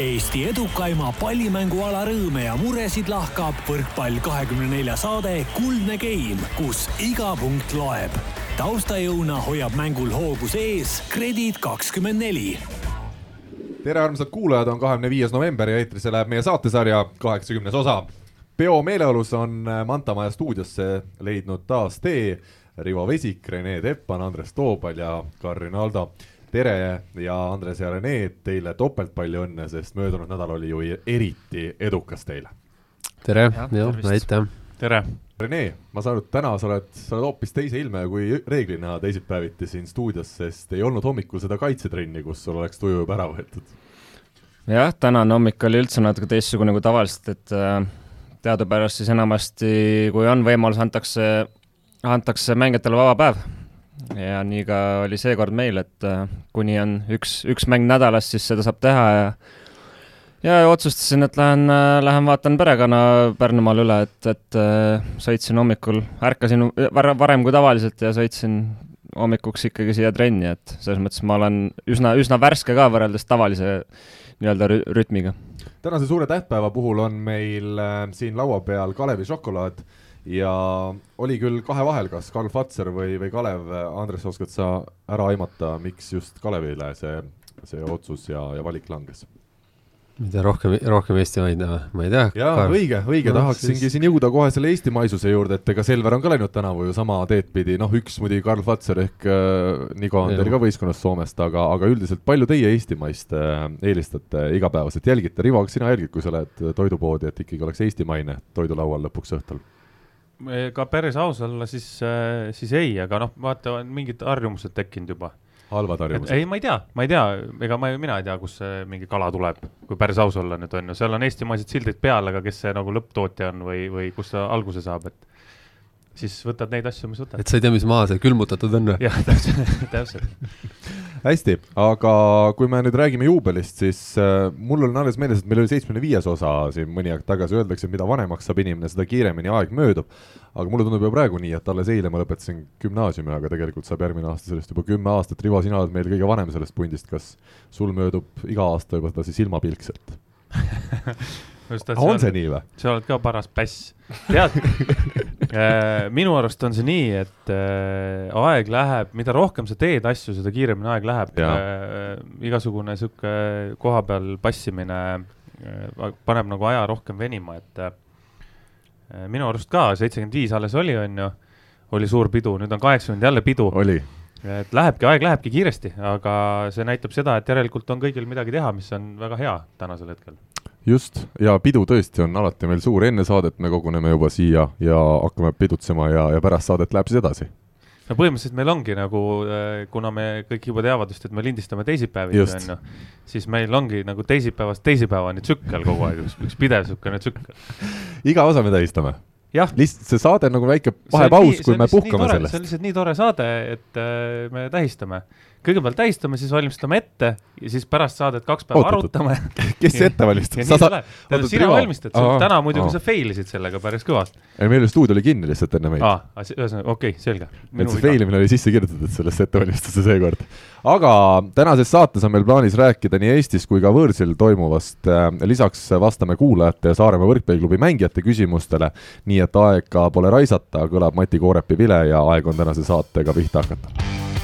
Eesti edukaima pallimänguala rõõme ja muresid lahkab võrkpall kahekümne nelja saade Kuldne Game, kus iga punkt loeb. taustajõuna hoiab mängul hoogus ees Kredit kakskümmend neli tere, armsad kuulajad, on kahekümne viies november ja eetrisse läheb meie saatesarja kaheksakümnes osa. peo meeleolus on Manta Maja stuudiosse leidnud taas tee Rivo Vesik, Rene Teppan, Andres Toobal ja Karin Aldo tere ja Andres ja Rene, teile topelt palju õnne, sest möödunud nädal oli ju eriti edukas teile. tere, jah, aitäh. tere. Rene, ma saan aru, et täna sa oled, sa oled hoopis teise ilme kui reeglina teisipäeviti siin stuudios, sest ei olnud hommikul seda kaitsetrenni, kus sul oleks tuju juba ära võetud. jah, tänane hommik oli üldse natuke teistsugune kui tavaliselt, et äh, teadupärast siis enamasti, kui on võimalus, antakse, antakse mängijatele vaba päev ja nii ka oli seekord meil, et äh, kuni on üks, üks mäng nädalas, siis seda saab teha ja ja otsustasin, et lähen, äh, lähen vaatan perekonna Pärnumaal üle, et, et äh, sõitsin hommikul, ärkasin varem kui tavaliselt ja sõitsin hommikuks ikkagi siia trenni, et selles mõttes ma olen üsna, üsna värske ka võrreldes tavalise nii-öelda rütmiga. tänase suure tähtpäeva puhul on meil äh, siin laua peal Kalevi šokolaad ja oli küll kahe vahel, kas Karl Fatser või, või Kalev, Andres, oskad sa ära aimata, miks just Kalevile see, see otsus ja, ja valik langes? tea, rohkem, rohkem eestimaid, ma ei tea. jaa, õige, õige no,, tahaksingi siis... siin jõuda kohe selle eestimaisuse juurde, et ega Selver on ka läinud tänavu ju sama teed pidi, noh, üks muidugi Karl Fatser ehk äh, Nigo on teil ka võistkonnast Soomest, aga, aga üldiselt palju teie eestimaist äh, eelistate igapäevaselt, jälgite, Rivo, kas sina jälgid, kui sa lähed toidupoodi, et ikkagi oleks eestimaine toidulaual lõpuks õhtul? Ka päris aus olla, siis, äh, siis ei, aga noh, vaata, on mingid harjumused tekkinud juba. halvad harjumused? ei, ma ei tea, ma ei tea, ega ma, mina ei tea, kust see mingi kala tuleb, kui päris aus olla nüüd on ju, seal on eestimaised sildid peal, aga kes see nagu lõpptootja on või, või kust ta alguse saab, et siis võtad neid asju, mis võtad. et sa ei tea, mis maa see külmutatud on või? jah, täpselt, täpselt hästi, aga kui me nüüd räägime juubelist, siis äh, mul on alles meeles, et meil oli seitsmekümne viies osa siin mõni aeg tagasi, öeldakse, et mida vanemaks saab inimene, seda kiiremini aeg möödub. aga mulle tundub juba praegu nii, et alles eile ma lõpetasin gümnaasiumi, aga tegelikult saab järgmine aasta sellest juba kümme aastat. Rivo, sina oled meil kõige vanem sellest pundist, kas sul möödub iga aasta juba sedasi silmapilkselt on see nii või? sa oled ka paras päss. tead minu arust on see nii, et äh, aeg läheb, mida rohkem sa teed asju, seda kiiremini aeg läheb. Äh, igasugune sihuke koha peal passimine äh, paneb nagu aja rohkem venima, et äh, minu arust ka seitsekümmend viis alles oli, on ju, oli suur pidu, nüüd on kaheksakümmend jälle pidu. oli et lähebki, aeg lähebki kiiresti, aga see näitab seda, et järelikult on kõigil midagi teha, mis on väga hea tänasel hetkel just, ja pidu tõesti on alati meil suur, enne saadet me koguneme juba siia ja hakkame pidutsema ja, ja pärast saadet läheb siis edasi. no põhimõtteliselt meil ongi nagu, äh, kuna me kõik juba teavad just, et me lindistame teisipäeviti, on ju, siis meil ongi nagu teisipäevast teisipäevani tsükkel kogu aeg, üks pidev niisugune tsükkel. iga osa me tähistame lihtsalt see saade on nagu väike vahepaus, kui me puhkame sellest. see on lihtsalt nii tore saade, et äh, me tähistame kõigepealt tähistame, siis valmistame ette ja siis pärast saadet kaks päeva Ootatud. arutame. kes ette valmistab? sa saad. sina valmistad, täna muidugi aa. sa fail isid sellega päris kõvasti. ei, meil stuudio oli kinni lihtsalt enne meid. aa, ühesõnaga, okei okay,, selge. et see fail imine oli sisse kirjutatud sellesse ettevalmistusse seekord. aga tänases saates on meil plaanis rääkida nii Eestis kui ka võõrsil toimuvast. Äh, lisaks vastame kuulajate ja Saaremaa võrkpalliklubi mängijate küsimustele. nii et aega pole raisata, kõlab Mati Koorepi vile ja aeg on tänase saatega pihta hakata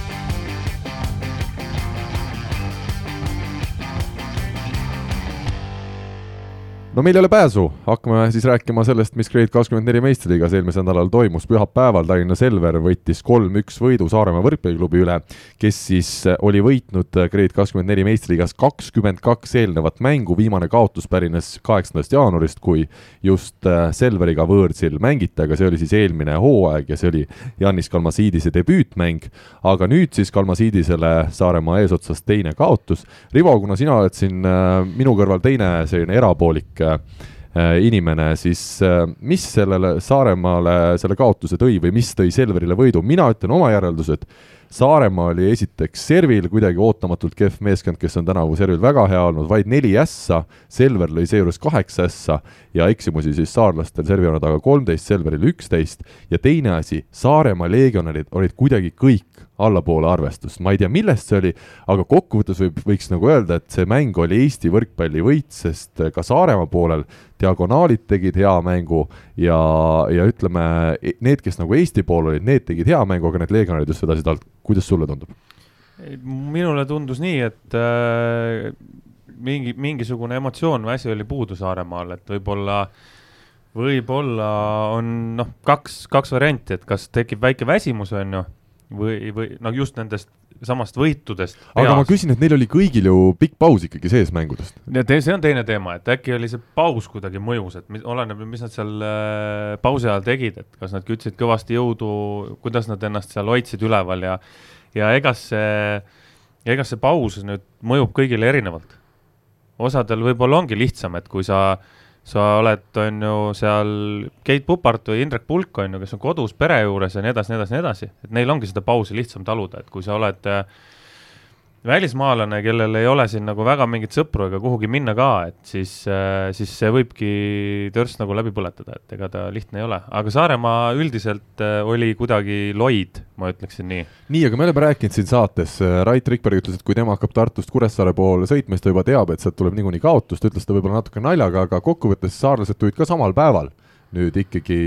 no meil ei ole pääsu, hakkame siis rääkima sellest, mis Grade kakskümmend neli meistriliigas eelmisel nädalal toimus. pühapäeval Tallinna Selver võttis kolm-üks võidu Saaremaa võrkpalliklubi üle, kes siis oli võitnud Grade kakskümmend neli meistriliigas kakskümmend kaks eelnevat mängu, viimane kaotus pärines kaheksandast jaanuarist, kui just äh, Selveriga võõrsil mängiti, aga see oli siis eelmine hooaeg ja see oli Janis Kalmasiidise debüütmäng. aga nüüd siis Kalmasiidisele Saaremaa eesotsas teine kaotus. Rivo, kuna sina oled siin äh, minu kõrval teine selline erapoolik Äh, inimene, siis äh, mis sellele Saaremaale selle kaotuse tõi või mis tõi Selverile võidu, mina ütlen oma järeldused, Saaremaa oli esiteks servil kuidagi ootamatult kehv meeskond, kes on tänavu servil väga hea olnud, vaid neli ässa, Selver lõi seejuures kaheksa ässa ja eksimusi siis saarlastel servi olnud aga kolmteist, Selveril üksteist. Ja teine asi, Saaremaa legionärid olid kuidagi kõik allapoole arvestust, ma ei tea, millest see oli, aga kokkuvõttes võib, võiks nagu öelda, et see mäng oli Eesti võrkpalli võit, sest ka Saaremaa poolel diagonaalid tegid hea mängu ja, ja ütleme, need, kes nagu Eesti pool olid, need tegid hea mängu, aga need legionärid just vedasid alt, kuidas sulle tundub? minule tundus nii, et äh, mingi, mingisugune emotsioon või asi oli puudu Saaremaal, et võib-olla võib-olla on noh, kaks, kaks varianti, et kas tekib väike väsimus, on ju või, või noh, just nendest samast võitudest. aga ma küsin, et neil oli kõigil ju pikk paus ikkagi sees mängudest. see on teine teema, et äkki oli see paus kuidagi mõjus, et mis, oleneb, mis nad seal äh, pausi ajal tegid, et kas nad kütsid kõvasti jõudu, kuidas nad ennast seal hoidsid üleval ja, ja ega see, ega see paus nüüd mõjub kõigile erinevalt. osadel võib-olla ongi lihtsam, et kui sa äh, sa oled, on ju, seal Keit Pupart või Indrek Pulk, on ju, kes on kodus pere juures ja nii edasi, nii edasi, nii edasi, et neil ongi seda pausi lihtsam taluda, et kui sa oled äh, välismaalane, kellel ei ole siin nagu väga mingit sõpru ega kuhugi minna ka, et siis, äh, siis see võibki törst nagu läbi põletada, et ega ta lihtne ei ole. aga Saaremaa üldiselt äh, oli kuidagi loid, ma ütleksin nii. nii, aga me oleme rääkinud siin saates, äh, Rait Rikberg ütles, et kui tema hakkab Tartust Kuressaare poole sõitma, siis ta juba teab, et sealt tuleb niikuinii kaotus, ta ütles seda võib-olla natuke naljaga, aga kokkuvõttes saarlased tulid ka samal päeval nüüd ikkagi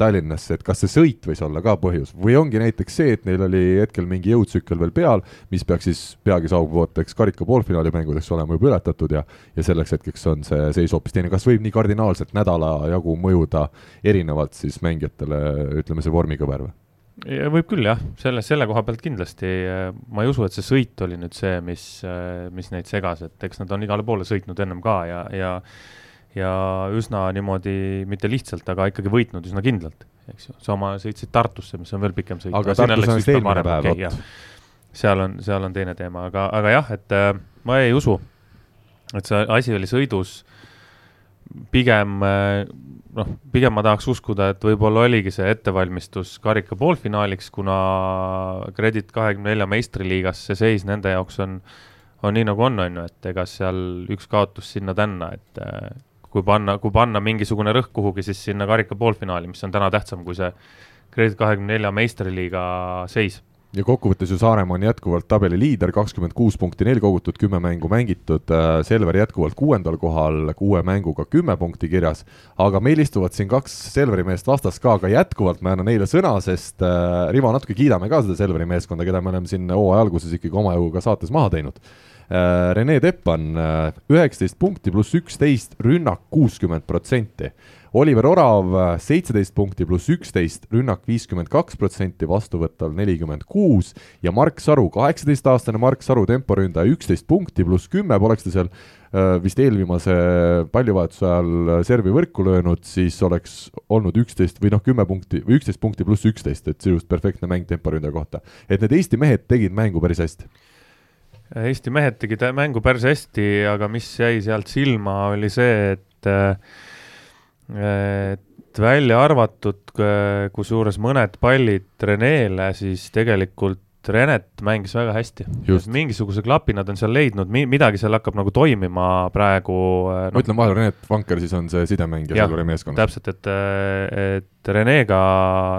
Tallinnasse, et kas see sõit võis olla ka põhjus? Või ongi näiteks see, et neil oli hetkel mingi jõutsükkel veel peal, mis peaks siis peagi saabuvateks karika poolfinaali mängudeks olema juba ületatud ja ja selleks hetkeks on see seis hoopis teine, kas võib nii kardinaalselt nädala jagu mõjuda erinevalt siis mängijatele, ütleme, see vormikõver või? Võib küll jah, selle, selle koha pealt kindlasti, ma ei usu, et see sõit oli nüüd see, mis, mis neid segas, et eks nad on igale poole sõitnud ennem ka ja, ja ja üsna niimoodi, mitte lihtsalt, aga ikkagi võitnud üsna kindlalt, eks ju. sama sõitsid Tartusse, mis on veel pikem sõit. aga Tartus on vist eelmine päev, vot. seal on, seal on teine teema, aga, aga jah, et äh, ma ei usu, et see asi oli sõidus. pigem äh, noh, pigem ma tahaks uskuda, et võib-olla oligi see ettevalmistus karika poolfinaaliks, kuna Kredit kahekümne nelja meistriliigas see seis nende jaoks on, on nii nagu on, on ju, et ega seal üks kaotus sinna-tänna, et äh, kui panna, kui panna mingisugune rõhk kuhugi, siis sinna karika poolfinaali, mis on täna tähtsam kui see Kredit kahekümne nelja meistriliiga seis. Ja kokkuvõttes ju Saaremaa on jätkuvalt tabeli liider, kakskümmend kuus punkti neil kogutud, kümme mängu mängitud, äh, Selver jätkuvalt kuuendal kohal, kuue mänguga kümme punkti kirjas, aga meil istuvad siin kaks Selveri meest vastas ka, aga jätkuvalt ma annan neile sõna, sest äh, Rivo, natuke kiidame ka seda Selveri meeskonda, keda me oleme siin hooaja alguses ikkagi omajagu ka saates maha teinud Rene Teppan äh, üheksateist punkti pluss üksteist, rünnak kuuskümmend protsenti. Oliver Orav äh, seitseteist punkti pluss üksteist, rünnak viiskümmend kaks protsenti, vastuvõttav nelikümmend kuus ja Mark Saru, kaheksateistaastane Mark Saru temporündaja, üksteist punkti pluss kümme, poleks ta seal vist eelviimase pallivahetuse ajal servi võrku löönud, siis oleks olnud üksteist või noh, kümme punkti või üksteist punkti pluss üksteist, et sisuliselt perfektne mäng temporündaja kohta. et need Eesti mehed tegid mängu päris hästi Eesti mehed tegid mängu päris hästi, aga mis jäi sealt silma, oli see, et et välja arvatud, kusjuures mõned pallid Renele, siis tegelikult Renet mängis väga hästi. mingisuguse klapi nad on seal leidnud, mi-, midagi seal hakkab nagu toimima praegu no.. ma ütlen vahele, Renet Vanker siis on see sidemängija Selveri meeskonnas. täpselt, et, et Renega,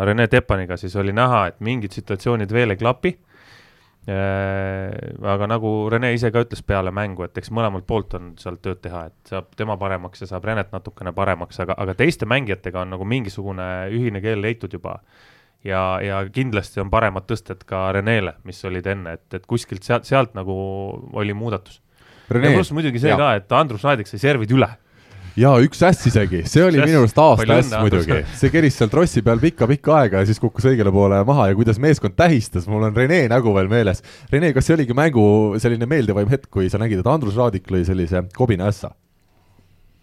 Rene Teppaniga siis oli näha, et mingid situatsioonid veel ei klapi Äh, aga nagu Rene ise ka ütles peale mängu, et eks mõlemalt poolt on seal tööd teha, et saab tema paremaks ja saab Renet natukene paremaks, aga, aga teiste mängijatega on nagu mingisugune ühine keel leitud juba. ja, ja kindlasti on paremad tõsted ka Renele, mis olid enne, et, et kuskilt sealt, sealt nagu oli muudatus. ja pluss muidugi see ja. ka, et Andrus Raadik sai servid üle jaa, üks äss isegi, see oli minu arust aasta äss muidugi. see keris seal trossi peal pikka-pikka aega ja siis kukkus õigele poole maha ja kuidas meeskond tähistas, mul on Rene nägu veel meeles. Rene, kas see oligi mängu selline meeldivaim hetk, kui sa nägid, et Andrus Raadik lõi sellise kobina ässa?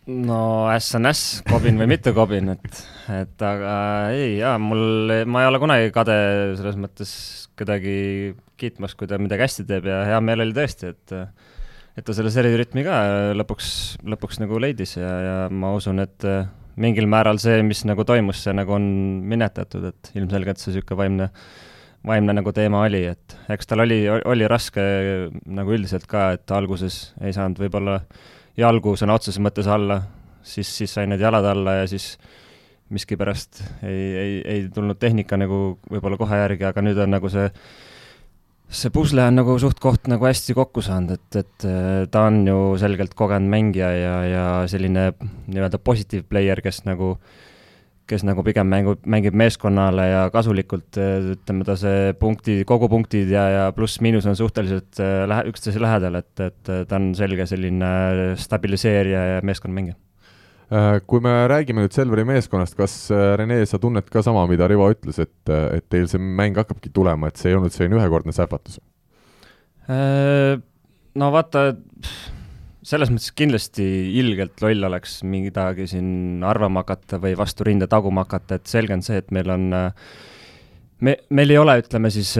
no äss on äss, kobin või mitte kobin, et, et aga ei, jaa, mul, ma ei ole kunagi kade selles mõttes kedagi kiitmas, kui ta midagi hästi teeb ja hea meel oli tõesti, et et ta selle serirütmi ka lõpuks, lõpuks nagu leidis ja, ja ma usun, et äh, mingil määral see, mis nagu toimus, see nagu on minetatud, et ilmselgelt see niisugune vaimne, vaimne nagu teema oli, et eks tal oli, oli raske nagu üldiselt ka, et alguses ei saanud võib-olla jalgu sõna otseses mõttes alla, siis, siis sai need jalad alla ja siis miskipärast ei, ei, ei tulnud tehnika nagu võib-olla kohe järgi, aga nüüd on nagu see see pusle on nagu suht-koht nagu hästi kokku saanud, et, et äh, ta on ju selgelt kogenud mängija ja, ja selline nii-öelda positive player, kes nagu, kes nagu pigem mängib, mängib meeskonnale ja kasulikult, äh, ütleme ta see punkti, kogupunktid ja, ja pluss-miinus on suhteliselt äh, lähe-, üksteise lähedal, et, et ta on selge selline stabiliseerija ja meeskonnamängija kui me räägime nüüd Selveri meeskonnast, kas Rene, sa tunned ka sama, mida Rivo ütles, et, et teil see mäng hakkabki tulema, et see ei olnud selline ühekordne sähvatus? No vaata, selles mõttes kindlasti ilgelt loll oleks midagi siin arvama hakata või vastu rinde taguma hakata, et selge on see, et meil on me, meil ei ole, ütleme siis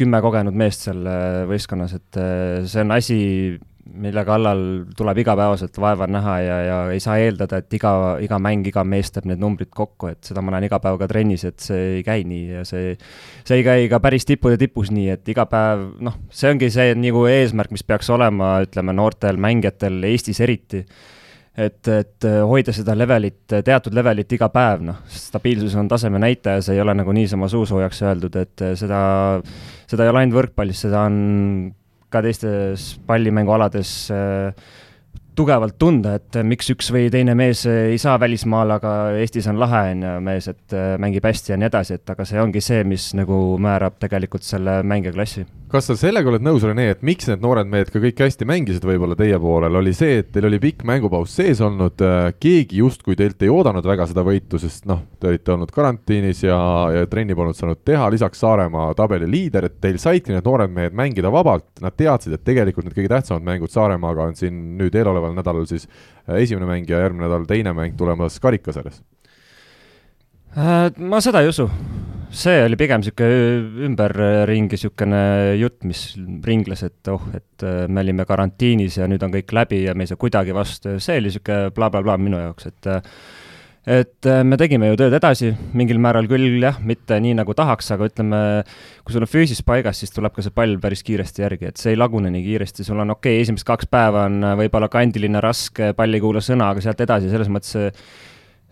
kümme kogenud meest seal võistkonnas, et see on asi, mille kallal tuleb igapäevaselt vaeva näha ja, ja ei saa eeldada, et iga, iga mäng, iga mees teeb need numbrid kokku, et seda ma näen iga päev ka trennis, et see ei käi nii ja see, see ei käi ka päris tippude tipus nii, et iga päev, noh, see ongi see nagu eesmärk, mis peaks olema, ütleme, noortel mängijatel Eestis eriti. Et, et hoida seda levelit, teatud levelit iga päev, noh, stabiilsus on taseme näitaja, see ei ole nagu niisama suusoojaks öeldud, et seda, seda ei ole ainult võrkpallis, seda on ka teistes pallimängualades äh, tugevalt tunda, et miks üks või teine mees ei saa välismaal, aga Eestis on lahe, on ju, mees, et äh, mängib hästi ja nii edasi, et aga see ongi see, mis nagu määrab tegelikult selle mängija klassi kas sa sellega oled nõus, Rene, et miks need noored mehed ka kõik hästi mängisid võib-olla teie poolel, oli see, et teil oli pikk mängupaus sees olnud, äh, keegi justkui teilt ei oodanud väga seda võitu, sest noh, te olite olnud karantiinis ja, ja trenni polnud saanud teha, lisaks Saaremaa tabeli liider, et teil saidki need noored mehed mängida vabalt, nad teadsid, et tegelikult need kõige tähtsamad mängud Saaremaaga on siin nüüd eeloleval nädalal siis äh, esimene mäng ja järgmine nädal teine mäng tulemas karikasarjas? Äh, ma seda ei usu see oli pigem niisugune ümberringi niisugune jutt, mis ringles, et oh, et äh, me olime karantiinis ja nüüd on kõik läbi ja me ei saa kuidagi vastu, see oli niisugune blablabla minu jaoks, et äh, et äh, me tegime ju tööd edasi, mingil määral küll jah, mitte nii nagu tahaks, aga ütleme, kui sul on füüsis paigas, siis tuleb ka see pall päris kiiresti järgi, et see ei lagune nii kiiresti, sul on okei okay,, esimesed kaks päeva on võib-olla kandiline, raske, pall ei kuula sõna, aga sealt edasi, selles mõttes see,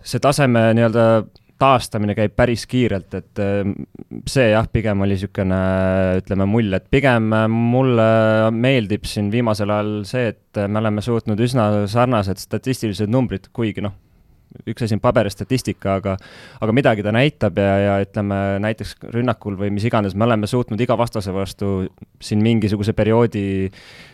see taseme nii-öelda taastamine käib päris kiirelt, et äh, see jah, pigem oli niisugune, ütleme, mull, et pigem äh, mulle meeldib siin viimasel ajal see, et me oleme suutnud üsna sarnased statistilised numbrid, kuigi noh, üks asi on paberstatistika, aga aga midagi ta näitab ja, ja ütleme näiteks rünnakul või mis iganes, me oleme suutnud iga vastase vastu siin mingisuguse perioodi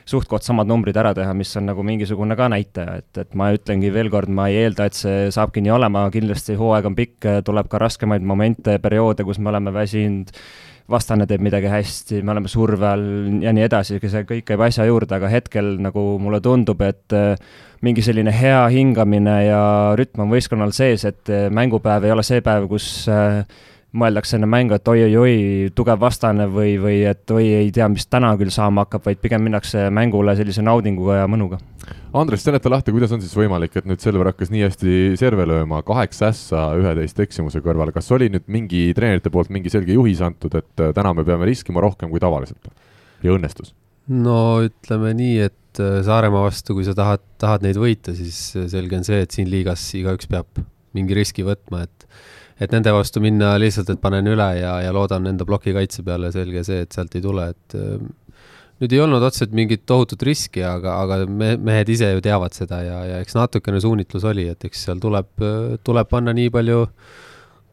suht-koht samad numbrid ära teha, mis on nagu mingisugune ka näitaja, et, et ma ütlengi veel kord, ma ei eelda, et see saabki nii olema, kindlasti hooaeg on pikk, tuleb ka raskemaid momente, perioode, kus me oleme väsinud, vastane teeb midagi hästi, me oleme surve all ja nii edasi, see kõik käib asja juurde, aga hetkel nagu mulle tundub, et mingi selline hea hingamine ja rütm on võistkonnal sees, et mängupäev ei ole see päev, kus äh, mõeldakse enne mängu, et oi-oi-oi, tugev vastane või, või et oi, ei tea, mis täna küll saama hakkab, vaid pigem minnakse mängule sellise naudinguga ja mõnuga. Andres, seleta lahti, kuidas on siis võimalik, et nüüd Selver hakkas nii hästi serve lööma, kaheksa ässa üheteist eksimuse kõrval, kas oli nüüd mingi treenerite poolt mingi selge juhis antud, et äh, täna me peame riskima rohkem kui tavaliselt ja õnnestus? no ütleme nii, et äh, Saaremaa vastu, kui sa tahad, tahad neid võita, siis äh, selge on see, et siin liigas igaüks peab mingi riski võtma, et et nende vastu minna lihtsalt, et panen üle ja, ja loodan enda ploki kaitse peale, selge see, et sealt ei tule, et äh, nüüd ei olnud otseselt mingit tohutut riski, aga, aga me, mehed ise ju teavad seda ja, ja eks natukene suunitlus oli, et eks seal tuleb, tuleb panna nii palju,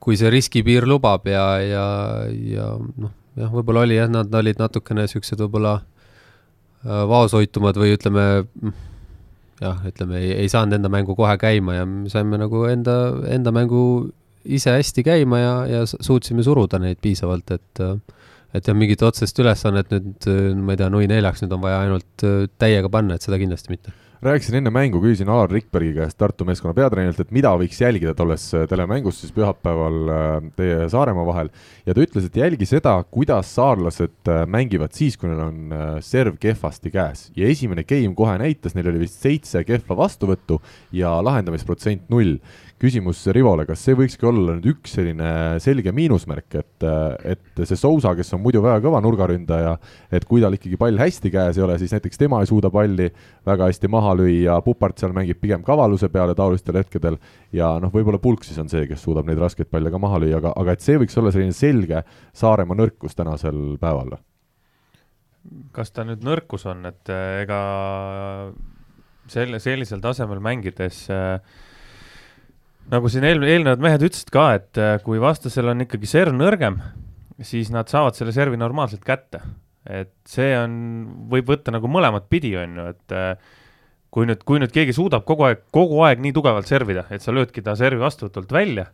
kui see riskipiir lubab ja, ja, ja noh, jah, võib-olla oli jah, nad olid natukene niisugused võib-olla äh, vaoshoitumad või ütleme, jah, ütleme ei, ei saanud enda mängu kohe käima ja me saime nagu enda, enda mängu ise hästi käima ja, ja suutsime suruda neid piisavalt, et et jah, mingit otsest ülesannet nüüd, ma ei tea, nui neljaks nüüd on vaja ainult täiega panna, et seda kindlasti mitte. Rääkisin enne mängu, küsisin Alar Rikbergi käest, Tartu meeskonna peatreenerilt, et mida võiks jälgida tolles telemängus siis pühapäeval teie ja Saaremaa vahel. Ja ta ütles, et jälgi seda, kuidas saarlased mängivad siis, kui neil on serv kehvasti käes. Ja esimene game kohe näitas, neil oli vist seitse kehva vastuvõttu ja lahendamisprotsent null küsimus Rivole, kas see võikski olla nüüd üks selline selge miinusmärk, et, et see Sousa, kes on muidu väga kõva nurgaründaja, et kui tal ikkagi pall hästi käes ei ole, siis näiteks tema ei suuda palli väga hästi maha lüüa, Pupart seal mängib pigem kavaluse peale taolistel hetkedel ja noh, võib-olla Pulk siis on see, kes suudab neid raskeid palle ka maha lüüa, aga, aga et see võiks olla selline selge Saaremaa nõrkus tänasel päeval. Kas ta nüüd nõrkus on, et ega selle, sellisel tasemel mängides äh, nagu siin eel, eelnevad mehed ütlesid ka, et äh, kui vastasel on ikkagi serv nõrgem, siis nad saavad selle servi normaalselt kätte. et see on, võib võtta nagu mõlemat pidi, on ju, et äh, kui nüüd, kui nüüd keegi suudab kogu aeg, kogu aeg nii tugevalt servida, et sa löödki ta servi vastuvõtult välja,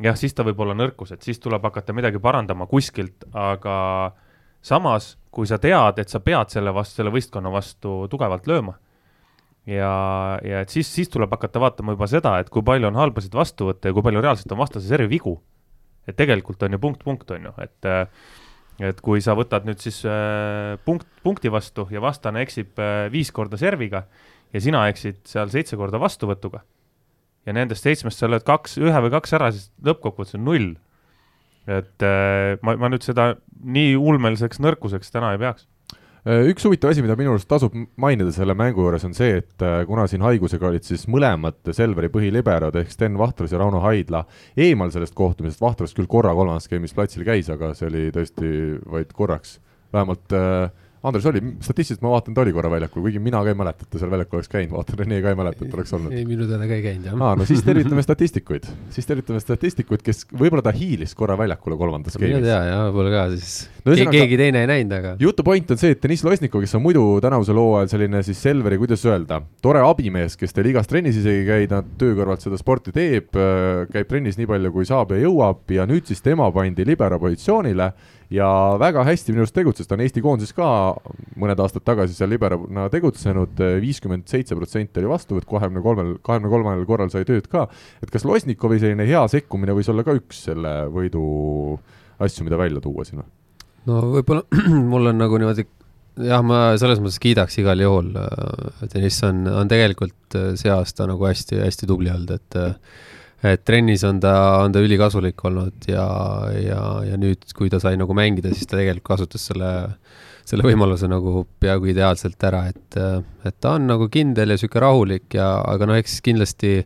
jah, siis ta võib olla nõrkus, et siis tuleb hakata midagi parandama kuskilt, aga samas, kui sa tead, et sa pead selle vastu, selle võistkonna vastu tugevalt lööma, ja, ja et siis, siis tuleb hakata vaatama juba seda, et kui palju on halbasid vastuvõtte ja kui palju reaalselt on vastase servi vigu. et tegelikult on ju punkt, punkt on ju, et et kui sa võtad nüüd siis äh, punkt, punkti vastu ja vastane eksib äh, viis korda serviga ja sina eksid seal seitse korda vastuvõtuga ja nendest seitsmest sa lööd kaks, ühe või kaks ära, siis lõppkokkuvõttes on null. et äh, ma, ma nüüd seda nii ulmeliseks nõrkuseks täna ei peaks Äh, üks huvitav asi, mida minu arust tasub mainida selle mängu juures, on see, et äh, kuna siin haigusega olid siis mõlemad Selveri põhiliberod ehk Sten Vahtras ja Rauno Haidla eemal sellest kohtumisest, Vahtras küll korra kolmandas skeemis platsil käis, aga see oli tõesti vaid korraks, vähemalt äh, Andres oli, statistiliselt ma vaatan, ta oli korra väljakul, kuigi mina ka ei mäleta, et ta seal väljakul oleks käinud, vaatan, Rene ka ei mäleta, et oleks olnud. ei, minu teada ka ei käinud, jah. aa, no siis tervitame statistikuid, siis tervitame statistikuid, kes võib-olla ta hiilis korra väljakule kolmandas game'is. tea, jah, võib-olla ka siis No ühesõnaga- keegi teine ei näinud, aga jutu point on see, et Deniss Losnikov, kes on muidu tänavusel hooajal selline siis Selveri, kuidas öelda, tore abimees, kes teil igas trennis isegi käib, nad töö kõrvalt seda sporti teeb, käib trennis nii palju, kui saab ja jõuab ja nüüd siis tema pandi libero positsioonile ja väga hästi minu arust tegutses, ta on Eesti koondises ka mõned aastad tagasi seal liberona tegutsenud, viiskümmend seitse protsenti oli vastuvõtt, kahekümne kolmel, kahekümne kolmel korral sai tööd ka. et kas Losnikovi selline hea sekkumine võis olla ka üks selle võidu asju, mida välja tuua või? no võib-olla mul on nagu niimoodi, jah, ma selles mõttes kiidaks igal juhul, Deniss on, on tegelikult äh, see aasta nagu hästi-hästi tubli olnud, et äh, et trennis on ta, on ta ülikasulik olnud ja, ja, ja nüüd, kui ta sai nagu mängida, siis ta tegelikult kasutas selle, selle võimaluse nagu peaaegu ideaalselt ära, et, et ta on nagu kindel ja sihuke rahulik ja, aga noh, eks kindlasti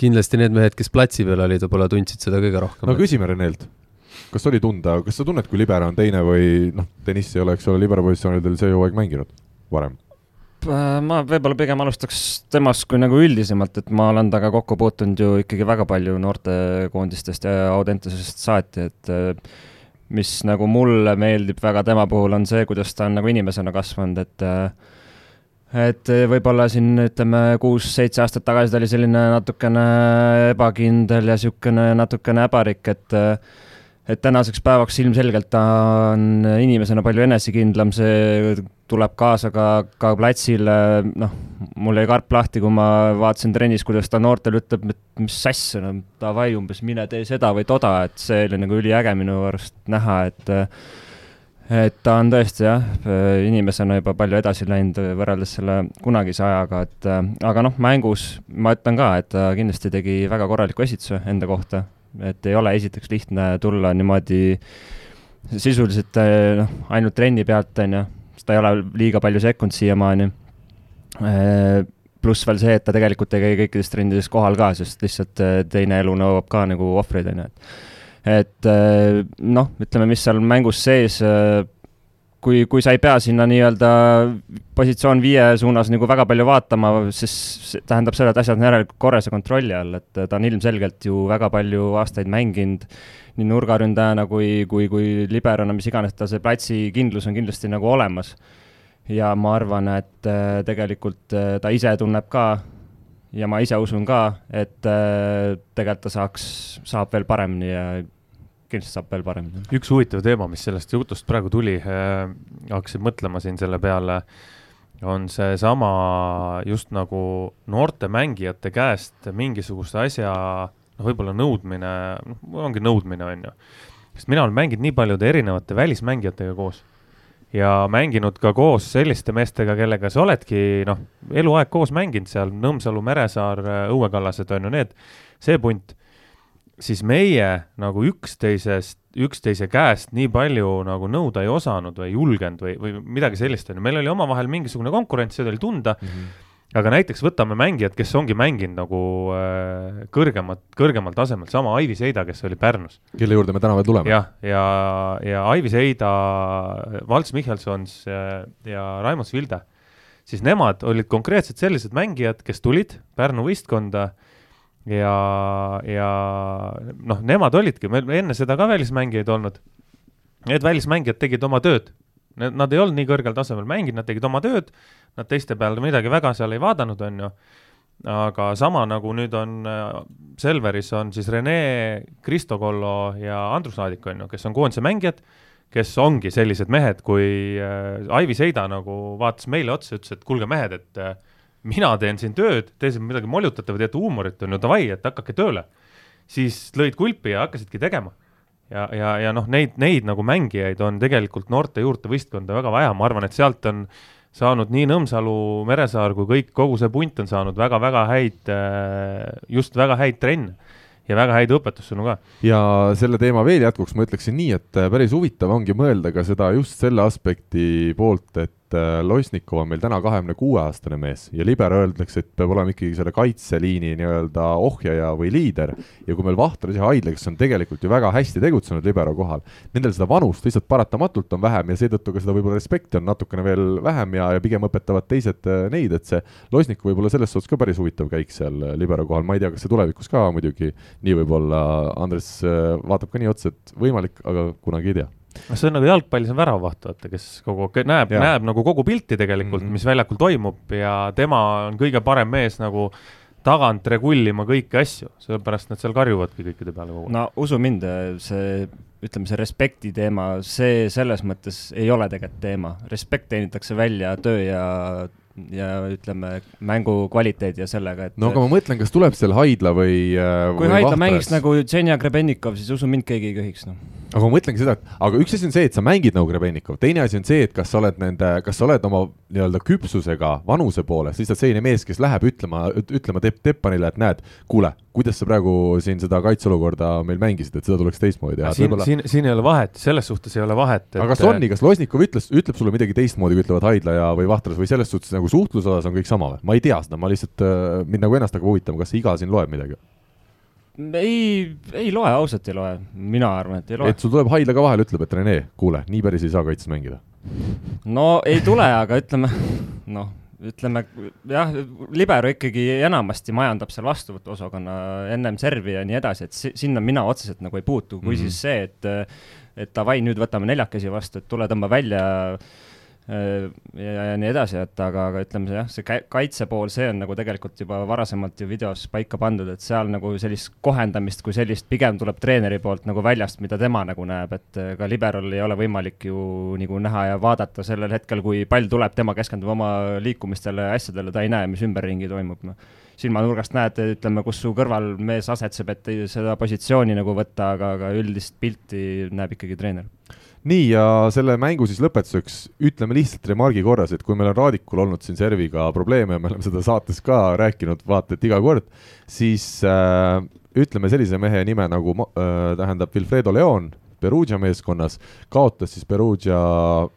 kindlasti need mehed, kes platsi peal olid, võib-olla tundsid seda kõige rohkem no küsime Renelt, kas oli tunda, kas sa tunned, kui libero on teine või noh, Deniss ei ole, eks ole, libero positsioonidel see hooaeg mänginud varem? Äh, ma võib-olla pigem alustaks temast kui nagu üldisemalt, et ma olen temaga kokku puutunud ju ikkagi väga palju noortekoondistest ja Audentesest saati, et äh, mis nagu mulle meeldib väga tema puhul, on see, kuidas ta on nagu inimesena kasvanud, et äh, et võib-olla siin ütleme kuus-seitse aastat tagasi ta oli selline natukene ebakindel ja niisugune natukene äbarik, et et tänaseks päevaks ilmselgelt ta on inimesena palju enesekindlam, see tuleb kaasa ka, ka platsile, noh, mul jäi karp lahti, kui ma vaatasin trennis, kuidas ta noortele ütleb, et mis sass, no davai, umbes mine tee seda või toda, et see oli nagu üliäge minu arust näha, et et ta on tõesti jah, inimesena juba palju edasi läinud võrreldes selle kunagise ajaga, et aga noh, mängus ma ütlen ka, et ta kindlasti tegi väga korraliku esituse enda kohta, et ei ole esiteks lihtne tulla niimoodi sisuliselt noh, ainult trenni pealt, on ju, sest ta ei ole liiga palju sekkunud siiamaani. pluss veel see, et ta tegelikult ei käi kõikides trennides kohal ka, sest lihtsalt teine elu nõuab ka nagu ohvreid, on ju, et et noh, ütleme, mis seal mängus sees, kui, kui sa ei pea sinna nii-öelda positsioon viie suunas nagu väga palju vaatama, siis see tähendab seda, et asjad on järelikult korras ja kontrolli all, et ta on ilmselgelt ju väga palju aastaid mänginud nii nurgaründajana kui, kui, kui liberona, mis iganes, tal see platsikindlus on kindlasti nagu olemas. ja ma arvan, et tegelikult ta ise tunneb ka ja ma ise usun ka, et äh, tegelikult ta saaks, saab veel paremini ja kindlasti saab veel paremini. üks huvitav teema, mis sellest jutust praegu tuli äh,, hakkasin mõtlema siin selle peale, on seesama just nagu noorte mängijate käest mingisuguse asja, noh, võib-olla nõudmine, noh, ongi nõudmine, on ju. sest mina olen mänginud nii paljude erinevate välismängijatega koos ja mänginud ka koos selliste meestega, kellega sa oledki noh, eluaeg koos mänginud seal, Nõmsalu, Meresaar, Õue Kallased on ju need, see punt, siis meie nagu üksteisest, üksteise käest nii palju nagu nõuda ei osanud või ei julgenud või, või midagi sellist, on ju, meil oli omavahel mingisugune konkurents, seda oli tunda mm, -hmm. aga näiteks võtame mängijad, kes ongi mänginud nagu äh, kõrgemat, kõrgemal tasemel, sama Aivi Seida, kes oli Pärnus. kelle juurde me täna veel tuleme. jah, ja, ja, ja Aivi Seida, Valts Michelsons ja, ja Raimond Svilde, siis nemad olid konkreetselt sellised mängijad, kes tulid Pärnu võistkonda ja, ja noh, nemad olidki, meil enne seda ka välismängijaid olnud. Need välismängijad tegid oma tööd Nad ei olnud nii kõrgel tasemel mänginud, nad tegid oma tööd, nad teiste peale midagi väga seal ei vaadanud, on ju. aga sama nagu nüüd on äh, Selveris on siis Rene Kristokollo ja Andrus Aadik, on ju, kes on koondise mängijad, kes ongi sellised mehed, kui äh, Aivi Seida nagu vaatas meile otsa, ütles, et kuulge mehed, et äh, mina teen siin tööd, te siin midagi molutate või teete huumorit, on ju, davai, et hakake tööle. siis lõid kulpi ja hakkasidki tegema ja, ja, ja noh, neid, neid nagu mängijaid on tegelikult noorte juurte võistkonda väga vaja, ma arvan, et sealt on saanud nii Nõmsalu, Meresaar kui kõik, kogu see punt on saanud väga-väga häid, äh, just väga häid trenne ja väga häid õpetussõnu ka. ja selle teema veel jätkuks ma ütleksin nii, et päris huvitav ongi mõelda ka seda just selle aspekti poolt, et et äh, Losnikov on meil täna kahekümne kuue aastane mees ja libero öeldakse, et peab olema ikkagi selle kaitseliini nii-öelda ohjaja või liider. ja kui meil Vahter ja Haidla, kes on tegelikult ju väga hästi tegutsenud libero kohal, nendel seda vanust lihtsalt paratamatult on vähem ja seetõttu ka seda võib-olla respekti on natukene veel vähem ja, ja pigem õpetavad teised äh, neid, et see Losnikov võib olla selles suhtes ka päris huvitav käik seal äh, libero kohal, ma ei tea, kas see tulevikus ka muidugi nii võib olla, Andres vaatab ka nii otsa, et võimalik, aga kunagi ei tea noh, see on nagu jalgpallis on väravavaht, vaata, kes kogu aeg näeb, näeb nagu kogu pilti tegelikult mm, -hmm. mis väljakul toimub ja tema on kõige parem mees nagu tagant regullima kõiki asju, sellepärast nad seal karjuvadki kõikide peale kogu aeg. no usu mind, see, ütleme, see respekti teema, see selles mõttes ei ole tegelikult teema. respekt teenitakse välja töö ja ja ütleme, mängu kvaliteedi ja sellega, et no aga ma mõtlen, kas tuleb seal Haidla või kui või Haidla mängiks nagu Tšenja Grebennikov, siis usu mind, keegi ei köhiks, noh. Aga ma mõtlengi seda, et aga üks asi on see, et sa mängid nagu Grebennikov, teine asi on see, et kas sa oled nende, kas sa oled oma nii-öelda küpsusega vanuse poolest lihtsalt selline mees, kes läheb ütlema, ütlema Tepp Teppanile, et näed, kuule, kuidas sa praegu siin seda kaitseolukorda meil mängisid, et seda tuleks teistmoodi teha. siin, siin, siin ei ole vahet, selles suhtes ei ole vahet et.... aga kas on nii, kas Losnikov ütles, ütleb sulle midagi teistmoodi, kui ütlevad Haidla ja, või Vahtras või selles suhtes nagu suhtluse osas on kõik sama või? ma ei tea seda, ma lihtsalt äh,, mind nagu ennast hakkab huvitama, kas iga siin loeb midagi ei, ei loe, ausalt ei loe, mina arvan, et ei loe. et sul tuleb Haidla ka vahele, ütleb, et Rene, kuule, nii päris ei saa kaitses mängida. no ei tule, aga ütleme, noh, ütleme jah, libero ikkagi enamasti majandab seal vastuvõtuosakonna ennem servi ja nii edasi, et sinna mina otseselt nagu ei puutu, kui mm -hmm. siis see, et et davai, nüüd võtame neljakesi vastu, et tule tõmba välja Äh, ja, ja nii edasi, et aga, aga ütleme jah, see kaitse pool, see on nagu tegelikult juba varasemalt ju videos paika pandud, et seal nagu sellist kohendamist kui sellist pigem tuleb treeneri poolt nagu väljast, mida tema nagu näeb, et äh, ka liberal ei ole võimalik ju nagu näha ja vaadata sellel hetkel, kui pall tuleb, tema keskendub oma liikumistele ja asjadele, ta ei näe, mis ümberringi toimub, noh. Silmanurgast näed, ütleme, kus su kõrval mees asetseb, et seda positsiooni nagu võtta, aga, aga üldist pilti näeb ikkagi treener nii, ja selle mängu siis lõpetuseks ütleme lihtsalt remargi korras, et kui meil on Raadikul olnud siin serviga probleeme ja me oleme seda saates ka rääkinud vaata et iga kord, siis äh, ütleme sellise mehe nime nagu äh, tähendab Wilfredo Leon, Perugia meeskonnas, kaotas siis Perugia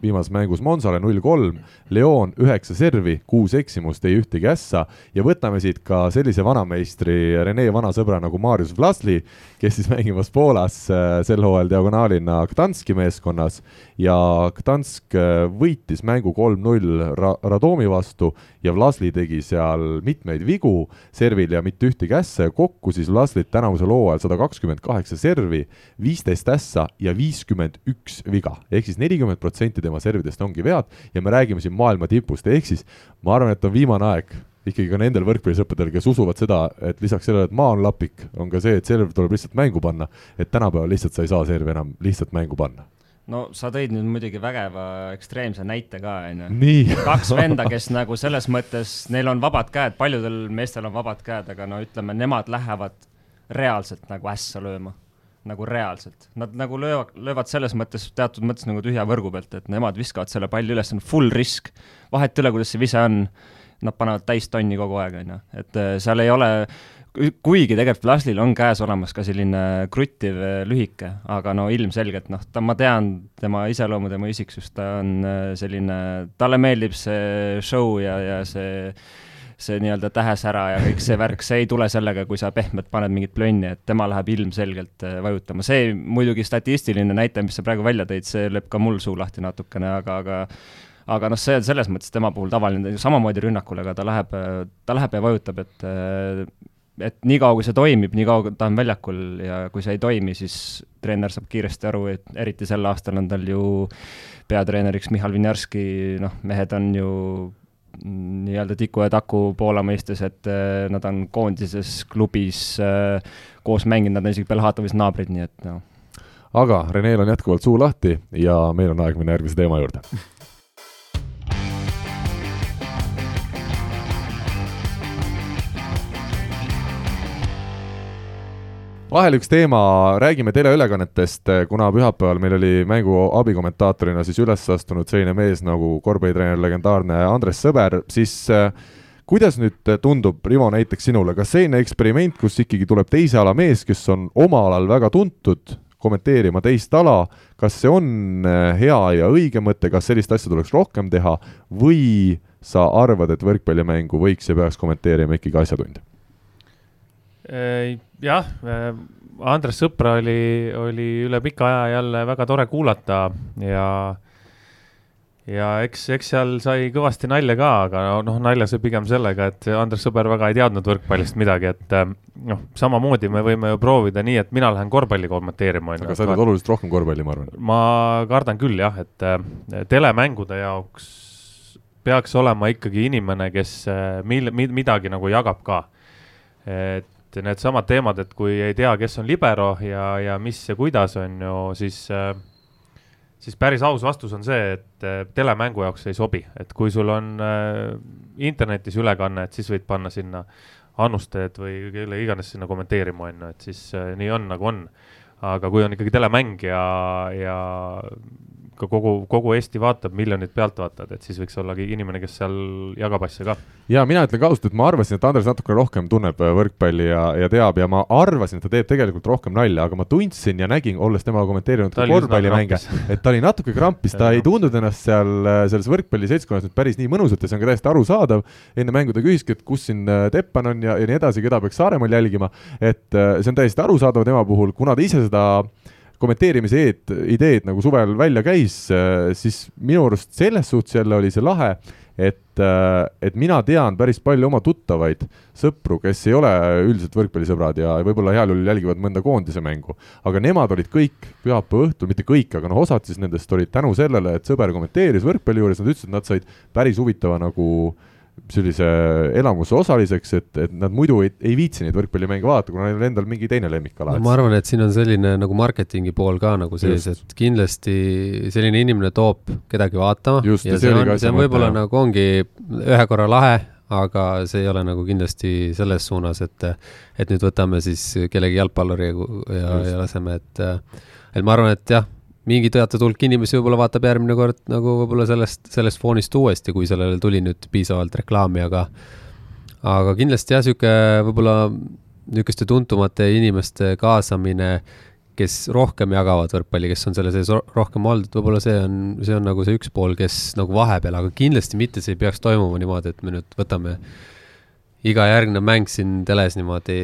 viimases mängus Monsale null kolm, Leon üheksa servi, kuus eksimust, ei ühtegi ässa. Ja võtame siit ka sellise vanameistri, Rene vana sõbra nagu Marius Vlasli, kes siis mängimas Poolas äh, sel hooajal diagonaalina Gdanski meeskonnas ja Gdansk äh, võitis mängu kolm-null Ra-, Radomi vastu ja Vlasli tegi seal mitmeid vigu servil ja mitte ühtegi ässa ja kokku siis Vlaslit tänavusel hooajal sada kakskümmend kaheksa servi, viisteist ässa ja viiskümmend üks viga. ehk siis nelikümmend protsenti tema servidest ongi vead ja me räägime siin maailma tipust, ehk siis ma arvan, et on viimane aeg ikkagi ka nendel võrkpallisõppedel, kes usuvad seda, et lisaks sellele, et maa on lapik, on ka see, et serv tuleb lihtsalt mängu panna, et tänapäeval lihtsalt sa ei saa servi enam lihtsalt mängu panna no sa tõid nüüd muidugi vägeva ekstreemse näite ka, onju. kaks venda, kes nagu selles mõttes, neil on vabad käed, paljudel meestel on vabad käed, aga no ütleme, nemad lähevad reaalselt nagu ässa lööma. Nagu reaalselt, nad nagu löövad, löövad selles mõttes, teatud mõttes nagu tühja võrgu pealt, et nemad viskavad selle palli üles, on full risk, vahet ei ole, kuidas see vise on, nad panevad täis tonni kogu aeg, on ju, et äh, seal ei ole, kuigi tegelikult Laslil on käes olemas ka selline kruttiv äh, lühike, aga no ilmselgelt noh, ta, ma tean tema iseloomu, tema isiksust, ta on äh, selline, talle meeldib see show ja, ja see see nii-öelda tähesära ja kõik see värk, see ei tule sellega, kui sa pehmelt paned mingit plönni, et tema läheb ilmselgelt äh, vajutama. see muidugi statistiline näitaja, mis sa praegu välja tõid, see lööb ka mul suu lahti natukene, aga, aga aga noh, see on selles mõttes tema puhul tavaline, samamoodi rünnakul, aga ta läheb, ta läheb ja vajutab, et et niikaua, kui see toimib, niikaua ta on väljakul ja kui see ei toimi, siis treener saab kiiresti aru, et eriti sel aastal on tal ju peatreeneriks Michal Vinjarski, noh, mehed on ju nii-öelda tiku ja taku Poola mõistes, et äh, nad on koondises, klubis äh, koos mänginud, nad on isegi Belhatovis naabrid, nii et noh. aga Reneel on jätkuvalt suu lahti ja meil on aeg minna järgmise teema juurde vahel üks teema, räägime teleülekannetest, kuna pühapäeval meil oli mängu abikommentaatorina siis üles astunud selline mees nagu korvpallitreener, legendaarne Andres Sõber, siis äh, kuidas nüüd tundub, Rivo, näiteks sinule, kas selline eksperiment, kus ikkagi tuleb teise ala mees, kes on oma alal väga tuntud, kommenteerima teist ala, kas see on hea ja õige mõte, kas sellist asja tuleks rohkem teha või sa arvad, et võrkpallimängu võiks ja peaks kommenteerima ikkagi asjatundja? Äh, jah, äh, Andres Sõpra oli, oli üle pika aja jälle väga tore kuulata ja ja eks, eks seal sai kõvasti nalja ka, aga noh, nalja sai pigem sellega, et Andres Sõber väga ei teadnud võrkpallist midagi, et äh, noh, samamoodi me võime ju proovida nii, et mina lähen korvpalli kommenteerima. aga sa teed oluliselt rohkem korvpalli, ma arvan. ma kardan küll jah, et telemängude jaoks peaks olema ikkagi inimene, kes mil-, midagi nagu jagab ka. et et needsamad teemad, et kui ei tea, kes on libero ja, ja mis ja kuidas on ju, siis äh, siis päris aus vastus on see, et äh, telemängu jaoks ei sobi, et kui sul on äh, internetis ülekanne, et siis võid panna sinna annustajad või kelle iganes sinna kommenteerima, on ju, et siis nii on, nagu on. aga kui on ikkagi telemäng ja, ja ka kogu, kogu Eesti vaatab, miljonid pealtvaatajad, et siis võiks olla inimene, kes seal jagab asja ka. ja mina ütlen ka ausalt, et ma arvasin, et Andres natukene rohkem tunneb äh, võrkpalli ja, ja teab ja ma arvasin, et ta teeb tegelikult rohkem nalja, aga ma tundsin ja nägin, olles temaga kommenteerinud korvpallimänge, et ta oli natuke krampis, ta ei tundnud ennast seal äh, selles võrkpalliseltskonnas nüüd päris nii mõnusalt ja see on ka täiesti arusaadav. enne mängu ta küsiski, et kus siin äh, Teppan on ja, ja nii edasi, keda peaks Saaremaal jälgima, et see on täiesti arusaadav tema puhul, kuna ta ise seda kommenteerimise eed, ideed nagu suvel välja käis, äh, siis minu arust selles suhtes jälle oli see lahe, et, äh, et mina tean päris palju oma tuttavaid sõpru, kes ei ole üldiselt võrkpallisõbrad ja võib-olla heal juhul jälgivad mõnda koondise mängu. aga nemad olid kõik pühapäeva õhtul, mitte kõik, aga noh, osad siis nendest olid tänu sellele, et sõber kommenteeris võrkpalli juures, nad ütlesid, et nad said päris huvitava nagu äh, sellise elamuse osaliseks, et, et nad muidu ei, ei viitsi neid võrkpallimänge vaadata, kuna neil on endal mingi teine lemmikala. No,. ma arvan, et siin on selline nagu marketingi pool ka nagu sees, et kindlasti selline inimene toob kedagi vaatama ja, ja see on, see on võib-olla nagu ongi ühe korra lahe, aga see ei ole nagu kindlasti selles suunas, et, et nüüd võtame siis kellegi jalgpalluri ja, ja, ja laseme, et, et ma arvan, et jah mingi teatud hulk inimesi võib-olla vaatab järgmine kord nagu võib-olla sellest, sellest foonist uuesti, kui sellele tuli nüüd piisavalt reklaami, aga aga kindlasti jah, niisugune võib-olla niisuguste tuntumate inimeste kaasamine, kes rohkem jagavad võrkpalli, kes on selle sees rohkem olnud, võib-olla see on, see on nagu see üks pool, kes nagu vahepeal, aga kindlasti mitte see ei peaks toimuma niimoodi, et me nüüd võtame äh, iga järgnev mäng siin teles niimoodi,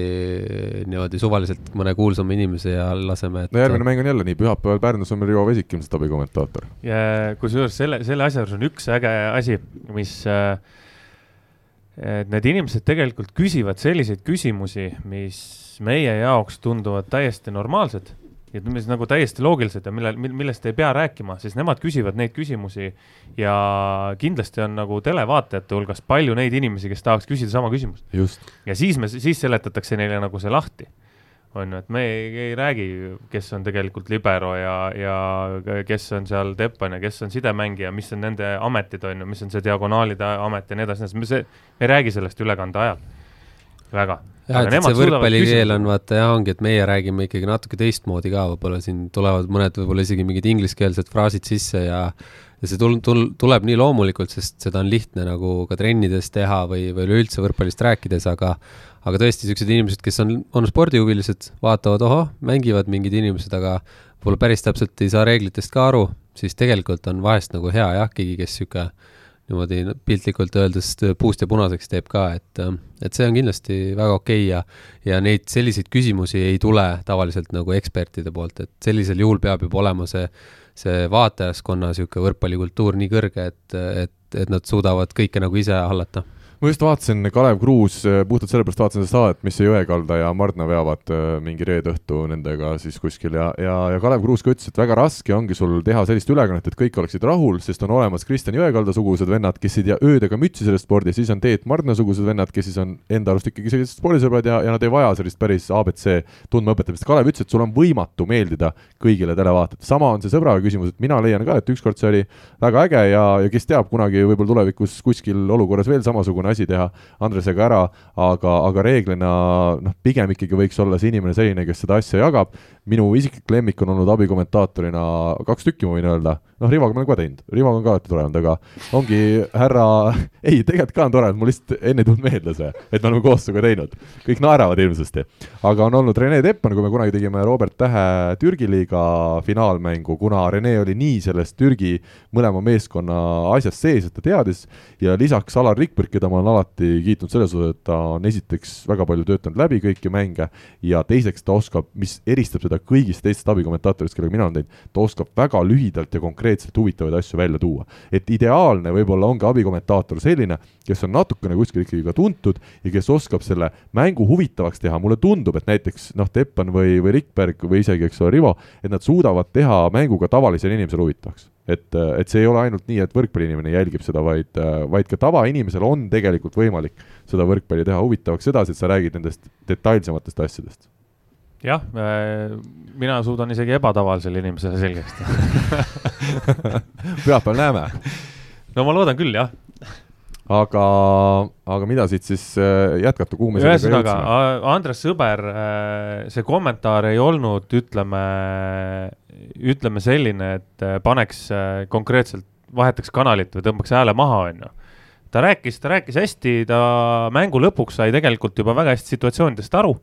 niimoodi suvaliselt mõne kuulsama inimese ja laseme et.... no järgmine mäng on jälle nii, pühapäeval Pärnus on meil Rivo Vesik ilmselt abikommentaator. ja kusjuures selle, selle asja juures on üks äge asi, mis äh, et need inimesed tegelikult küsivad selliseid küsimusi, mis meie jaoks tunduvad täiesti normaalsed ja mis nagu täiesti loogilised ja millel, millest ei pea rääkima, siis nemad küsivad neid küsimusi ja kindlasti on nagu televaatajate hulgas palju neid inimesi, kes tahaks küsida sama küsimust. ja siis me, siis seletatakse neile nagu see lahti. on ju, et me ei, ei räägi, kes on tegelikult libero ja, ja kes on seal Teppan ja kes on sidemängija, mis on nende ametid, on ju, mis on see diagonaalide amet ja nii edasi, me see, me ei räägi sellest ülekande ajal väga. Jah, et see võrkpallikeel on vaata jah, ongi, et meie räägime ikkagi natuke teistmoodi ka, võib-olla siin tulevad mõned võib-olla isegi mingid ingliskeelsed fraasid sisse ja ja see tul-, tul-, tuleb nii loomulikult, sest seda on lihtne nagu ka trennides teha või, või üleüldse võrkpallist rääkides, aga aga tõesti, niisugused inimesed, kes on, on spordihuvilised, vaatavad, ohoh, mängivad mingid inimesed, aga võib-olla päris täpselt ei saa reeglitest ka aru, siis tegelikult on vahest nagu hea jah, keegi, kes niisugune niimoodi piltlikult öeldes puust ja punaseks teeb ka, et, et see on kindlasti väga okei okay ja, ja neid selliseid küsimusi ei tule tavaliselt nagu ekspertide poolt, et sellisel juhul peab juba olema see, see vaatajaskonna niisugune võrkpallikultuur nii kõrge, et, et, et nad suudavad kõike nagu ise hallata ma just vaatasin, Kalev Kruus, äh, puhtalt sellepärast vaatasin seda saadet, mis Jõekalda ja Mardna veavad äh, mingi reede õhtu nendega siis kuskil ja, ja, ja Kalev Kruus ka ütles, et väga raske ongi sul teha sellist ülekannet, et kõik oleksid rahul, sest on olemas Kristjan Jõekalda sugused vennad, kes ei tea öödega mütsi sellest spordist, siis on Teet Mardna sugused vennad, kes siis on enda arust ikkagi sellised spordisõbrad ja, ja nad ei vaja sellist päris abc tundmaõpetamist. Kalev ütles, et sul on võimatu meeldida kõigile televaatajatele. sama on see sõbraga küsimus, et mina leian ka, et ükskord see oli väga äge ja, ja kes teab, kunagi võib-olla tulevikus kuskil olukorras veel samasugune asi teha Andresega ära, aga, aga reeglina noh, pigem ikkagi võiks olla see inimene selline, kes seda asja jagab. minu isiklik lemmik on olnud abikommentaatorina kaks tükki, ma võin öelda. Noh, Rivoga ma olen ka teinud, Rivoga on ka alati tore olnud, aga ongi härra, ei, tegelikult ka on tore, mul lihtsalt enne ei tulnud meelde see, et me oleme koos sinuga teinud. kõik naeravad hirmsasti. aga on olnud Rene Teppan, kui me kunagi tegime Robert Tähe Türgi liiga finaalmängu, kuna Rene oli nii selles Türgi mõlema meeskonna asjas sees, et ta teadis ja lisaks Alar Rikberg, keda ma olen alati kiitnud selles osas, et ta on esiteks väga palju töötanud läbi kõiki mänge ja teiseks ta oskab, mis eristab seda kõigist teistest abikommentaatorist, kellega mina olen teinud, ta oskab väga lühidalt ja konkreetselt huvitavaid asju välja tuua. et ideaalne võib-olla ongi abikommentaator selline, kes on natukene kuskil ikkagi ka tuntud ja kes oskab selle mängu huvitavaks teha, mulle tundub, et näiteks noh, Teppan või, või Rikberg või isegi, eks ole, Rivo, et nad suudavad teha mängu ka tavalisele inimesele huvitavaks et, et see ei ole ainult nii, et võrkpalliinimene jälgib seda, vaid, vaid ka tavainimesel on tegelikult võimalik seda võrkpalli teha huvitavaks sedasi, et sa räägid nendest detailsematest asjadest. Jah, äh, mina suudan isegi ebatavalisele inimesele selgeks teha pühapäeval näeme. no ma loodan küll, jah aga, aga mida siit siis äh, jätkata, kuhu me ühesõnaga, Andres Sõber, äh, see kommentaar ei olnud, ütleme, ütleme selline, et paneks konkreetselt, vahetaks kanalit või tõmbaks hääle maha, on ju. ta rääkis, ta rääkis hästi, ta mängu lõpuks sai tegelikult juba väga hästi situatsioonidest aru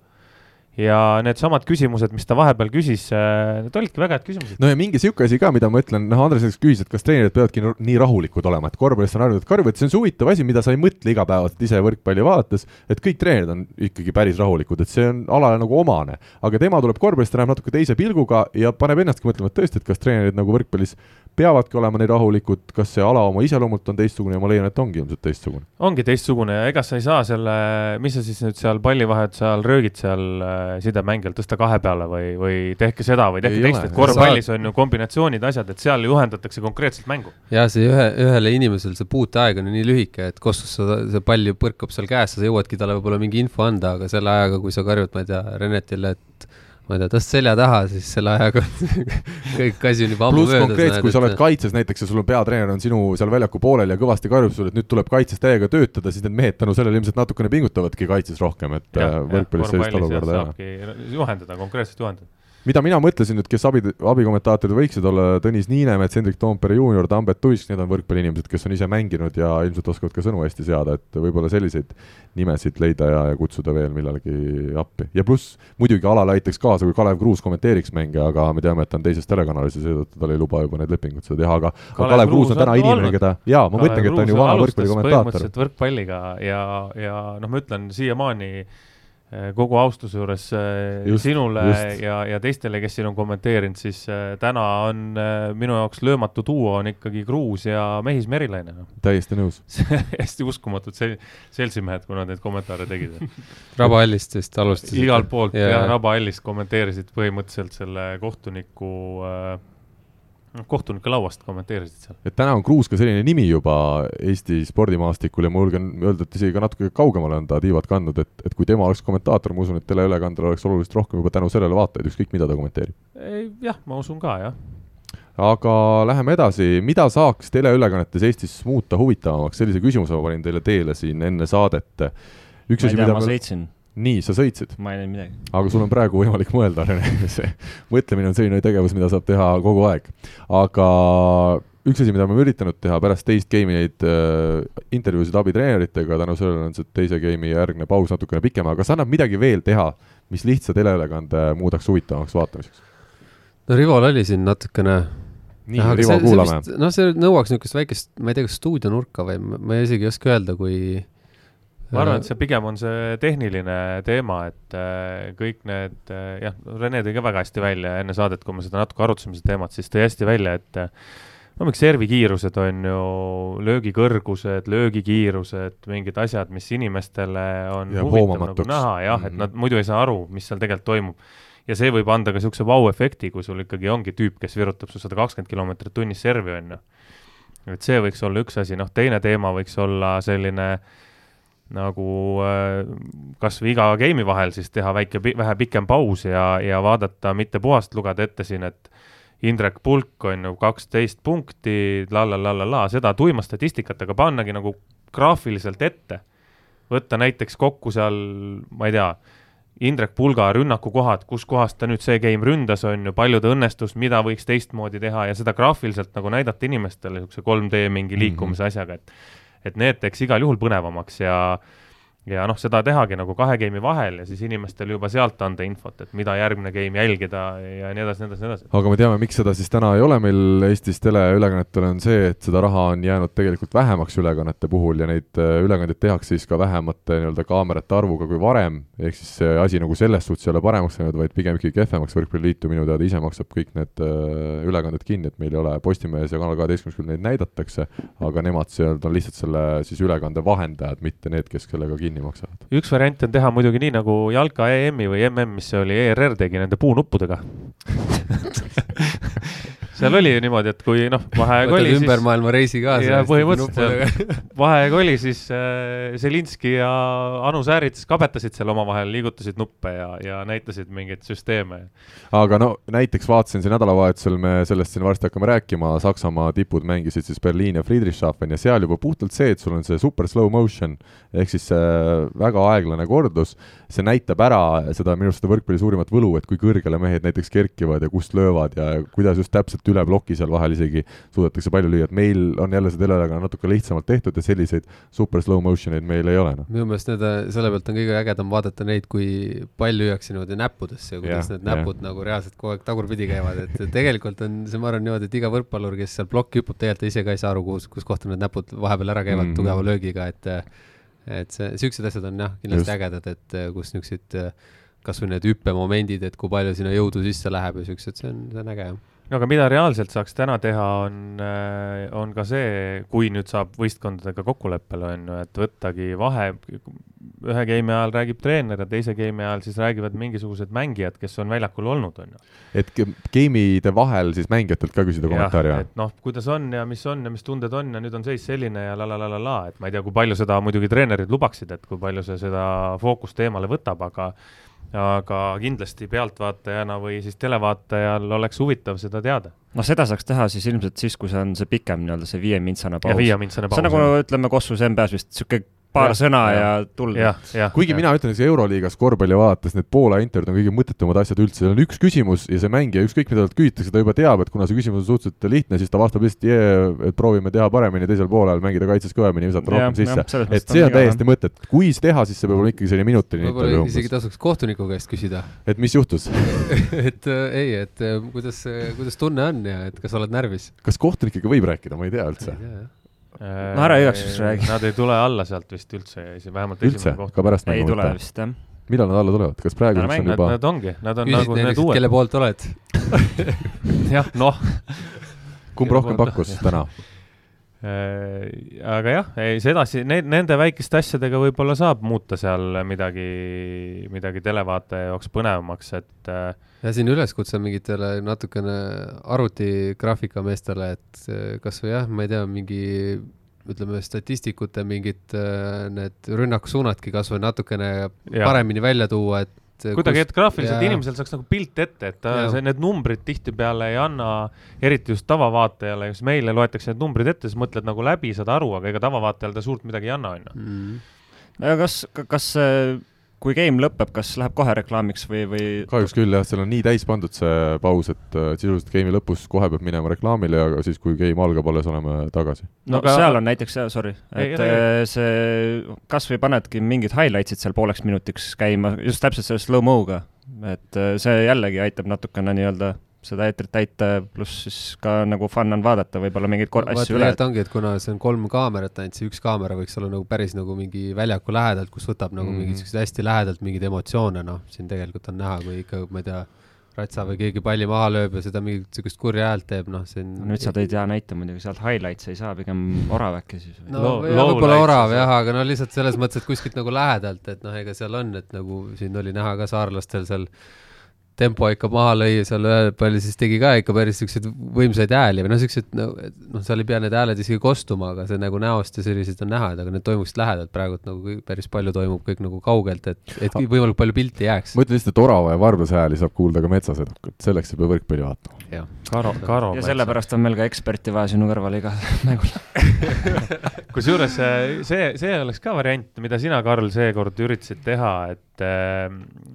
ja needsamad küsimused, mis ta vahepeal küsis, äh, need olidki väga head küsimused. no ja mingi sihuke asi ka, mida ma ütlen, noh, Andres näiteks küsis, et kas treenerid peavadki nii rahulikud olema, et korvpallist on harjunud karv, et see on see huvitav asi, mida sa ei mõtle igapäevaselt ise võrkpalli vaadates, et kõik treenerid on ikkagi päris rahulikud, et see on alale nagu omane. aga tema tuleb korvpallist ja näeb natuke teise pilguga ja paneb ennastki mõtlema, et tõesti, et kas treenerid nagu võrkpallis peavadki olema nii rahulikud, kas see ala oma iseloomult on teistsugune ja ma leian, et ongi ilmselt teistsugune. ongi teistsugune ja ega sa ei saa selle, mis sa siis nüüd seal pallivahet seal röögid seal äh, sidemängijal, tõsta kahe peale või, või tehke seda või tehke teist, et korvpallis on ju kombinatsioonid, asjad, et seal juhendatakse konkreetselt mängu. ja see ühe, ühele inimesel see puuteaeg on ju nii lühike, et kus sa, see pall ju põrkab seal käes, sa jõuadki talle võib-olla mingi info anda, aga selle ajaga, kui sa karjud, ma ei tea, Renetile, et ma ei tea, tõst selja taha, siis selle ajaga kõik asi on juba ammu möödas. pluss konkreetselt, kui sa oled kaitses näiteks ja sul on peatreener on sinu seal väljaku poolel ja kõvasti karjub sulle, et nüüd tuleb kaitses täiega töötada, siis need mehed tänu sellele ilmselt natukene pingutavadki kaitses rohkem, et äh, võrkpallis sellist olukorda ei ole. juhendada, konkreetselt juhendada mida mina mõtlesin nüüd, kes abi, abikommentaatorid võiksid olla, Tõnis Niinemets, Hendrik Toompere juunior, Tambet Tuisk, need on võrkpalliinimesed, kes on ise mänginud ja ilmselt oskavad ka sõnu hästi seada, et võib-olla selliseid nimesid leida ja, ja kutsuda veel millalgi appi. ja pluss muidugi alale aitaks kaasa, kui Kalev Kruus kommenteeriks mänge, aga me teame, et ta on teises telekanalis ja seetõttu tal ei luba juba need lepingud seda teha, aga Kalev, Kalev Kruus on täna on inimene, keda, jaa, ma mõtlengi, et ta on ju vana võrkpallikommentaator. võrkpalliga ja, ja noh, ma ütlen siiamaani kogu austuse juures eh, just, sinule just. ja, ja teistele, kes siin on kommenteerinud, siis eh, täna on minu jaoks löömatu duo on ikkagi Kruus ja Mehis Merilaine no.. täiesti nõus hästi uskumatud sel-, seltsimehed, kui nad neid kommentaare tegid Rabahallist vist alustasid. igalt poolt ja. jah, Rabahallist kommenteerisid põhimõtteliselt selle kohtuniku äh, noh, kohtunike lauast kommenteerisid seal. et täna on Kruus ka selline nimi juba Eesti spordimaastikul ja ma julgen öelda, et isegi ka natuke kaugemale on ta tiivad kandnud, et, et kui tema oleks kommentaator, ma usun, et teleülekandel oleks oluliselt rohkem juba tänu sellele vaatajaid, ükskõik mida ta kommenteerib. jah, ma usun ka, jah aga läheme edasi, mida saaks teleülekannetes Eestis muuta huvitavamaks, sellise küsimuse ma panin teile teele siin enne saadet. üks asi, mida ma sõitsin nii, sa sõitsid? ma ei näinud midagi. aga sul on praegu võimalik mõelda, Rene, see mõtlemine on selline tegevus, mida saab teha kogu aeg. aga üks asi, mida me oleme üritanud teha pärast teist game'i neid äh, intervjuusid abitreeneritega, tänu sellele on see teise game'i järgne paus natukene pikem, aga kas annab midagi veel teha, mis lihtsa teleülekande muudaks huvitavamaks vaatamiseks? no Rivol oli siin natukene nii, Rivo, kuulame. noh, see nõuaks niisugust väikest, ma ei tea, kas stuudionurka või ma isegi ei oska öelda, kui ma arvan, et see pigem on see tehniline teema, et äh, kõik need äh, jah, Rene tõi ka väga hästi välja enne saadet, kui me seda natuke arutasime, seda teemat, siis tõi hästi välja, et äh, no miks servikiirused on ju löögikõrgused, löögikiirused, mingid asjad, mis inimestele on ja huvitav nagu näha. Jah, et nad muidu ei saa aru, mis seal tegelikult toimub. ja see võib anda ka niisuguse vau-efekti, kui sul ikkagi ongi tüüp, kes virutab su sada kakskümmend kilomeetrit tunnis servi, on ju. et see võiks olla üks asi, noh, teine teema võiks olla selline äh, nagu äh, kas või iga game'i vahel siis teha väike, vähe pikem paus ja, ja vaadata, mitte puhast lugeda ette siin, et Indrek Pulk on ju kaksteist punkti la la la la la, seda tuima statistikat, aga pannagi nagu graafiliselt ette. võtta näiteks kokku seal, ma ei tea, Indrek Pulga rünnakukohad, kus kohas ta nüüd see game ründas, on ju, palju ta õnnestus, mida võiks teistmoodi teha ja seda graafiliselt nagu näidata inimestele niisuguse 3D mingi liikumise mm -hmm. asjaga, et et need teeks igal juhul põnevamaks ja ja noh, seda tehagi nagu kahe game'i vahel ja siis inimestele juba sealt anda infot, et mida järgmine game jälgida ja nii edasi, nii edasi, nii edasi. aga me teame, miks seda siis täna ei ole meil Eestis teleülekannetel, on see, et seda raha on jäänud tegelikult vähemaks ülekannete puhul ja neid äh, ülekandeid tehakse siis ka vähemate nii-öelda kaamerate arvuga kui varem, ehk siis see asi nagu selles suhtes ei ole paremaks läinud, vaid pigem ikkagi kehvemaks, Võrkpalliliitu minu teada ise maksab kõik need äh, ülekanded kinni, et meil ei ole Postimehes ja Kanal kaheteistkümnes küll neid näidatakse, aga nemad seal on lihtsalt selle siis ülekande vahendajad, mitte need, kes sellega kinni maksavad. üks variant on teha muidugi nii, nagu jalka EM-i või MM, mis see oli, ERR tegi nende puunuppudega seal oli ju niimoodi, et kui noh, vaheaeg oli siis. ümber maailma reisi kaasa. ja põhimõtteliselt vaheaeg oli, siis äh, Zelinski ja Anu Säärits kabetasid seal omavahel, liigutasid nuppe ja, ja näitasid mingeid süsteeme. aga no näiteks vaatasin siin nädalavahetusel, me sellest siin varsti hakkame rääkima, Saksamaa tipud mängisid siis Berliin ja Friedrichshafen ja seal juba puhtalt see, et sul on see super slow motion ehk siis äh, väga aeglane kordus, see näitab ära seda minu arust seda võrkpalli suurimat võlu, et kui kõrgele mehed näiteks kerkivad ja kust löövad ja kuidas just täpselt et üle ploki seal vahel isegi suudetakse palju lüüa, et meil on jälle see teleülekanne natuke lihtsamalt tehtud ja selliseid super slow motion eid meil ei ole, noh. minu meelest need, selle pealt on kõige ägedam vaadata neid, kui palju lüüakse niimoodi näppudesse ja kuidas ja, need näpud ja. nagu reaalselt kogu aeg tagurpidi käivad, et tegelikult on see, ma arvan niimoodi, et iga võrkpallur, kes seal plokki hüppab, tegelikult ise ka ei saa aru, kus, kus kohta need näpud vahepeal ära käivad mm -hmm. tugeva löögiga, et et see, niisugused asjad on jah, kindlasti Just. ägedad, et kus niisugused kas või need hüppemomendid, et kui palju sinna jõudu sisse läheb ja siuksed, see on, see on äge jah no aga mida reaalselt saaks täna teha, on, äh, on ka see, kui nüüd saab võistkondadega kokkuleppele, on ju, et võttagi vahe, ühe game'i ajal räägib treener ja teise game'i ajal siis räägivad mingisugused mängijad, kes on väljakul olnud, on ju. et game'ide vahel siis mängijatelt ka küsida kommentaari, jah? et noh, kuidas on ja mis on ja mis tunded on ja nüüd on seis selline ja la la la la la, et ma ei tea, kui palju seda muidugi treenerid lubaksid, et kui palju see seda fookust eemale võtab, aga aga kindlasti pealtvaatajana või siis televaatajal oleks huvitav seda teada. no seda saaks teha siis ilmselt siis, kui see on see pikem nii-öelda see viiemintsane paus. see on nagu ütleme Kossus NBA-s vist niisugune paar ja, sõna ja, ja tulda. kuigi ja. mina ütlen, et Euroliigas korvpalli vaadates need Poola intervjuud on kõige mõttetumad asjad üldse, seal on üks küsimus ja see mängija, ükskõik mida talt küsitakse, ta juba teab, et kuna see küsimus on suhteliselt lihtne, siis ta vastab lihtsalt jee, et proovime teha paremini teisel poolel, mängida kaitses kõvemini, visata rohkem sisse. et see on täiesti mõtet, kui teha, siis see peab olema ikkagi selline minutiline intervjuu umbes. isegi tasuks kohtuniku käest küsida. et mis juhtus et äh, ei, et äh, kuidas, kuidas tunne on ja et kas oled närvis? kas kohtunikega võib rääkida, ma ei tea üldse no ära igaks juhuks räägi. Nad ei tule alla sealt vist üldse, vähemalt üldse, ka pärast mängu? ei tule vist, jah. millal nad alla tulevad, kas praegu on mäng, juba? Nad ongi, nad on Küsid nagu need uued. kelle poolt oled jah, noh. kumb rohkem pakkus täna? Äh, aga jah, ei sedasi, need, nende väikeste asjadega võib-olla saab muuta seal midagi, midagi televaataja jaoks põnevamaks, et äh, ja siin üleskutse mingitele natukene arvutigraafika meestele, et äh, kas või jah, ma ei tea, mingi ütleme, statistikute mingid need rünnakusuunadki kas või natukene ja. paremini välja tuua, et kuidagi, et graafiliselt ja... inimesel saaks nagu pilt ette, et ta, see, need numbrid tihtipeale ei anna, eriti just tavavaatajale, kes meile loetakse need numbrid ette, siis mõtled nagu läbi, saad aru, aga ega tavavaatajale ta suurt midagi ei anna, on ju. Mm. kas, kas kui game lõpeb, kas läheb kohe reklaamiks või, või? kahjuks küll jah, seal on nii täis pandud see paus, et sisuliselt game'i lõpus kohe peab minema reklaamile ja siis, kui game algab, alles oleme tagasi. no aga... seal on näiteks, sorry, et ei, ei, see, kas või panedki mingid highlights'id seal pooleks minutiks käima, just täpselt selle slow-mo'ga, et see jällegi aitab natukene nii-öelda seda eetrit täita, pluss siis ka nagu fun on vaadata võib-olla mingeid no, asju üle. ongi, et kuna see on kolm kaamerat ainult, see üks kaamera võiks olla nagu päris nagu mingi väljaku lähedalt, kus võtab nagu mm mingeid siukseid hästi lähedalt mingeid emotsioone, noh, siin tegelikult on näha, kui ikka, ma ei tea, ratsa või keegi palli maha lööb ja seda mingit siukest kurja häält teeb, noh, see on no, nüüd sa tõid hea näite muidugi, sealt highlights ei saa, pigem orav äkki siis või? no võib-olla orav jah, aga no lihtsalt selles mõttes, et kuskilt nagu lähedalt, et noh, ega seal on, et nagu siin oli näha ka saarlastel seal tempo ikka maha lõi, seal ühel palju siis tegi ka ikka päris siukseid võimsaid hääli või noh, siuksed noh, seal ei pea need hääled isegi kostuma, aga see nagu näost ja sellised on näha, et aga need toimuksid lähedalt, praegult nagu päris palju toimub kõik nagu kaugelt, et, et võimalikult palju pilti jääks. ma ütlen lihtsalt, et orava ja varblase hääli saab kuulda ka metsas edukalt, selleks ei pea võrkpalli vaatama. Karo, Karo. ja sellepärast on meil ka eksperti vaja sinu kõrval iga mängul kusjuures see, see oleks ka variant, mida sina, Karl, seekord üritasid teha, et,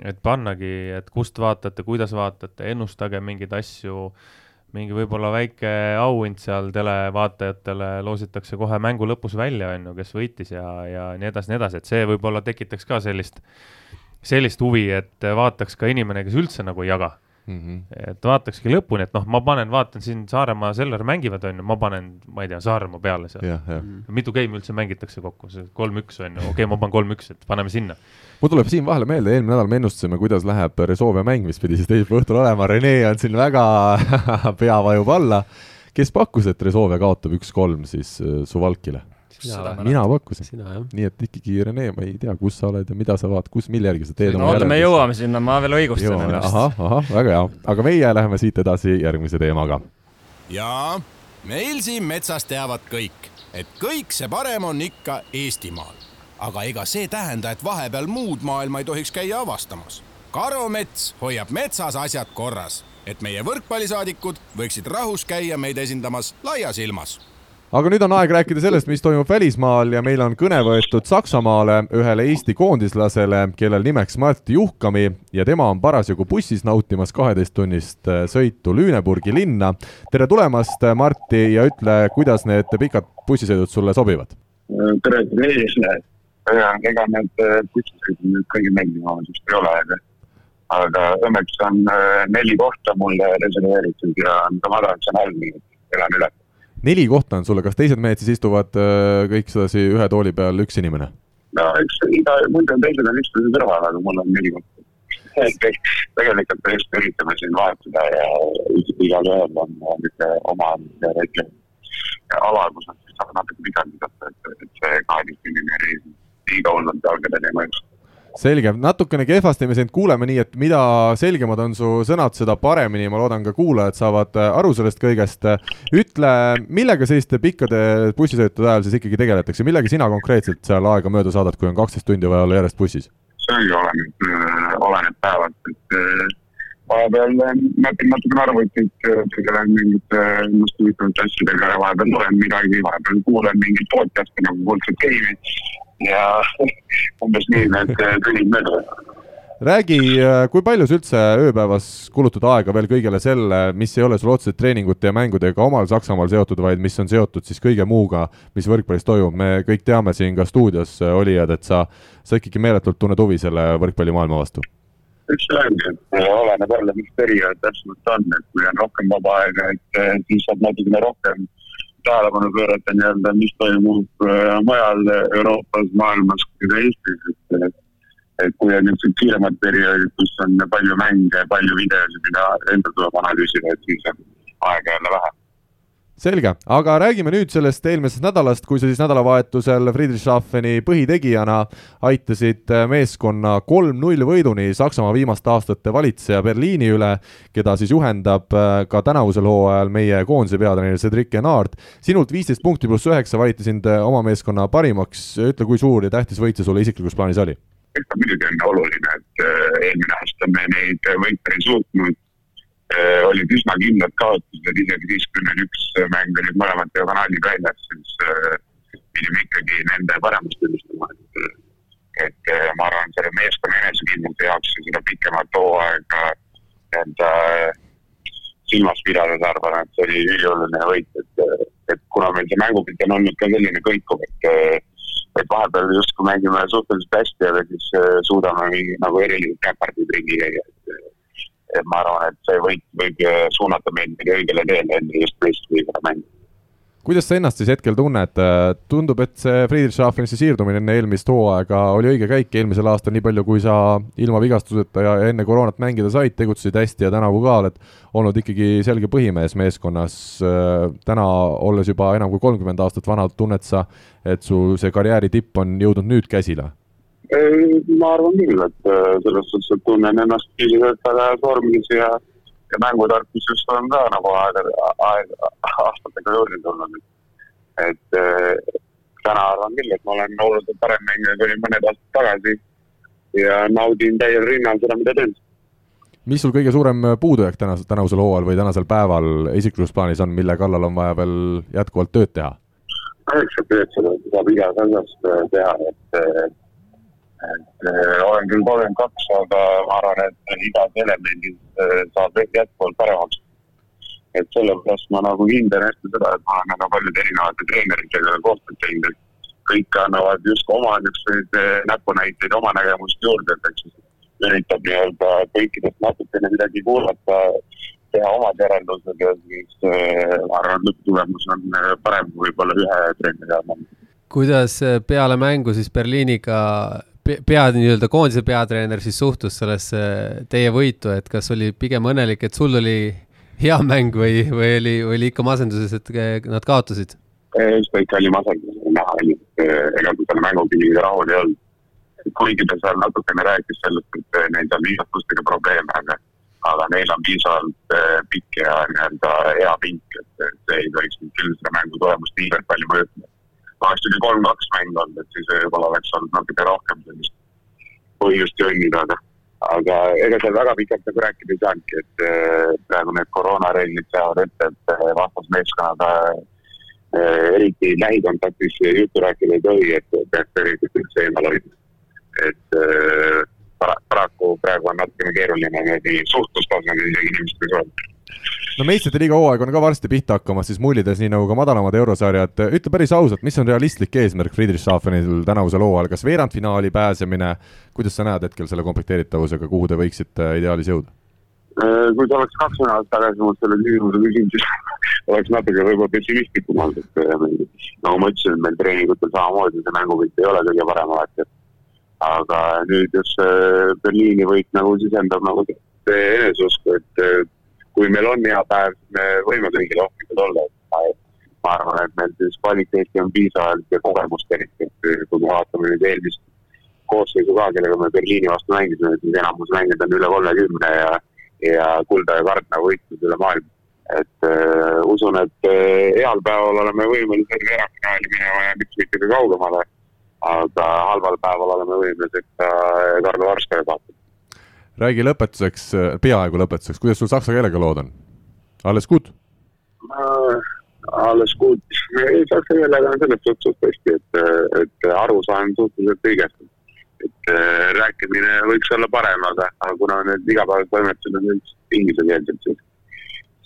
et pannagi, et kust vaatad vaatate, kuidas vaatate, ennustage mingeid asju, mingi võib-olla väike auhind seal televaatajatele loositakse kohe mängu lõpus välja, on ju, kes võitis ja, ja nii edasi, nii edasi, et see võib-olla tekitaks ka sellist, sellist huvi, et vaataks ka inimene, kes üldse nagu ei jaga Mm -hmm. et vaatakski lõpuni, et noh, ma panen, vaatan siin Saaremaa, Selver mängivad, on ju, ma panen, ma ei tea, Saaremaa peale seal. Mhm. mitu game'i üldse mängitakse kokku, see kolm-üks on ju, okei okay,, ma panen kolm-üks, et paneme sinna. mul tuleb siin vahele meelde, eelmine nädal me ennustasime, kuidas läheb Resolve mäng, mis pidi siis teisipäeva õhtul olema, Rene on siin väga pea vajub alla. kes pakkus, et Resolve kaotab üks-kolm siis äh, Suvalkile? Mina pakkusin. nii et ikkagi, Rene, ma ei tea, kus sa oled ja mida sa vaatad, kus, mille järgi sa teed no, oma järeldust. me jõuame sinna, ma veel õigustan ennast. ahah, ahah, väga hea, aga meie läheme siit edasi järgmise teemaga. jaa, meil siin metsas teavad kõik, et kõik see parem on ikka Eestimaal. aga ega see tähenda, et vahepeal muud maailma ei tohiks käia avastamas. karumets hoiab metsas asjad korras, et meie võrkpallisaadikud võiksid rahus käia meid esindamas laias ilmas aga nüüd on aeg rääkida sellest, mis toimub välismaal ja meil on kõne võetud Saksamaale ühele Eesti koondislasele, kellel nimeks Martti Juhkami ja tema on parasjagu bussis nautimas kaheteisttunnist äh, sõitu Lüneburgi linna. tere tulemast, äh, Martti, ja ütle, kuidas need pikad bussisõidud sulle sobivad? tere, tere, ega need äh, bussisõidud nüüd kõige meeldivamad vist ei ole, aga aga õnneks on neli kohta mulle reserveeritud ja ma arvan, et see on halb, nii et elan üle neli kohta on sulle, kas teised mehed siis istuvad äh, kõik sedasi ühe tooli peal, üks inimene? no eks iga, muidu teised on istunud kõrval, aga mul on neli kohta. tegelikult me just üritame siin vahetada ja igalühel on niisugune oma väike ala, kus nad siis saavad natuke pikalt visata, et, et see kaheteistkümnene reis liiga hullult jalgadele ei mõjuks selge, natukene kehvasti me sind kuuleme, nii et mida selgemad on su sõnad, seda paremini, ma loodan, ka kuulajad saavad äh, aru sellest kõigest. ütle, millega selliste pikkade bussisõitude ajal siis ikkagi tegeletakse, millega sina konkreetselt seal aega mööda saadad, kui on kaksteist tundi vaja olla järjest bussis? see ongi oleneb, äh, oleneb päevast, et äh, vahepeal näpin natukene arvutit, tegelen mingite ennast huvitavate asjadega ja vahepeal loen midagi, vahepeal kuulen mingit podcast'i nagu Kuldset Game'i ja umbes nii need tunnid mööduvad räägi, äh, kui palju sa üldse ööpäevas kulutad aega veel kõigele selle, mis ei ole sul otseselt treeningute ja mängudega omal Saksamaal seotud, vaid mis on seotud siis kõige muuga, mis võrkpallis toimub, me kõik teame siin ka stuudios äh, olijad, et sa, sa ikkagi meeletult tunned huvi selle võrkpallimaailma vastu. see ongi, et oleneb jälle, mis periood täpsemalt on, et kui on rohkem vaba aega, et äh, siis saab natukene rohkem tähelepanu pöörata nii-öelda, mis toimub äh, mujal Euroopas, maailmas kui ka Eestis, et et kui on niisugused kiiremad perioodid, kus on palju mänge, palju videosid, mida enda tuleb analüüsida, et siis on aega jälle vähem selge, aga räägime nüüd sellest eelmisest nädalast, kui sa siis nädalavahetusel Friedrichshafeni põhitegijana aitasid meeskonna kolm-null võiduni Saksamaa viimaste aastate valitseja Berliini üle, keda siis juhendab äh, ka tänavusel hooajal meie koondise peatreener Cedric Enard. sinult viisteist punkti pluss üheksa valiti sind äh, oma meeskonna parimaks, ütle, kui suur ja tähtis võit see sulle isiklikus plaanis oli? muidugi on oluline, et äh, eelmine aasta me neid võite ei suutnud Äh, olid üsna kindlad kaotused, isegi siis, kui meil üks mäng olid mõlemad diagonaalid väljas, siis äh, pidime ikkagi nende paremust tunnistama, et et ma arvan, selle meeskonna enesekindluse jaoks ja seda pikemat hooaega nii-öelda silmas pidades arvan, et see oli ülioluline võit, et, et kuna meil see mängupilt on olnud ka selline kõikuv, et et vahepeal justkui mängime suhteliselt hästi, aga siis suudame mingi nagu erilised käpardid ringi käia, et ma arvan, et see võit võib suunata meid õigele teele enne just meistriliigale mängu kuidas sa ennast siis hetkel tunned, tundub, et see Friedrichshafenisse siirdumine enne eelmist hooaega oli õige käik eelmisel aastal, nii palju kui sa ilma vigastuseta ja enne koroonat mängida said, tegutsesid hästi ja tänavu ka oled olnud ikkagi selge põhimees meeskonnas. täna, olles juba enam kui kolmkümmend aastat vana, tunned sa, et su see karjääri tipp on jõudnud nüüd käsile? Ma arvan küll, et äh, selles suhtes, et tunnen ennast füüsiliselt väga heas vormis ja ja mängutarkusest on ka nagu aega, aega, aastatega juurde tulnud. et äh, täna arvan küll, et ma olen oluliselt parem mängija kui mõned aastad tagasi ja naudin täiel rinnal seda, mida teen. mis sul kõige suurem puudujääk täna, tänavusel hooajal või tänasel päeval isiklikus plaanis on, mille kallal on vaja veel jätkuvalt tööd teha? tööd seda saab igas asjas äh, teha, et et äh, olen küll kolmkümmend kaks, aga ma arvan, et igas elemendis äh, saab jätkuvalt paremaks. et sellepärast ma nagu hindan hästi seda, et ma olen väga paljude erinevate treeneritega koostööd teinud, et kõik annavad justkui oma niisuguseid äh, näpunäiteid, oma nägemust juurde, et eks üritab nii-öelda kõikidest natukene midagi kuulata, teha omad järeldused ja siis ma arvan, et lõpptulemus on parem kui võib-olla ühe treeneri all. kuidas peale mängu siis Berliiniga pea, nii-öelda koondise peatreener siis suhtus sellesse teie võitu, et kas oli pigem õnnelik, et sul oli hea mäng või, või oli, või oli ikka masenduses, et nad kaotasid? ükskõik, oli masenduses, näha oli, ega kui selle mängukiviga rahul ei olnud. kuigi ta seal natukene rääkis sellest, et neil on viisatustega probleeme, aga, aga neil on piisavalt eh, pikk ja nii-öelda hea pink, et see ei tohiks küll seda mängu tulemust niivõrd palju mõjutada oleks tuli kolm-kaks mäng olnud, et siis võib-olla oleks olnud natuke rohkem sellist põhjust jõnnida, aga, aga ega seal väga pikalt nagu rääkida ei saanudki, et äh, praegu need koroonareeglid seavad ette, et äh, vastasmeeskonnad äh, eriti lähikontaktis juttu rääkida ei tohi, et peaks tegelikult üldse eemal hoidma. et paraku praegu on natukene keeruline niimoodi suhtlustasandil isegi inimestega suhelda no meistrite liiga hooaeg on ka varsti pihta hakkamas, siis mullides, nii nagu ka madalamad eurosarjad, ütle päris ausalt, mis on realistlik eesmärk Friedrichshafenil tänavusel hooajal, kas veerandfinaali pääsemine, kuidas sa näed hetkel selle komplekteeritavusega, kuhu te võiksite ideaalis jõuda? Äh, kui sa oleks kaks nädalat tagasi mult selle küsimuse küsinud, siis oleks natuke võib-olla pessimistlikum olnud, et äh, nagu ma ütlesin, meil treeningutel samamoodi see mängupilt ei ole kõige parem alati. aga nüüd just Berliini võit nagu sisendab nagu eneseusku, et kui meil on hea päev, siis me võime kõigil ohtlikud olla, et ma arvan, et meil siis kvaliteeti on piisavalt ja kogemust eriti, et kui me vaatame nüüd eelmist koosseisu ka, kellega me Berliini vastu mängisime, siis enamus mängijad on üle kolmekümne ja, ja Kulda ja Kardna võitnud üle maailma. et äh, usun, et äh, heal päeval oleme võimelised veerandfinaali minema ja miks mitte ka kaugemale, aga halval päeval oleme võimelised ka Karl Varskaja kaotama räägi lõpetuseks, peaaegu lõpetuseks, kuidas sul saksa keelega lood on? alles gut äh,? alles gut, saksa keelega on selles suhtes suht hästi, et, et aru saan suhteliselt õigesti. et äh, rääkimine võiks olla parem, aga, aga kuna need igapäevatoimetused on üldiselt inglisekeelsed, siis,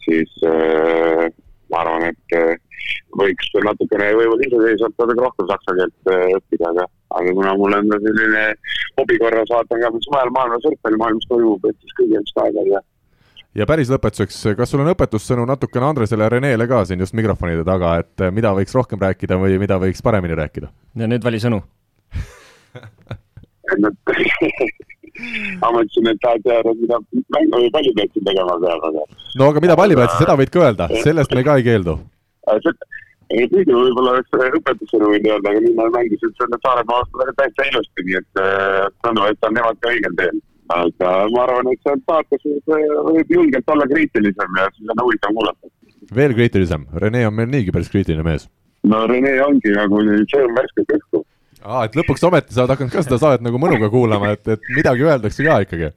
siis äh, ma arvan, et äh, võiks natukene võib-olla iseseisvalt natuke rohkem saksa keelt äh, õppida, aga aga kuna mul on selline hobi korras, vaatan ka, mis mujal maailmas võrkpallimaailmas toimub, et siis kõige just aega ja ja päris lõpetuseks, kas sul on õpetussõnu natukene Andresele ja Renele ka siin just mikrofonide taga, et mida võiks rohkem rääkida või mida võiks paremini rääkida? ja nüüd vali sõnu ma mõtlesin, et tahad teada, mida mängu või pallipeetsi tegema peab, aga. no aga mida pallipeetsi, seda võid ka öelda, sellest me ka ei keeldu ei muidu võib-olla oleks õpetusena võinud öelda, aga nüüd ma mängisin selle Saaremaa vastu täitsa ilusti, nii et äh, tundub, et on nemad ka õigel teel. aga ma arvan, et seal saates võib julgelt olla kriitilisem ja siis on huvitav kuulata. veel kriitilisem, Rene on meil niigi päris kriitiline mees. no Rene ongi nagu sõõm värskelt õhku. aa, et lõpuks ometi sa oled hakanud ka seda saadet nagu mõnuga kuulama, et, et midagi öeldakse ka ikkagi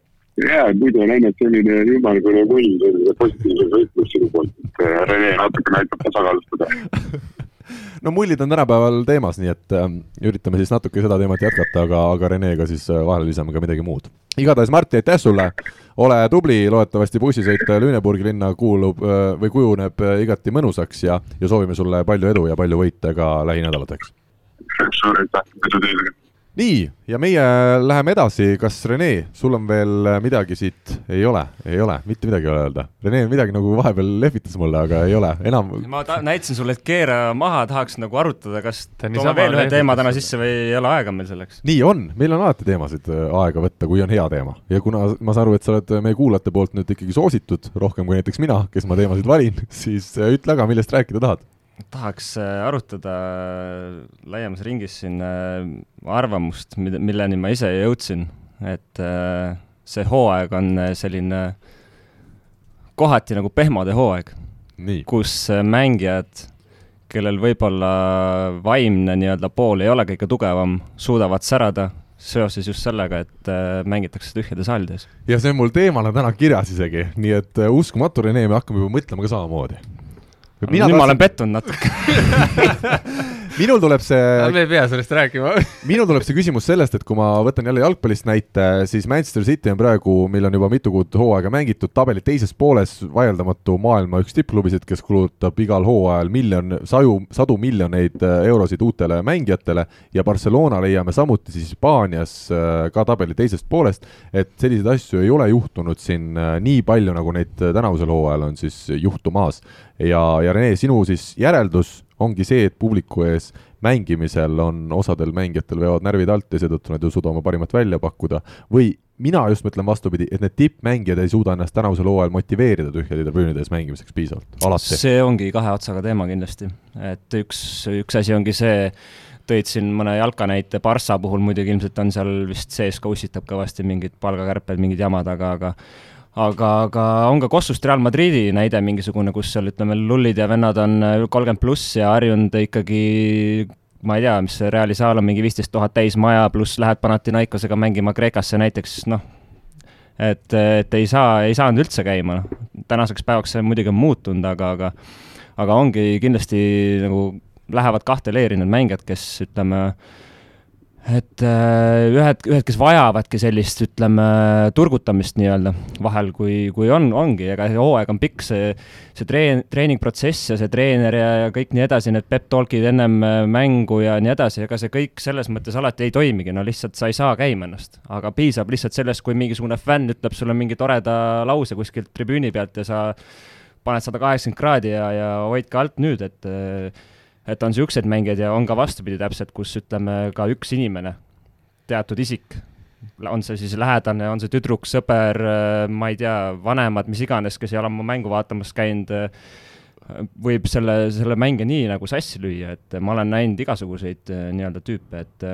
ja, muidu on ainult selline ümmargune mull, selline positiivne võitlus sinu poolt, et äh, Rene natukene aitab tasakaalustada no mullid on tänapäeval teemas, nii et äh, üritame siis natuke seda teemat jätkata, aga, aga Renega siis äh, vahele lisame ka midagi muud. igatahes Martti, aitäh sulle, ole tubli, loodetavasti bussisõit Lüneburgi linna kuulub äh, või kujuneb äh, igati mõnusaks ja, ja soovime sulle palju edu ja palju võite ka lähinädalateks. suur aitäh, edu teile! Nii, ja meie läheme edasi, kas Rene, sul on veel midagi siit, ei ole, ei ole, mitte midagi ei ole öelda. Rene midagi nagu vahepeal lehvitas mulle, aga ei ole, enam. ma ta-, näitasin sulle, et keera maha, tahaks nagu arutada, kas toome veel ühe teema täna sisse või ei ole aega meil selleks? nii on, meil on alati teemasid äh, aega võtta, kui on hea teema. ja kuna ma saan aru, et sa oled meie kuulajate poolt nüüd ikkagi soositud rohkem kui näiteks mina, kes ma teemasid valin, siis äh, ütle aga, millest rääkida tahad tahaks äh, arutada laiemas ringis siin arvamust, milleni ma ise jõudsin, et see hooaeg on selline kohati nagu pehmode hooaeg, kus mängijad, kellel võib-olla vaimne nii-öelda pool ei ole kõige tugevam, suudavad särada seoses just sellega, et mängitakse tühjade saalide ees. ja see on mul teemana täna kirjas isegi, nii et uskumatu, Rene, me hakkame juba mõtlema ka samamoodi nüüd tahtsin... ma olen pettunud natuke minul tuleb see me ei pea sellest rääkima. Minul tuleb see küsimus sellest, et kui ma võtan jälle jalgpallist näite, siis Manchester City on praegu, meil on juba mitu kuud hooaega mängitud, tabeli teises pooles vaieldamatu maailma üks tippklubisid, kes kulutab igal hooajal miljon, saju, sadu miljoneid äh, eurosid uutele mängijatele. Ja Barcelona leiame samuti siis Hispaanias äh, ka tabeli teisest poolest, et selliseid asju ei ole juhtunud siin äh, nii palju, nagu neid tänavusel hooajal on siis juhtumas. Ja, ja Rene, sinu siis järeldus ongi see, et publiku ees mängimisel on osadel mängijatel veavad närvid alt ja seetõttu nad ei suuda oma parimat välja pakkuda, või mina just mõtlen vastupidi, et need tippmängijad ei suuda ennast tänavusel hooajal motiveerida tühjade tribüünide ees mängimiseks piisavalt, alati. see ongi kahe otsaga teema kindlasti, et üks, üks asi ongi see, tõid siin mõne jalka näite, Barca puhul muidugi ilmselt on seal vist sees ka ussitab kõvasti mingid palgakärped, mingid jamad, aga, aga aga, aga on ka Kossust Real Madridi näide mingisugune, kus seal ütleme, lullid ja vennad on äh, kolmkümmend pluss ja harjunud ikkagi ma ei tea, mis see Reali saal on, mingi viisteist tuhat täis maja, pluss lähed Panathinaikosega mängima Kreekasse näiteks, noh, et, et ei saa, ei saanud üldse käima, noh. tänaseks päevaks see muidugi on muutunud, aga, aga aga ongi kindlasti nagu lähevad kahte leeri need mängijad, kes ütleme äh, et äh, ühed, ühed, kes vajavadki sellist, ütleme, turgutamist nii-öelda vahel, kui, kui on, ongi, ega see hooaeg on pikk, see, see treen-, treeningprotsess ja see treener ja, ja kõik nii edasi, need pep talk'id ennem äh, mängu ja nii edasi, ega see kõik selles mõttes alati ei toimigi, no lihtsalt sa ei saa käima ennast. aga piisab lihtsalt sellest, kui mingisugune fänn ütleb sulle mingi toreda lause kuskilt tribüüni pealt ja sa paned sada kaheksakümmend kraadi ja, ja hoidke alt nüüd, et äh, et on niisuguseid mängijaid ja on ka vastupidi täpselt, kus ütleme, ka üks inimene, teatud isik, on see siis lähedane, on see tüdruk, sõber, ma ei tea, vanemad, mis iganes, kes ei ole oma mängu vaatamas käinud, võib selle, selle mänge nii nagu sassi lüüa, et ma olen näinud igasuguseid nii-öelda tüüpe, et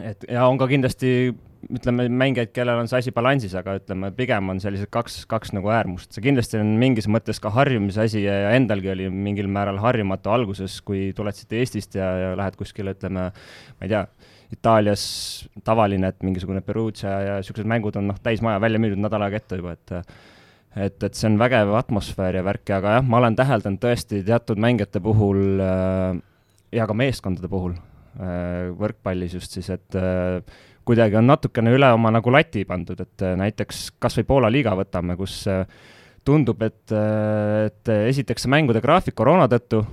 et ja on ka kindlasti ütleme, mängijaid, kellel on see asi balansis, aga ütleme, pigem on sellised kaks, kaks nagu äärmust. see kindlasti on mingis mõttes ka harjumise asi ja, endalgi oli mingil määral harjumatu alguses, kui tuled siit Eestist ja, ja lähed kuskile, ütleme, ma ei tea, Itaalias tavaline, et mingisugune Perugia ja niisugused mängud on noh, täismaja välja müüdud nädal aega ette juba, et et, et see on vägev atmosfäär ja värk, aga jah, ma olen täheldanud tõesti teatud mängijate puhul äh, ja ka meeskondade puhul äh, võrkpallis just siis, et äh, kuidagi on natukene üle oma nagu lati pandud, et äh, näiteks kas või Poola liiga võtame, kus äh, tundub, et, äh, et esiteks see mängude graafik koroona tõttu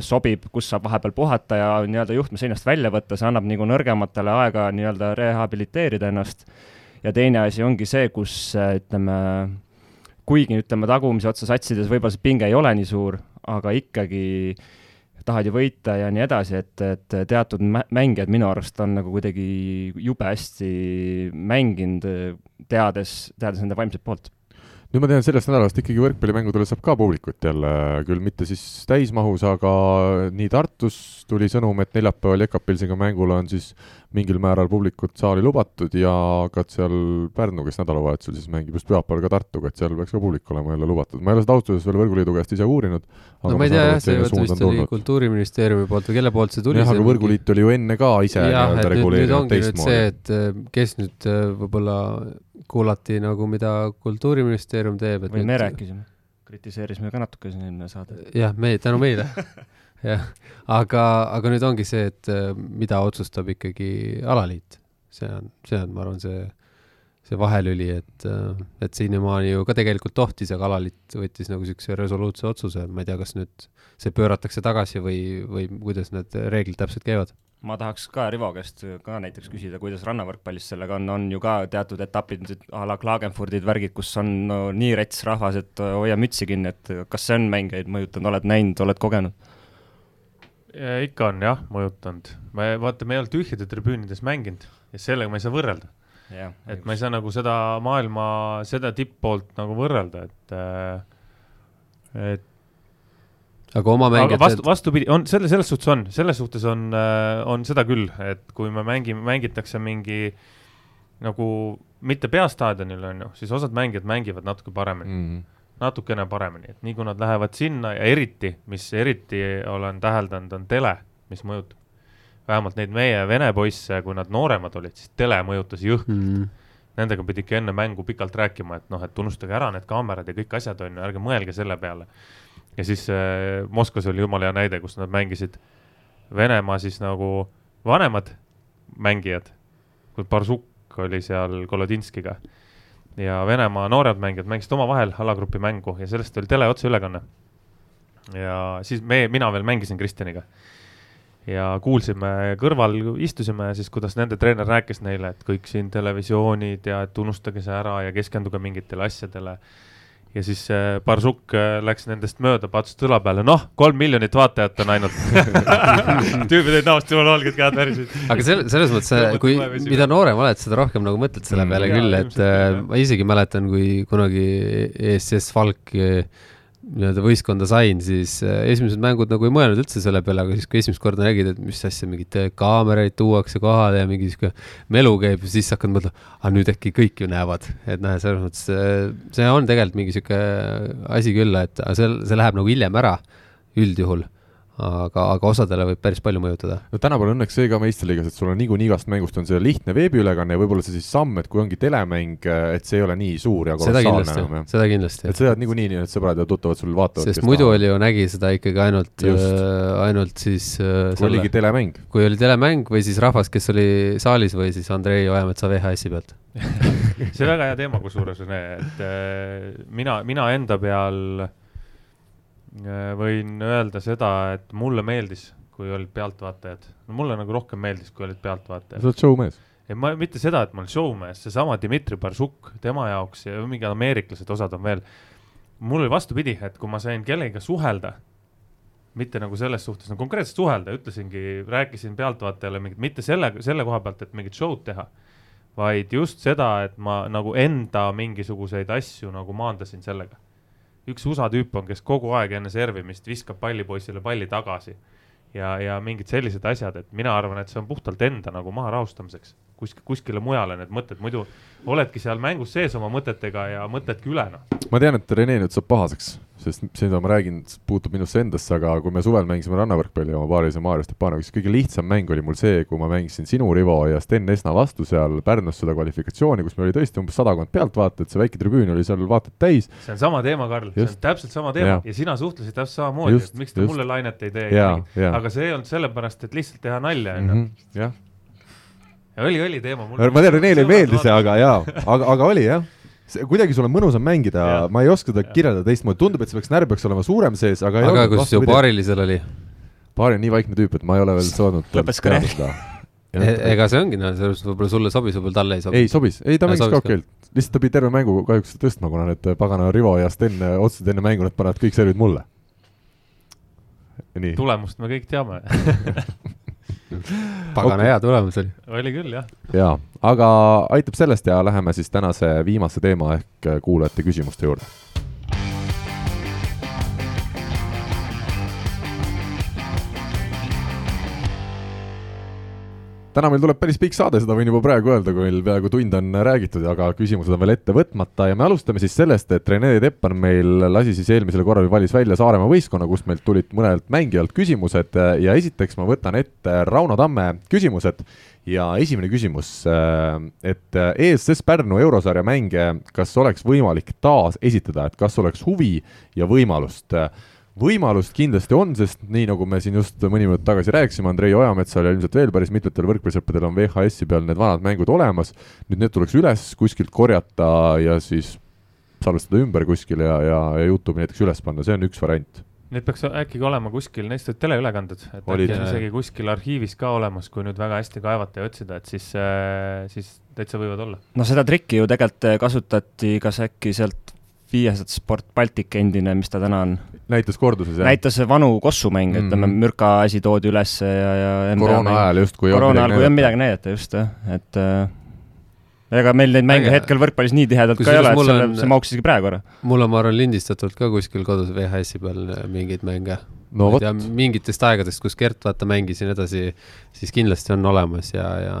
sobib, kus saab vahepeal puhata ja nii-öelda juhtme seinast välja võtta, see annab nagu nõrgematele aega nii-öelda rehabiliteerida ennast. ja teine asi ongi see, kus ütleme, kuigi ütleme, tagumise otsa satsides võib-olla see pinge ei ole nii suur, aga ikkagi äh, tahad ju võita ja nii edasi, et, et teatud mängijad minu arust on nagu kuidagi jube hästi mänginud, teades, teades nende vaimset poolt nüüd ma tean, sellest nädalast ikkagi võrkpallimängudele saab ka publikut jälle, küll mitte siis täismahus, aga nii Tartus tuli sõnum, et neljapäeval Jekapilsiga mängul on siis mingil määral publikut saali lubatud ja ka seal Pärnu, kes nädalavahetusel siis mängib just pühapäeval ka Tartuga, et seal peaks ka publik olema jälle lubatud. ma ei ole seda ausalt öeldes veel Võrguliidu käest ise uurinud. no ma ei tea jah, see vist oli Kultuuriministeeriumi poolt või kelle poolt see tuli. jah, aga Võrguliit oli ju enne ka ise nii-öelda reguleerinud teistmoodi. see, et eh, kes nüüd eh, võib-olla kuulati nagu, mida Kultuuriministeerium teeb. või me rääkisime, kritiseerisime ka natuke siin eelmine saade. jah, me, tänu meile jah, aga, aga nüüd ongi see, et äh, mida otsustab ikkagi alaliit. see on, see on, ma arvan, see, see vahelüli, et, äh, et sinnamaani ju ka tegelikult tohtis, aga alaliit võttis nagu niisuguse resoluutse otsuse, ma ei tea, kas nüüd see pööratakse tagasi või, või kuidas need reeglid täpselt käivad ma tahaks ka Rivo käest ka näiteks küsida, kuidas rannavõrkpallis sellega on, on ju ka teatud etapid a la Klagenfurdid, värgid, kus on no, nii rets rahvas, et hoia mütsi kinni, et kas see on mängijaid mõjutanud, oled näinud, oled kogenud? ikka on jah, mõjutanud. me, vaata, me ei ole tühjade tribüünides mänginud ja sellega ma ei saa võrrelda. et ma ei saa nagu seda maailma, seda tipppoolt nagu võrrelda, et, äh, et aga oma mängijad vastu, vastupidi, on selle, selles suhtes on, selles suhtes on, äh, on seda küll, et kui me mängime, mängitakse mingi nagu mitte peastaadionil, on ju, siis osad mängijad mängivad natuke paremini mm. -hmm. natukene paremini, et nii kui nad lähevad sinna ja eriti, mis eriti olen täheldanud, on tele, mis mõjutab. vähemalt neid meie vene poisse, kui nad nooremad olid, siis tele mõjutas jõhkralt mm. -hmm. Nendega pidi ikka enne mängu pikalt rääkima, et noh, et unustage ära need kaamerad ja kõik asjad, on ju, ärge mõelge selle peale ja siis äh, Moskvas oli jumala hea näide, kus nad mängisid Venemaa siis nagu vanemad mängijad, kui Barsuk oli seal Kolodinskiga. Ja Venemaa nooremad mängijad mängisid omavahel alagrupi mängu ja sellest oli tele otseülekanne. ja siis me, mina veel mängisin Kristjaniga. Ja kuulsime kõrval, istusime siis, kuidas nende treener rääkis neile, et kõik siin televisioonid ja et unustage see ära ja keskenduge mingitele asjadele ja siis äh, Barzuk äh, läks nendest mööda, patsus õla peale, noh, kolm miljonit vaatajat on ainult tüübid olid näost jumala valged käed värisesid. aga selle, selles mõttes, kui, mida noorem oled, seda rohkem nagu mõtled selle mm. peale mm, küll, et äh, ma isegi mäletan, kui kunagi ESS Falk äh, nii-öelda võistkonda sain, siis äh, esimesed mängud nagu ei mõelnud üldse selle peale, aga siis, kui esimest korda nägid, et mis asja, mingeid kaameraid tuuakse kohale ja mingi sihuke melu käib, siis hakkad mõtlema, aga nüüd äkki kõik ju näevad, et noh, selles mõttes äh, see on tegelikult mingi sihuke asi küll, et see, see läheb nagu hiljem ära üldjuhul aga, aga osadele võib päris palju mõjutada. no tänapäeval õnneks see ka meistriliigas, et sul on niikuinii igast mängust on see lihtne veebiülekanne ja võib-olla see siis samm, et kui ongi telemäng, et see ei ole nii suur ja kolossaalne enam, jah? seda kindlasti. et sa tead niikuinii, nii et sõbrad ja tuttavad sul vaatavad. sest muidu oli ju, nägi seda ikkagi ainult, äh, ainult siis äh, kui oligi telemäng. kui oli telemäng või siis rahvas, kes oli saalis või siis Andrei Ojametsa VHS-i pealt see on väga hea teema, kusjuures, et äh, mina, mina enda peal võin öelda seda, et mulle meeldis, kui olid pealtvaatajad. no mulle nagu rohkem meeldis, kui olid pealtvaatajad. sa oled showmees? ei, ma, mitte seda, et ma olen showmees, seesama Dmitri Barsuk, tema jaoks ja mingid ameeriklased, osad on veel. mul oli vastupidi, et kui ma sain kellegagi suhelda, mitte nagu selles suhtes, no konkreetselt suhelda, ütlesingi, rääkisin pealtvaatajale mingit, mitte selle, selle koha pealt, et mingit show'd teha, vaid just seda, et ma nagu enda mingisuguseid asju nagu maandasin sellega üks USA tüüp on, kes kogu aeg enne servimist viskab pallipoisile palli tagasi. Ja, ja mingid sellised asjad, et mina arvan, et see on puhtalt enda nagu maha rahustamiseks, kuskile, kuskile mujale need mõtted, muidu oledki seal mängus sees oma mõtetega ja mõtledki üle, noh. ma tean, et Rene nüüd saab pahaseks sest see, mida ma räägin, puutub minusse endasse, aga kui me suvel mängisime rannavõrkpalli oma paaris ja Maarja Stepanoviga, siis kõige lihtsam mäng oli mul see, kui ma mängisin sinu, Rivo ja Sten Esna vastu seal Pärnus seda kvalifikatsiooni, kus meil oli tõesti umbes sadakond pealtvaatajat, see väike tribüün oli seal vaata et täis. see on sama teema, Karl, see on täpselt sama teema ja, ja sina suhtlesid täpselt samamoodi, et miks te just. mulle lainet ei tee. aga see ei olnud sellepärast, et lihtsalt teha nalja, onju. Mhm, jah. Oli, oli teema. ma tean, Renele ei meeldi see, aga jaa, aga, aga oli jah. See kuidagi sul on mõnusam mängida, ma ei oska seda kirjeldada teistmoodi, tundub, et see peaks, närv peaks olema suurem sees, aga aga kus su paarilisel oli? paari on nii vaikne tüüp, et ma ei ole veel saanud lõpetas kõne. E-, ega see ongi, noh, selles mõttes võib-olla sulle sobis, võib-olla talle ei sobi. ei sobis, ei ta mängis ka okeilt, lihtsalt ta pidi terve mängu kahjuks tõstma, kuna need pagana Rivo ja Sten otsustasid enne mängu, nad panevad kõik servid mulle. tulemust me kõik teame pagana okay. hea tulemus oli. oli küll, jah. jaa, aga aitab sellest ja läheme siis tänase viimase teema ehk kuulajate küsimuste juurde täna meil tuleb päris pikk saade, seda võin juba praegu öelda, kui meil peaaegu tund on räägitud, aga küsimused on veel ette võtmata ja me alustame siis sellest, et Rene Teppan meil lasi siis eelmisel korral, valis välja Saaremaa võistkonna, kust meilt tulid mõnelt mängijalt küsimused. Ja esiteks ma võtan ette Rauno Tamme küsimused. Ja esimene küsimus, et ESS Pärnu eurosarja mänge, kas oleks võimalik taas esitada, et kas oleks huvi ja võimalust võimalust kindlasti on, sest nii nagu me siin just mõni minut tagasi rääkisime, Andrei Ojametsal ja ilmselt veel päris mitmetel võrkpallisõppedel on VHS-i peal need vanad mängud olemas, nüüd need tuleks üles kuskilt korjata ja siis salvestada ümber kuskile ja, ja, ja Youtube'i näiteks üles panna, see on üks variant. Need peaks äkki olema kuskil, neist olid teleülekanded, et Olid, äkki on isegi kuskil arhiivis ka olemas, kui nüüd väga hästi kaevata ja otsida, et siis, siis täitsa võivad olla. no seda trikki ju tegelikult kasutati kas äkki sealt Viasat Sport Baltic endine, mis ta täna on, näitas korduses jah? näitas vanu kossumänge, ütleme Mhm. mürka asi toodi ülesse ja, ja koroona ajal justkui. koroona ajal, kui ei olnud midagi näidata, just jah, et äh, ega meil neid mänge Äge. hetkel võrkpallis nii tihedalt ka ei ole, et selle on-, see mahuks isegi praegu ära. mul on, ma arvan, lindistatult ka kuskil kodus VHS-i peal mingeid mänge. no vot, mingitest aegadest, kus Gert vaata mängis ja nii edasi, siis kindlasti on olemas ja, ja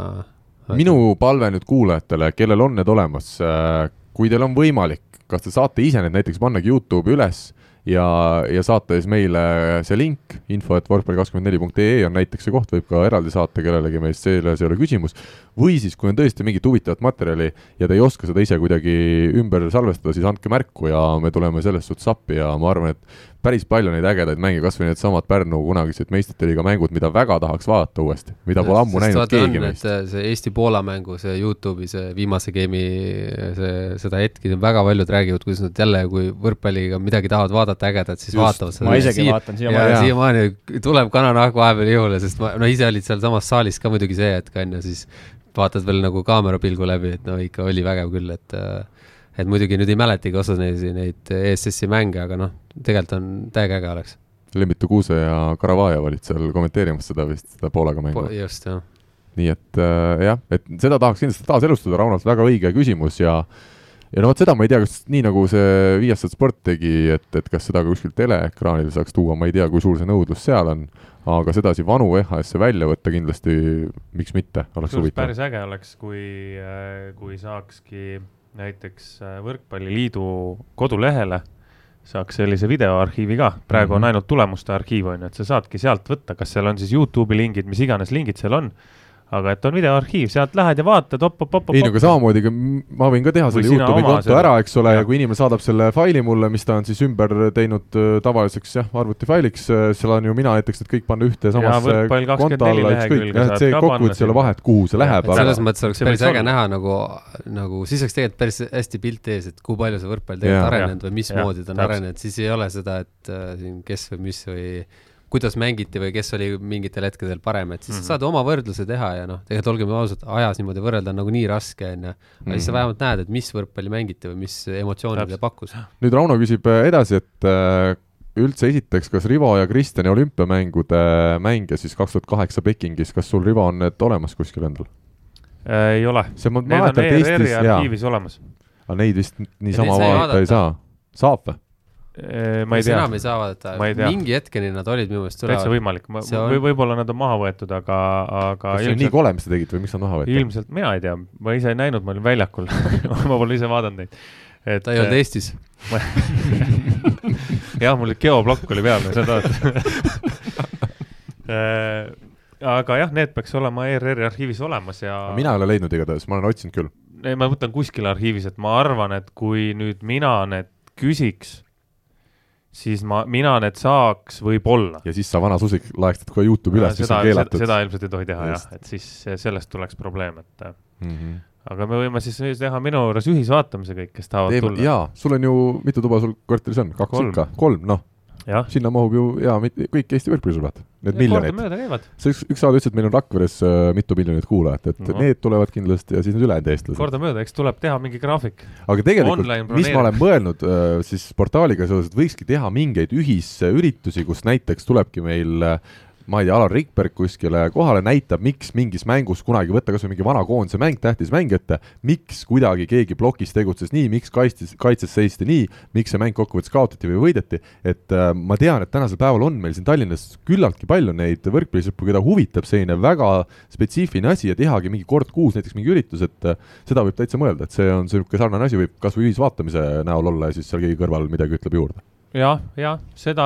minu palve nüüd kuulajatele, kellel on need olemas, kui teil on võimalik, kas te saate ise need näiteks pannagi Youtube'i üles ja, ja saata siis meile see link, info et võrkpalli24.ee on näiteks see koht, võib ka eraldi saata kellelegi meist, selles ei ole küsimus. või siis, kui on tõesti mingit huvitavat materjali ja te ei oska seda ise kuidagi ümber salvestada, siis andke märku ja me tuleme selles suhtes appi ja ma arvan, et päris palju neid ägedaid mänge, kas või needsamad Pärnu kunagised meistrite liiga mängud, mida väga tahaks vaadata uuesti, mida pole ammu näinud vaata, keegi on, meist. et see Eesti-Poola mängu, see Youtube'i see viimase game'i see, seda hetki väga paljud räägivad, kuidas nad jälle, kui võrkpalliga midagi tahavad vaadata ägedat, siis Just. vaatavad seda. ma isegi vaatan ja siiamaani. siiamaani tuleb kananahk vahepeal jõule, sest ma, no ise olid sealsamas saalis ka muidugi see hetk on ju, siis vaatad veel nagu kaamera pilgu läbi, et no ikka oli vägev küll, et äh, et muidugi nüüd ei mäletagi osa neid, neid ESS-i mänge, aga noh, tegelikult on täiega äge oleks. Lembitu Kuuse ja Karavajev olid seal kommenteerimas seda vist, seda Poolaga mängu. just, jah. nii et äh, jah, et seda tahaks kindlasti taaselustada, Raunolt väga õige küsimus ja ja no vot seda ma ei tea, kas nii nagu see Viasat Sport tegi, et, et kas seda ka kuskil teleekraanil saaks tuua, ma ei tea, kui suur see nõudlus seal on, aga sedasi vanu VHS-e välja võtta kindlasti, miks mitte, oleks huvitav. päris äge oleks, kui, kui saakski näiteks äh, Võrkpalliliidu kodulehele saaks sellise videoarhiivi ka, praegu Mhm. on ainult tulemuste arhiiv on ju, et sa saadki sealt võtta, kas seal on siis Youtube'i lingid, mis iganes lingid seal on, aga et on videoarhiiv, sealt lähed ja vaatad, op-op-op-op. ei no aga samamoodi ma võin ka teha selle Youtube'i konto ära, eks ole, ja kui inimene saadab selle faili mulle, mis ta on siis ümber teinud äh, tavaliseks jah, arvutifailiks, seal on ju mina näiteks need kõik panna ühte samasse Võrkpall 24 konto alla, ükskõik, jah, et see kokkuvõttes ei ole vahet, kuhu see läheb, selles mõttes oleks see päris äge näha nagu, nagu siis oleks tegelikult päris hästi pilt ees, et kui palju see võrkpall tegelikult arenenud või mismoodi ta on arenenud, siis ei ole seda, et äh, siin kes või mis või kuidas mängiti või kes oli mingitel hetkedel parem, et siis mm. -hmm. saad oma võrdluse teha ja noh, tegelikult olgem ausad, ajas niimoodi võrrelda on nagu nii raske, on ju. aga siis sa Mhm. vähemalt näed, et mis võrkpalli mängiti või mis emotsioonid ta pakkus. nüüd Rauno küsib äh, edasi, et äh, üldse esiteks, kas Rivo ja Kristjani olümpiamängude mänge siis kaks tuhat kaheksa Pekingis, kas sul Rivo on need olemas kuskil endal? ei ole, see ma mäletan, et Eestis ERR-i jaa, arhiivis olemas. aga neid vist niisama vaadata ei saa. saab või? Ma ei tea enam, ei saa vaadata mingi hetkeni nad olid minu meelest täitsa üleval. võimalik, ma See on- või võib-olla nad on maha võetud, aga, aga kas see on nii kole, mis te tegite või miks nad maha võeti? ilmselt mina ei tea, ma ise ei näinud, ma olin väljakul ma pole ise vaadanud neid. et ta ei olnud Eestis. jah, mul geoblokk oli peal, seda aga jah, need peaks olema ERR-i arhiivis olemas ja mina ei ole leidnud igatahes, ma olen otsinud küll. ei, ma mõtlen kuskil arhiivis, et ma arvan, et kui nüüd mina need küsiks, siis ma, mina need saaks võib-olla. ja siis sa vana susik laekstad kohe Youtube'i üles, mis on keelatud. seda ilmselt ei tohi teha Just. jah, et siis sellest tuleks probleem, et mm. -hmm. aga me võime siis teha minu juures ühisvaatamise kõik, kes tahavad teeme, tulla. jaa, sul on ju, mitu tuba sul korteris on? kaks Kolm. ikka, kolm, noh, sinna mahub ju jaa, kõik Eesti võrkpallisõbrad, need miljonid. kordamööda käivad, see üks, üks saade ütles, et meil on Rakveres äh, mitu miljonit kuulajat, et No. need tulevad kindlasti ja siis need ülejäänud eestlased. kordamööda, eks tuleb teha mingi graafik. aga tegelikult mis ma olen mõelnud äh, siis portaaliga seoses, et võikski teha mingeid ühisüritusi, kus näiteks tulebki meil äh, ma ei tea, Alar Rikberg kuskile kohale näitab, miks mingis mängus kunagi võtta kas või mingi vana koondise mäng, tähtis mäng ette, miks kuidagi keegi plokis tegutses nii, miks kaitses, kaitses seisti nii, miks see mäng kokkuvõttes kaotati või võideti, et äh, ma tean, et tänasel päeval on meil siin Tallinnas küllaltki palju neid võrkpallisõpru, keda huvitab selline väga spetsiifiline asi ja tehagi mingi kord kuus näiteks mingi üritus, et äh, seda võib täitsa mõelda, et see on niisugune sarnane asi võib kas või ühisvaatamise näol olla ja siis seal keegi kõrval midagi ütleb juurde. jah, jah, seda.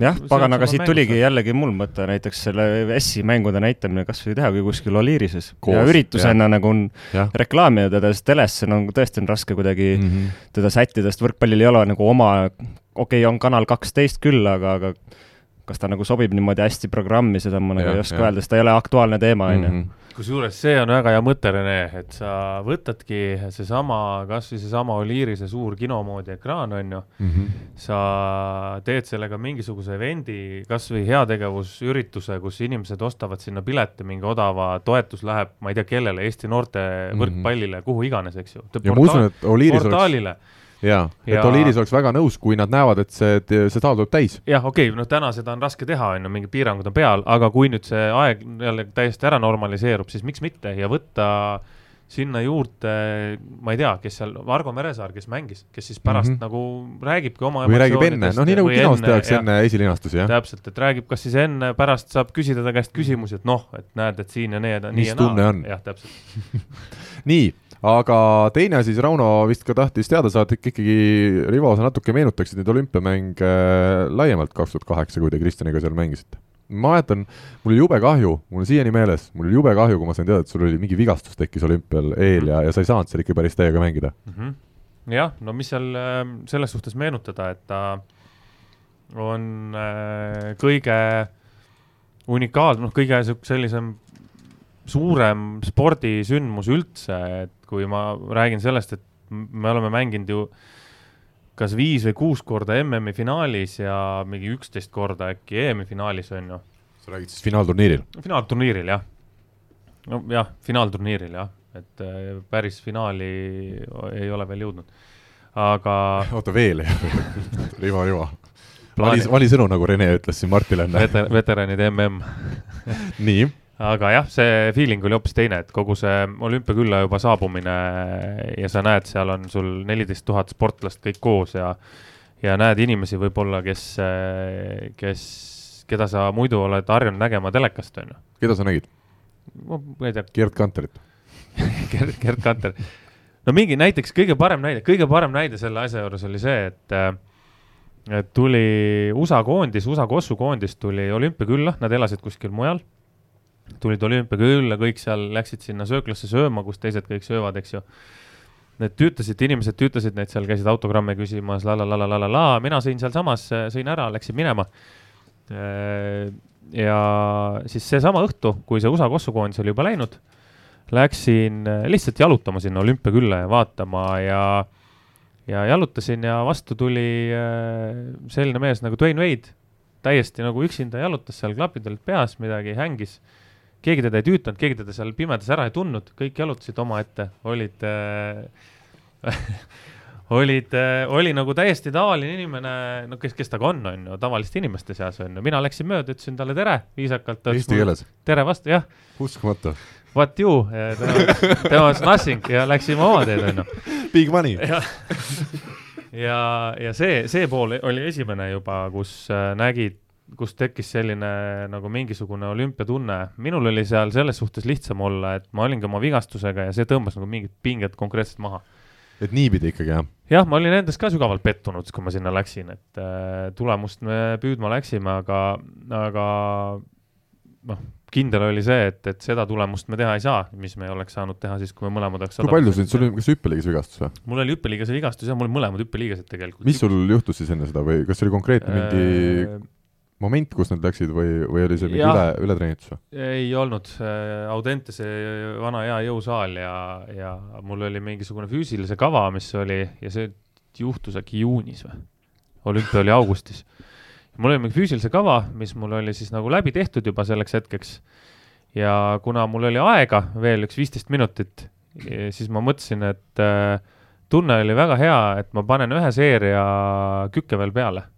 jah, pagan, aga siit tuligi. jällegi mul mõte näiteks selle S-i mängude näitamine kasvõi tehagi kuskil Oliirises ja üritusena nagu on reklaamida teda, sest telesse no tõesti on raske kuidagi mm. -hmm. teda sättida, sest võrkpallil ei ole nagu oma, okei okay,, on kanal kaksteist küll, aga, aga kas ta nagu sobib niimoodi hästi programmi, seda ma nagu Jah, ei oska jah. öelda, sest ta ei ole aktuaalne teema, on ju. Mhm. kusjuures see on väga hea mõte, Rene, et sa võtadki seesama, kasvõi seesama Oliiri, see suur kino moodi ekraan, on ju, Mhm. sa teed sellega mingisuguse event'i, kasvõi heategevusürituse, kus inimesed ostavad sinna pileti, mingi odava toetus läheb, ma ei tea, kellele, Eesti noorte Mhm. võrkpallile, kuhu iganes, eks ju. ja ma usun, et Oliiris oleks, jaa, et Ja- Oliiris oleks väga nõus, kui nad näevad, et see, see saal tuleb täis. jah, okei okay,, noh, täna seda on raske teha, on ju, mingid piirangud on peal, aga kui nüüd see aeg jälle täiesti ära normaliseerub, siis miks mitte ja võtta sinna juurde, ma ei tea, kes seal, Argo Meresaar, kes mängis, kes siis pärast mm -hmm. nagu räägibki oma või räägib enne, noh nii nagu kinos tehakse enne esilinastusi, jah. täpselt, et räägib, kas siis enne, pärast saab küsida ta käest küsimusi, et noh, et näed, et siin ja need nii ja on? jah, täpselt. nii, aga teine asi siis, Rauno vist ka tahtis teada saada, et ikkagi Rivo, sa natuke meenutaksid neid olümpiamänge äh, laiemalt kaks tuhat kaheksa, kui te Kristjaniga seal mängisite. ma mäletan, mul oli jube kahju, mul on siiani meeles, mul oli jube kahju, kui ma sain teada, et sul oli mingi vigastus tekkis olümpial eel ja, ja sa ei saanud seal ikka päris täiega mängida. mm. -hmm. jah, no mis seal äh, selles suhtes meenutada, et ta on äh, kõige unikaalsem, noh, kõige sellisem suurem spordisündmus üldse, et kui ma räägin sellest, et me oleme mänginud ju kas viis või kuus korda MM-i finaalis ja mingi üksteist korda äkki EM-i finaalis on ju. Sa räägid siis finaalturniiril? finaalturniiril jah, nojah, finaalturniiril jah, et äh, päris finaali ei ole veel jõudnud, aga oota, veel? Rivo. Plaani- vali, vali sõnu, nagu Rene ütles siin Martile enne. veter-, veteranide mm, nii, aga jah, see feeling oli hoopis teine, et kogu see olümpiakülla juba saabumine ja sa näed, seal on sul neliteist tuhat sportlast kõik koos ja ja näed inimesi võib-olla, kes, kes, keda sa muidu oled harjunud nägema telekast, on ju. keda sa nägid? ma ei tea, Gerd Kanterit. Gerd, Gerd Kanter. no mingi näiteks kõige parem näide, kõige parem näide selle asja juures oli see, et äh, et tuli USA koondis, USA Kossu koondis tuli olümpiakülla, nad elasid kuskil mujal. Tulid olümpiakülla, kõik seal läksid sinna sööklasse sööma, kus teised kõik söövad, eks ju. Need tüütasid, inimesed tüütasid neid seal, käisid autogramme küsimas la la la la la la la, mina sõin sealsamas, sõin ära, läksin minema. ja siis seesama õhtu, kui see USA Kossu koondis oli juba läinud läksin äh, lihtsalt jalutama sinna olümpiakülla ja vaatama ja ja jalutasin ja vastu tuli äh, selline mees nagu Dwayne Wade, täiesti nagu üksinda jalutas seal, klapid olid peas, midagi hängis. Keegi teda ei tüütanud, keegi teda seal pimedas ära ei tundnud, kõik jalutasid omaette, olid äh, olid äh,, oli nagu täiesti tavaline inimene, no kes, kes ta ka on, on ju, tavaliste inimeste seas on ju, mina läksin mööda, ütlesin talle tere, viisakalt. Eesti keeles. tere vastu, jah uskumatu. what you, tema, was nothing ja läksime oma teed, onju. Big money. ja, ja, ja see, see pool oli esimene juba, kus äh, nägid, kus tekkis selline nagu mingisugune olümpiatunne. minul oli seal selles suhtes lihtsam olla, et ma olingi oma vigastusega ja see tõmbas nagu mingid pinged konkreetselt maha et niipidi ikkagi, jah? jah, ma olin endas ka sügavalt pettunud, kui ma sinna läksin, et äh, tulemust me püüdma läksime, aga, aga noh, kindel oli see, et, et seda tulemust me teha ei saa, mis me oleks saanud teha siis, kui me mõlemad oleks kui palju sind, sul oli, kas hüppeliigese vigastus või? mul oli hüppeliigese vigastus ja mul mõlemad hüppeliigesed tegelikult. mis sul juhtus siis enne seda või kas see oli konkreetne mingi äh, moment, kus nad läksid või, või oli see mingi Jah. üle, ületreenitus või? ei olnud Audentese vana hea jõusaal ja, ja mul oli mingisugune füüsilise kava, mis oli ja see juhtus äkki juunis või? olümpia oli augustis. mul oli mingi füüsilise kava, mis mul oli siis nagu läbi tehtud juba selleks hetkeks. ja kuna mul oli aega veel üks viisteist minutit, siis ma mõtlesin, et äh, tunne oli väga hea, et ma panen ühe seeria kükke veel peale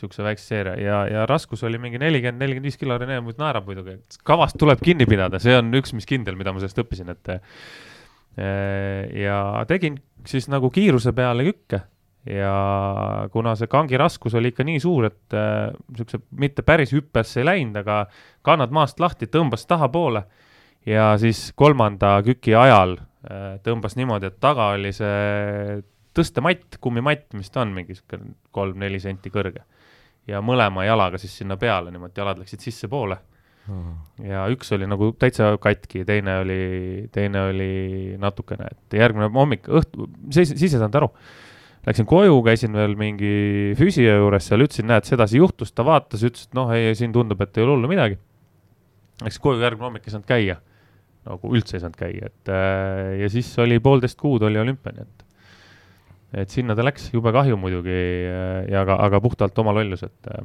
niisuguse väikse seeria. Ja, ja raskus oli mingi nelikümmend, nelikümmend viis kilo, Rene muidu naerab muidugi, et kavast tuleb kinni pidada, see on üks, mis kindel, mida ma sellest õppisin, et eh, ja tegin siis nagu kiiruse peale kükke. Ja kuna see kangi raskus oli ikka nii suur, et niisuguse mitte päris hüppesse ei läinud, aga kannad maast lahti, tõmbas tahapoole. Ja siis kolmanda küki ajal eh, tõmbas niimoodi, et taga oli see tõstematt, kummimatt, mis ta on, mingi niisugune kolm-neli senti kõrge ja mõlema jalaga siis sinna peale niimoodi, jalad läksid sissepoole ja üks oli nagu täitsa katki, teine oli, teine oli natukene, et järgmine hommik, õhtu, siis, siis ei saanud aru. Läksin koju, käisin veel mingi füsio juures seal, ütlesin, näed, sedasi juhtus, ta vaatas, ütles, et noh, ei, siin tundub, et ei ole hullu midagi. Läksin koju, järgmine hommik ei saanud käia, nagu üldse ei saanud käia, et äh, ja siis oli poolteist kuud oli olümpia, nii et et sinna ta läks, jube kahju muidugi äh, ja aga, aga puhtalt oma lollus, et äh,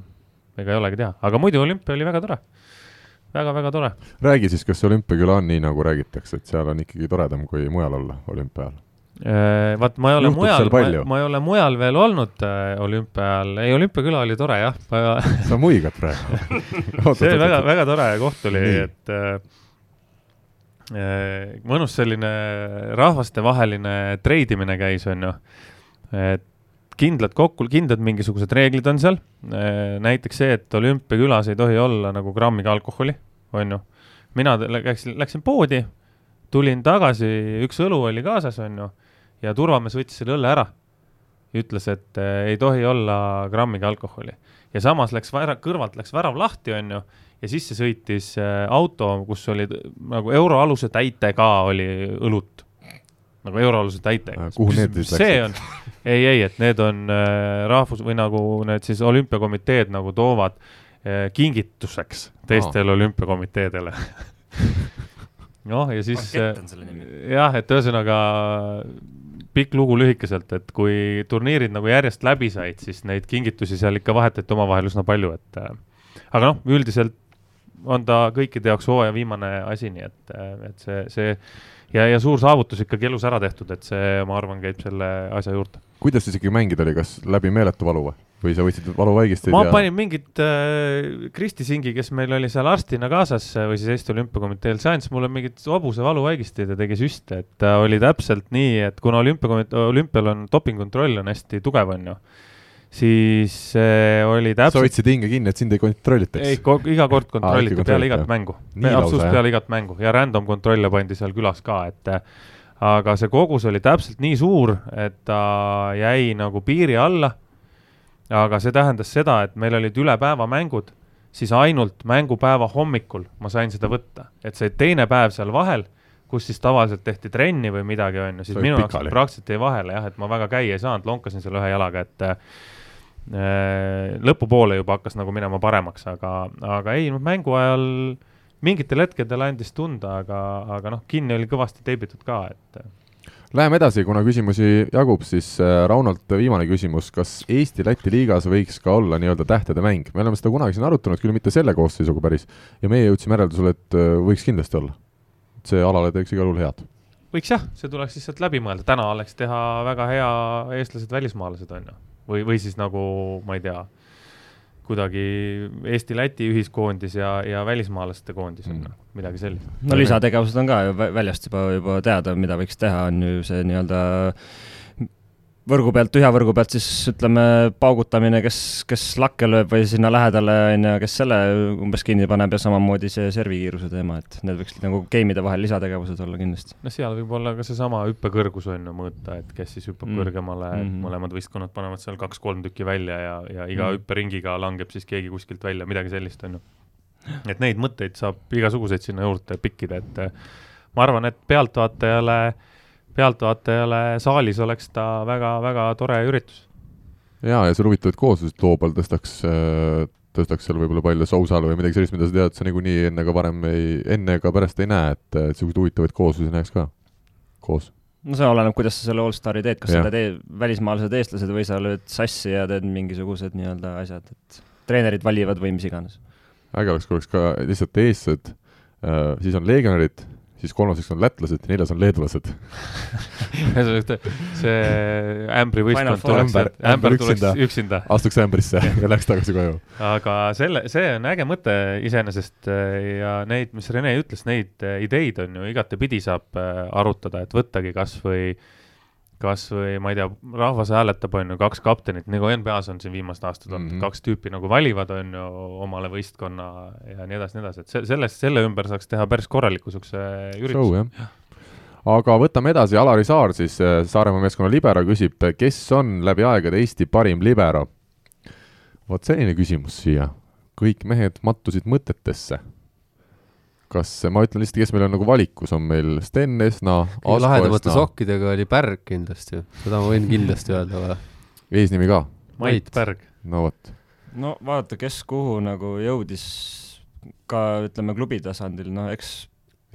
ega ei olegi teha, aga muidu olümpia oli väga tore väga,. väga-väga tore. räägi siis, kas olümpiaküla on nii, nagu räägitakse, et seal on ikkagi toredam kui mujal olla olümpia ajal? Äh, vaat ma ei ole Juhtub mujal, ma, ma ei ole mujal veel olnud äh, olümpia ajal, ei olümpiaküla oli tore jah väga... sa muigad praegu see oli väga, väga tore koht oli, et äh, mõnus selline rahvastevaheline treidimine käis, on ju. Et kindlad kokku, kindlad mingisugused reeglid on seal äh,. näiteks see, et olümpiakülas ei tohi olla nagu grammigi alkoholi, on ju. mina läksin, läksin poodi, tulin tagasi, üks õlu oli kaasas, on ju ja turvamees võttis selle õlle ära. ütles, et äh, ei tohi olla grammigi alkoholi. ja samas läks värav, kõrvalt läks värav lahti, on ju, ja sisse sõitis äh, auto, kus oli nagu euroaluse täitega oli õlut. Nagu euroaluse täitega. kuhu need siis läksid? see on, ei, ei, et need on äh, rahvus- või nagu need siis olümpiakomiteed nagu toovad äh, kingituseks teistele oh. olümpiakomiteedele noh, ja siis jah, et ühesõnaga pikk lugu lühikeselt, et kui turniirid nagu järjest läbi said, siis neid kingitusi seal ikka vahetati omavahel üsna palju, et äh, aga noh, üldiselt on ta kõikide jaoks hooaja viimane asi, nii et, äh, et see, see ja, ja suur saavutus ikkagi elus ära tehtud, et see, ma arvan, käib selle asja juurde. kuidas ikkagi mängida oli, kas läbi meeletu valu või? või sa võtsid valuvaigisteid? ma ja... panin mingit äh,, Kristi Singi, kes meil oli seal arstina kaasas äh, või siis Eesti Olümpiakomiteel, see andis mulle mingit hobuse valuvaigisteid ja tegi süste, et ta oli täpselt nii, et kuna olümpiakomitee, olümpial on dopingukontroll on hästi tugev, on ju siis äh, oli täpselt. sa hoidsid hinge kinni, et sind ei kontrollitaks? ei, iga kord kontrolliti ah, peale igat mängu, absoluutselt peale igat mängu. Ja random kontrolle pandi seal külas ka, et äh, aga see kogus oli täpselt nii suur, et ta jäi nagu piiri alla. Aga see tähendas seda, et meil olid üle päeva mängud, siis ainult mängupäeva hommikul ma sain seda võtta, et see teine päev seal vahel, kus siis tavaliselt tehti trenni või midagi, on ju, siis minu jaoks praktiliselt jäi vahele jah, et ma väga käia ei saanud, lonkasin seal ühe jalaga, et äh, lõpupoole juba hakkas nagu minema paremaks, aga, aga ei, noh, mängu ajal mingitel hetkedel andis tunda, aga, aga noh, kinni oli kõvasti teibitud ka, et Läheme edasi, kuna küsimusi jagub, siis äh, Raunolt viimane küsimus, kas Eesti-Läti liigas võiks ka olla nii-öelda tähtede mäng? me oleme seda kunagi siin arutanud, küll mitte selle koosseisuga päris, ja meie jõudsime järeldusele, et äh, võiks kindlasti olla. see alale teeks igal juhul head. võiks jah, see tuleks lihtsalt läbi mõelda, täna oleks teha väga hea eestlased-välismaalased, on ju. Või, või siis nagu, ma ei tea kuidagi Eesti-Läti ühiskoondis ja, ja välismaalaste koondis on mm. midagi sellist. no lisategevused on ka ju väljast juba, juba teada, mida võiks teha, on ju see nii-öelda võrgu pealt, tühja võrgu pealt siis ütleme paugutamine, kes, kes lakke lööb või sinna lähedale, on ju, kes selle umbes kinni paneb ja samamoodi see servikiiruse teema, et need võiks nagu game'ide vahel lisategevused olla kindlasti. no seal võib olla ka seesama hüppekõrgus on ju mõõta, et kes siis hüppab mm. kõrgemale mm, -hmm. mõlemad võistkonnad panevad seal kaks-kolm tükki välja ja, ja iga mm. hüpperingiga langeb siis keegi kuskilt välja, midagi sellist on ju. et neid mõtteid saab igasuguseid sinna juurde pikkida, et ma arvan, et pealtvaatajale äh, pealtvaatajale saalis oleks ta väga-väga tore üritus. jaa, ja seal huvitavaid kooslusid loo peal tõstaks, tõstaks seal võib-olla palju sousale või midagi sellist, mida sa tead, sa niikuinii enne ega varem ei, enne ega pärast ei näe, et, et niisuguseid huvitavaid kooslusi näeks ka koos no see oleneb, kuidas sa selle allstari teed, kas ja. sa teed välismaalased eestlased või sa lööd sassi ja teed mingisugused nii-öelda asjad, et treenerid valivad või mis iganes. äge oleks, kui oleks ka lihtsalt eestlased äh,, siis on legionärid siis kolmaseks on lätlased ja neljas on leedulased see ämbrivõistkond tuleks, ämber tuleks üksinda, üksinda., astuks ämbrisse ja läks tagasi koju. aga selle, see on äge mõte iseenesest ja neid, mis Rene ütles, neid ideid on ju igatepidi saab äh, arutada, et võttagi kas või kas või ma ei tea, rahvas hääletab, on ju, kaks kaptenit, nagu NBA-s on siin viimased aastad olnud mm, -hmm. kaks tüüpi nagu valivad, on ju, omale võistkonna ja nii edasi, nii edasi, et sellest, selle ümber saaks teha päris korraliku niisuguse ürituse. aga võtame edasi, Alari Saar siis, äh, Saaremaa meeskonna libero küsib, kes on läbi aegade Eesti parim libero? vot selline küsimus siia. kõik mehed mattusid mõtetesse. Kas, ma ütlen lihtsalt, kes meil on nagu valikus, on meil Sten Esna, kõige lahedamate sokkidega oli Pärg kindlasti, seda ma võin kindlasti öelda. eesnimi ka? Mait Pärg. no vot. no vaadata, kes kuhu nagu jõudis ka ütleme klubi tasandil, no eks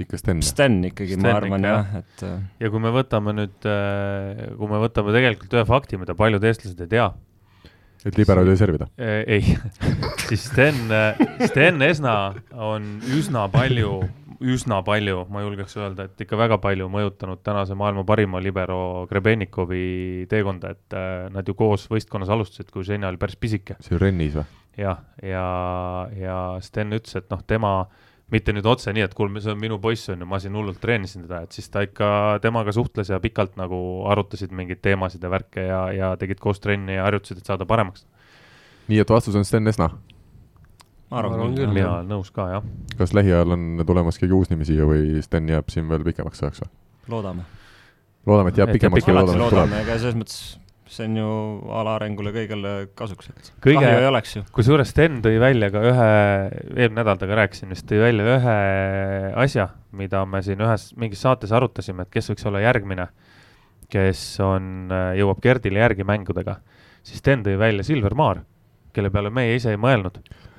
ikka Sten. Sten ikkagi, ma arvan ikka, jah, et. Äh, ja kui me võtame nüüd, äh, kui me võtame tegelikult ühe fakti, mida paljud eestlased ei tea. Et libero oli servida? Äh, ei siis Sten, Sten Esna on üsna palju, üsna palju, ma julgeks öelda, et ikka väga palju mõjutanud tänase maailma parima libero Grebenikovi teekonda, et nad ju koos võistkonnas alustasid, kui Ženja oli päris pisike. see oli Rennis või? jah, ja, ja, ja Sten ütles, et noh, tema mitte nüüd otse nii, et kuule, see on minu poiss, on ju, ma siin hullult treenisin teda, et siis ta ikka temaga suhtles ja pikalt nagu arutasid mingeid teemasid ja värke ja, ja tegid koos trenni ja harjutasid, et saada paremaks. nii et vastus on Sten Esna? ma arvan küll, mina olen nõus ka, jah. kas lähiajal on tulemas keegi uus nimi siia või Sten jääb siin veel pikemaks ajaks või? loodame. loodame, et jääb pikemaks või loodame, et tuleb? ega selles mõttes see on ju ala arengule kõigele kasuks, et kõige, kahju ei oleks ju. kusjuures Sten tõi välja ka ühe, eelmine nädal temaga rääkisin vist, tõi välja ühe asja, mida me siin ühes mingis saates arutasime, et kes võiks olla järgmine, kes on, jõuab Gerdile järgi mängudega. siis Sten tõi välja Silver Maar, kelle peale meie ise ei mõelnud,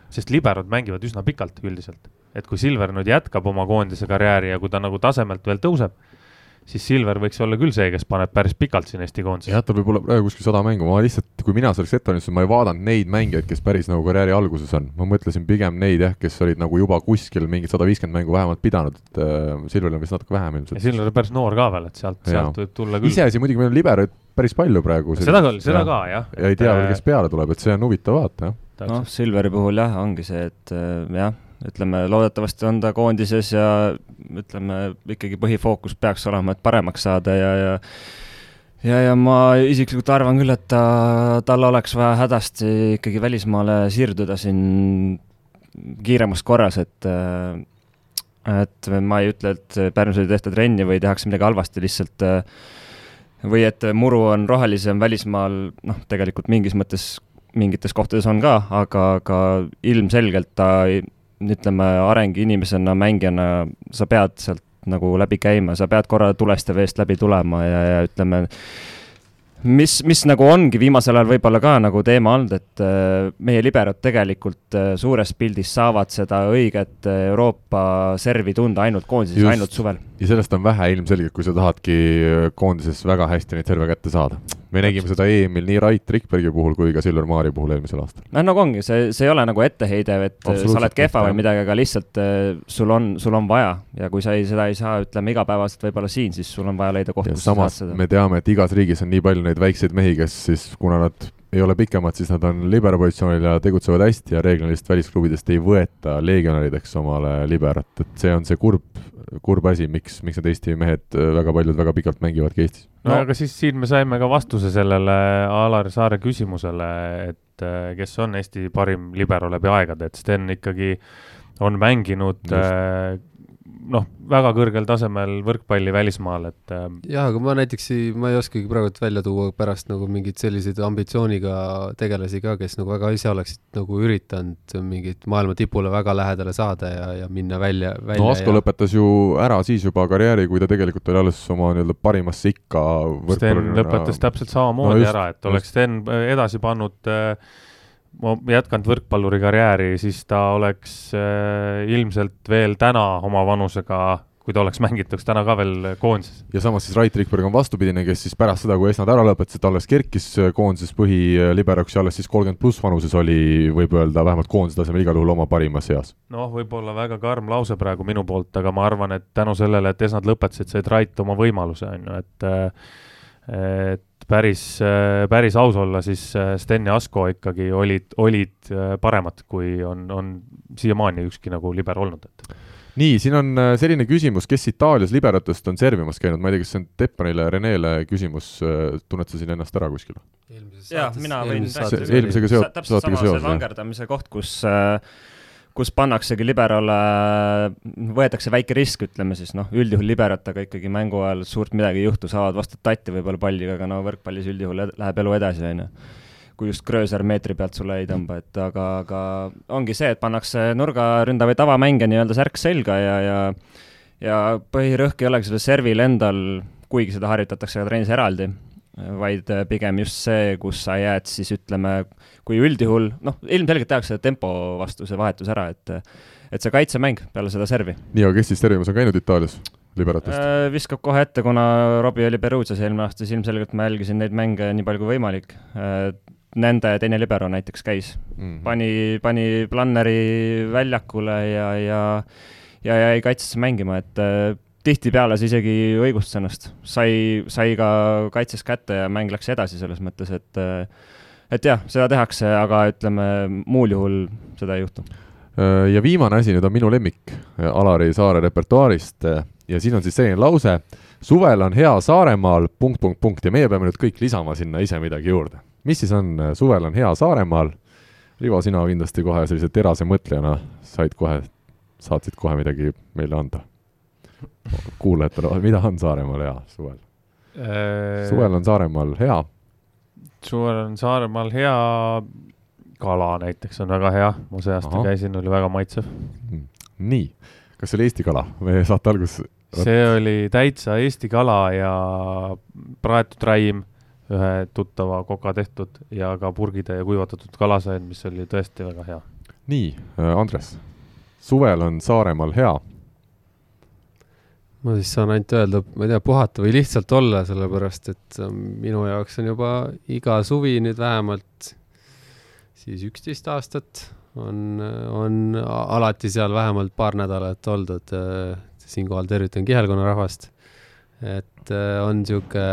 sest liberod mängivad üsna pikalt üldiselt. et kui Silver nüüd jätkab oma koondise karjääri ja kui ta nagu tasemelt veel tõuseb siis Silver võiks olla küll see, kes paneb päris pikalt siin Eesti koondises. jah, tal võib olla praegu kuskil sada mängu, ma lihtsalt, kui mina selleks ette valmistasin, ma ei vaadanud neid mängijaid, kes päris nagu karjääri alguses on, ma mõtlesin pigem neid jah, kes olid nagu juba kuskil mingid sada viiskümmend mängu vähemalt pidanud, et äh, Silveril on vist natuke vähem ilmselt. Silver on päris noor ka veel, et sealt, sealt võib tulla küll. iseasi muidugi, meil on libereid päris palju praegu. seda küll, seda ka jah. ja ei tea veel, kes peale tuleb, et see on huvitav vaata, jah. noh, Silveri puhul jah, ongi see, et äh, jah ütleme, loodetavasti on ta koondises ja ütleme, ikkagi põhifookus peaks olema, et paremaks saada ja, ja ja, ja ma isiklikult arvan küll, et ta, tal oleks vaja hädasti ikkagi välismaale siirduda siin kiiremas korras, et et ma ei ütle, et Pärnus ei tehta trenni või tehakse midagi halvasti, lihtsalt või et muru on rohelisem välismaal, noh, tegelikult mingis mõttes mingites kohtades on ka, aga, aga ilmselgelt ta ütleme, areng inimesena, mängijana, sa pead sealt nagu läbi käima, sa pead korra tulest ja veest läbi tulema ja, ja ütleme, mis, mis nagu ongi viimasel ajal võib-olla ka nagu teema olnud, et äh, meie liberod tegelikult äh, suures pildis saavad seda õiget äh, Euroopa servi tunda ainult koondises, ainult suvel. ja sellest on vähe ilmselgelt, kui sa tahadki koondises väga hästi neid serve kätte saada me nägime seda EM-il nii Rait Rikbergi puhul kui ka Silver Maari puhul eelmisel aastal. noh, nagu ongi, see, see ei ole nagu etteheide, et sa oled kehva või midagi, aga lihtsalt äh, sul on, sul on vaja ja kui sa ei, seda ei saa, ütleme igapäevaselt võib-olla siin, siis sul on vaja leida koht, kus sa saad seda. me teame, et igas riigis on nii palju neid väikseid mehi, kes siis, kuna nad ei ole pikemad, siis nad on libero positsioonil ja tegutsevad hästi ja reeglina lihtsalt välisklubidest ei võeta legionärideks omale liberat, et see on see kurb, kurb asi, miks, miks need Eesti mehed väga paljud väga pikalt mängivadki Eestis. No aga siis siin me saime ka vastuse sellele Alar Saare küsimusele, et äh, kes on Eesti parim libero läbi aegade, et Sten ikkagi on mänginud Just. Noh, väga kõrgel tasemel võrkpalli välismaal, et äh, jah, aga ma näiteks ei, ma ei oskagi praegu välja tuua pärast nagu mingeid selliseid ambitsiooniga tegelasi ka, kes nagu väga ise oleksid nagu üritanud mingit maailma tipule väga lähedale saada ja, ja minna välja, välja. no Asko ja... lõpetas ju ära siis juba karjääri, kui ta tegelikult oli alles oma nii-öelda parimasse ikka Sten lõpetas täpselt samamoodi no just, ära, et oleks Sten edasi pannud äh, jätkanud võrkpalluri karjääri, siis ta oleks äh, ilmselt veel täna oma vanusega, kui ta oleks mängituks täna ka veel koondises. ja samas siis Rait Rikberg on vastupidine, kes siis pärast seda, kui Esnad ära lõpetas, et alles kerkis äh, koondises põhiliberoks ja alles siis kolmkümmend pluss vanuses oli, võib öelda, vähemalt koondise tasemel igal juhul oma parimas eas. noh, võib-olla väga karm lause praegu minu poolt, aga ma arvan, et tänu sellele, et Esnad lõpetasid, said Rait oma võimaluse, on ju, et äh, et päris, päris aus olla, siis äh, Sten ja Asko ikkagi olid, olid äh, paremad, kui on, on siiamaani ükski nagu liber olnud, et nii, siin on äh, selline küsimus, kes Itaalias liberatest on servimas käinud, ma ei tea, kas see on Teppanile, Renele küsimus, tunned sa siin ennast ära kuskil? jaa, mina võin eelmisega seot-, saatega seoses. see vangerdamise koht, kus äh, kus pannaksegi liberale, võetakse väike risk, ütleme siis noh, üldjuhul liberatega ikkagi mängu ajal suurt midagi ei juhtu, saavad vastu tatti võib-olla palliga, aga no võrkpallis üldjuhul läheb elu edasi, on ju. kui just Gröser meetri pealt sulle ei tõmba, et aga, aga ongi see, et pannakse nurgaründa või tavamängija nii-öelda särk selga ja, ja ja põhirõhk ei olegi sellel servil endal, kuigi seda harjutatakse ka trennis eraldi, vaid pigem just see, kus sa jääd siis ütleme, kui üldjuhul, noh, ilmselgelt tehakse tempo vastu see vahetus ära, et et see kaitsemäng peale seda servi. nii, aga kes siis servimas on käinud Itaalias? Liberatist äh,? viskab kohe ette, kuna Robbie oli Perugias eelmine aasta, siis ilmselgelt ma jälgisin neid mänge nii palju kui võimalik äh,. Nende teine libero näiteks käis mm, -hmm. pani, pani Planneri väljakule ja, ja ja jäi kaitsesse mängima, et äh, tihtipeale see isegi õigustas ennast, sai, sai ka kaitses kätte ja mäng läks edasi selles mõttes, et et jah, seda tehakse, aga ütleme, muul juhul seda ei juhtu. Ja viimane asi nüüd on minu lemmik Alari Saare repertuaarist ja siin on siis selline lause, suvel on hea Saaremaal, punkt, punkt, punkt ja meie peame nüüd kõik lisama sinna ise midagi juurde. mis siis on, suvel on hea Saaremaal? Rivo, sina kindlasti kohe sellise terase mõtlejana said kohe, saatsid kohe midagi meile anda. Kuulajatele, mida on Saaremaal hea suvel? suvel on Saaremaal hea? suvel on Saaremaal hea, kala näiteks on väga hea, ma see aasta Aha. käisin, oli väga maitsev. Hmm. nii, kas see oli Eesti kala? meie saate alguses see oli täitsa Eesti kala ja praetud räim, ühe tuttava koka tehtud ja ka purgitäie kuivatatud kala sain, mis oli tõesti väga hea. nii, äh, Andres, suvel on Saaremaal hea? Ma siis saan ainult öelda, ma ei tea, puhata või lihtsalt olla, sellepärast et minu jaoks on juba iga suvi nüüd vähemalt siis üksteist aastat on, on alati seal vähemalt paar nädalat oldud äh, siinkohal tervitan kihelkonna rahvast. et äh, on sihuke,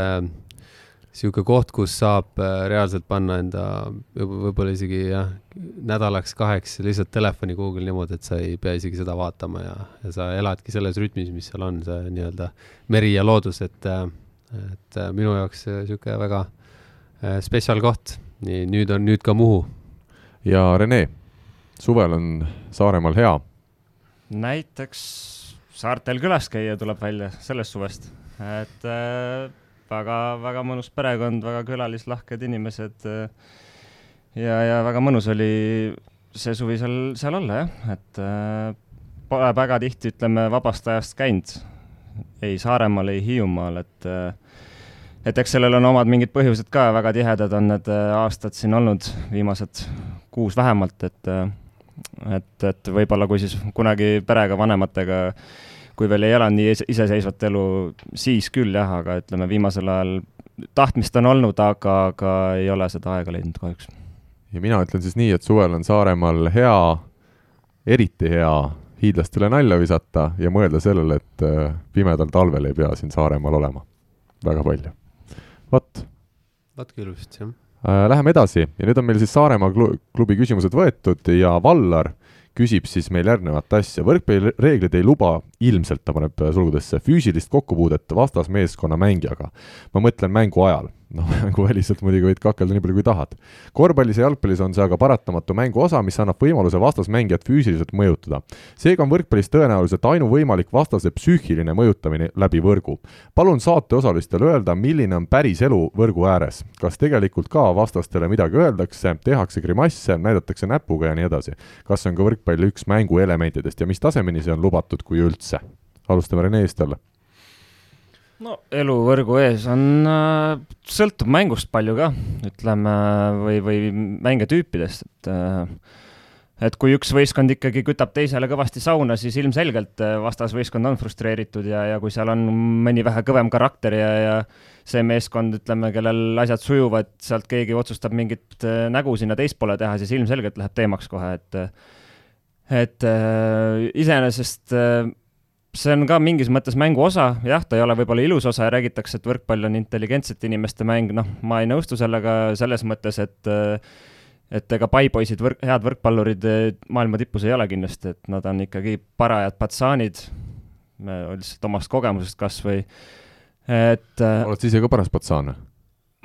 sihuke koht, kus saab äh, reaalselt panna enda võib-olla isegi jah, nädalaks-kaheks lihtsalt telefoni kuhugil niimoodi, et sa ei pea isegi seda vaatama ja, ja sa eladki selles rütmis, mis seal on, see nii-öelda meri ja loodus, et, äh, et minu jaoks sihuke väga spetsial koht. nii, nüüd on, nüüd ka Muhu. ja Rene, suvel on Saaremaal hea? näiteks saartel külas käia tuleb välja sellest suvest, et äh, väga, väga mõnus perekond, väga külalislahked inimesed äh,. ja, ja väga mõnus oli see suvi seal, seal olla jah, et äh, pole väga tihti, ütleme, vabast ajast käinud ei Saaremaal, ei Hiiumaal, et äh, et eks sellel on omad mingid põhjused ka, väga tihedad on need äh, aastad siin olnud, viimased kuus vähemalt, et äh, et, et võib-olla kui siis kunagi perega, vanematega kui veel ei elanud nii iseseisvat elu, siis küll jah, aga ütleme, viimasel ajal tahtmist on olnud, aga, aga ei ole seda aega leidnud kahjuks. ja mina ütlen siis nii, et suvel on Saaremaal hea, eriti hea hiidlastele nalja visata ja mõelda sellele, et äh, pimedal talvel ei pea siin Saaremaal olema väga palju. vot. vot küll vist, jah. Äh, läheme edasi ja nüüd on meil siis Saaremaa klubi küsimused võetud ja Vallar küsib siis meil järgnevat asja, võrkpallireeglid ei luba, ilmselt ta paneb sulgudesse, füüsilist kokkupuudet vastasmeeskonna mängijaga. ma mõtlen mängu ajal noh, mänguväliselt muidugi võid kakelda nii palju, kui tahad. korvpallis ja jalgpallis on see aga paratamatu mängu osa, mis annab võimaluse vastasmängijat füüsiliselt mõjutada. seega on võrkpallis tõenäoliselt ainuvõimalik vastase psüühiline mõjutamine läbi võrgu. palun saateosalistel öelda, milline on päris elu võrgu ääres. kas tegelikult ka vastastele midagi öeldakse, tehakse grimasse, näidatakse näpuga ja nii edasi. kas see on ka võrkpalli üks mängu elementidest ja mis tasemeni see on lubatud, kui üldse? alustame Rene eest jälle no elu võrgu ees on äh,, sõltub mängust palju ka, ütleme, või, või mängijatüüpidest, et äh, et kui üks võistkond ikkagi kütab teisele kõvasti sauna, siis ilmselgelt äh, vastasvõistkond on frustreeritud ja, ja kui seal on mõni vähe kõvem karakter ja, ja see meeskond, ütleme, kellel asjad sujuvad, sealt keegi otsustab mingit äh, nägu sinna teispoole teha, siis ilmselgelt läheb teemaks kohe, et et äh, iseenesest äh, see on ka mingis mõttes mängu osa, jah, ta ei ole võib-olla ilus osa ja räägitakse, et võrkpall on intelligentsete inimeste mäng, noh, ma ei nõustu sellega selles mõttes, et et ega paipoisid võrk, head võrkpallurid maailma tipus ei ole kindlasti, et nad on ikkagi parajad patsaanid, lihtsalt omast kogemusest kas või, et oled sa ise ka paras patsaan?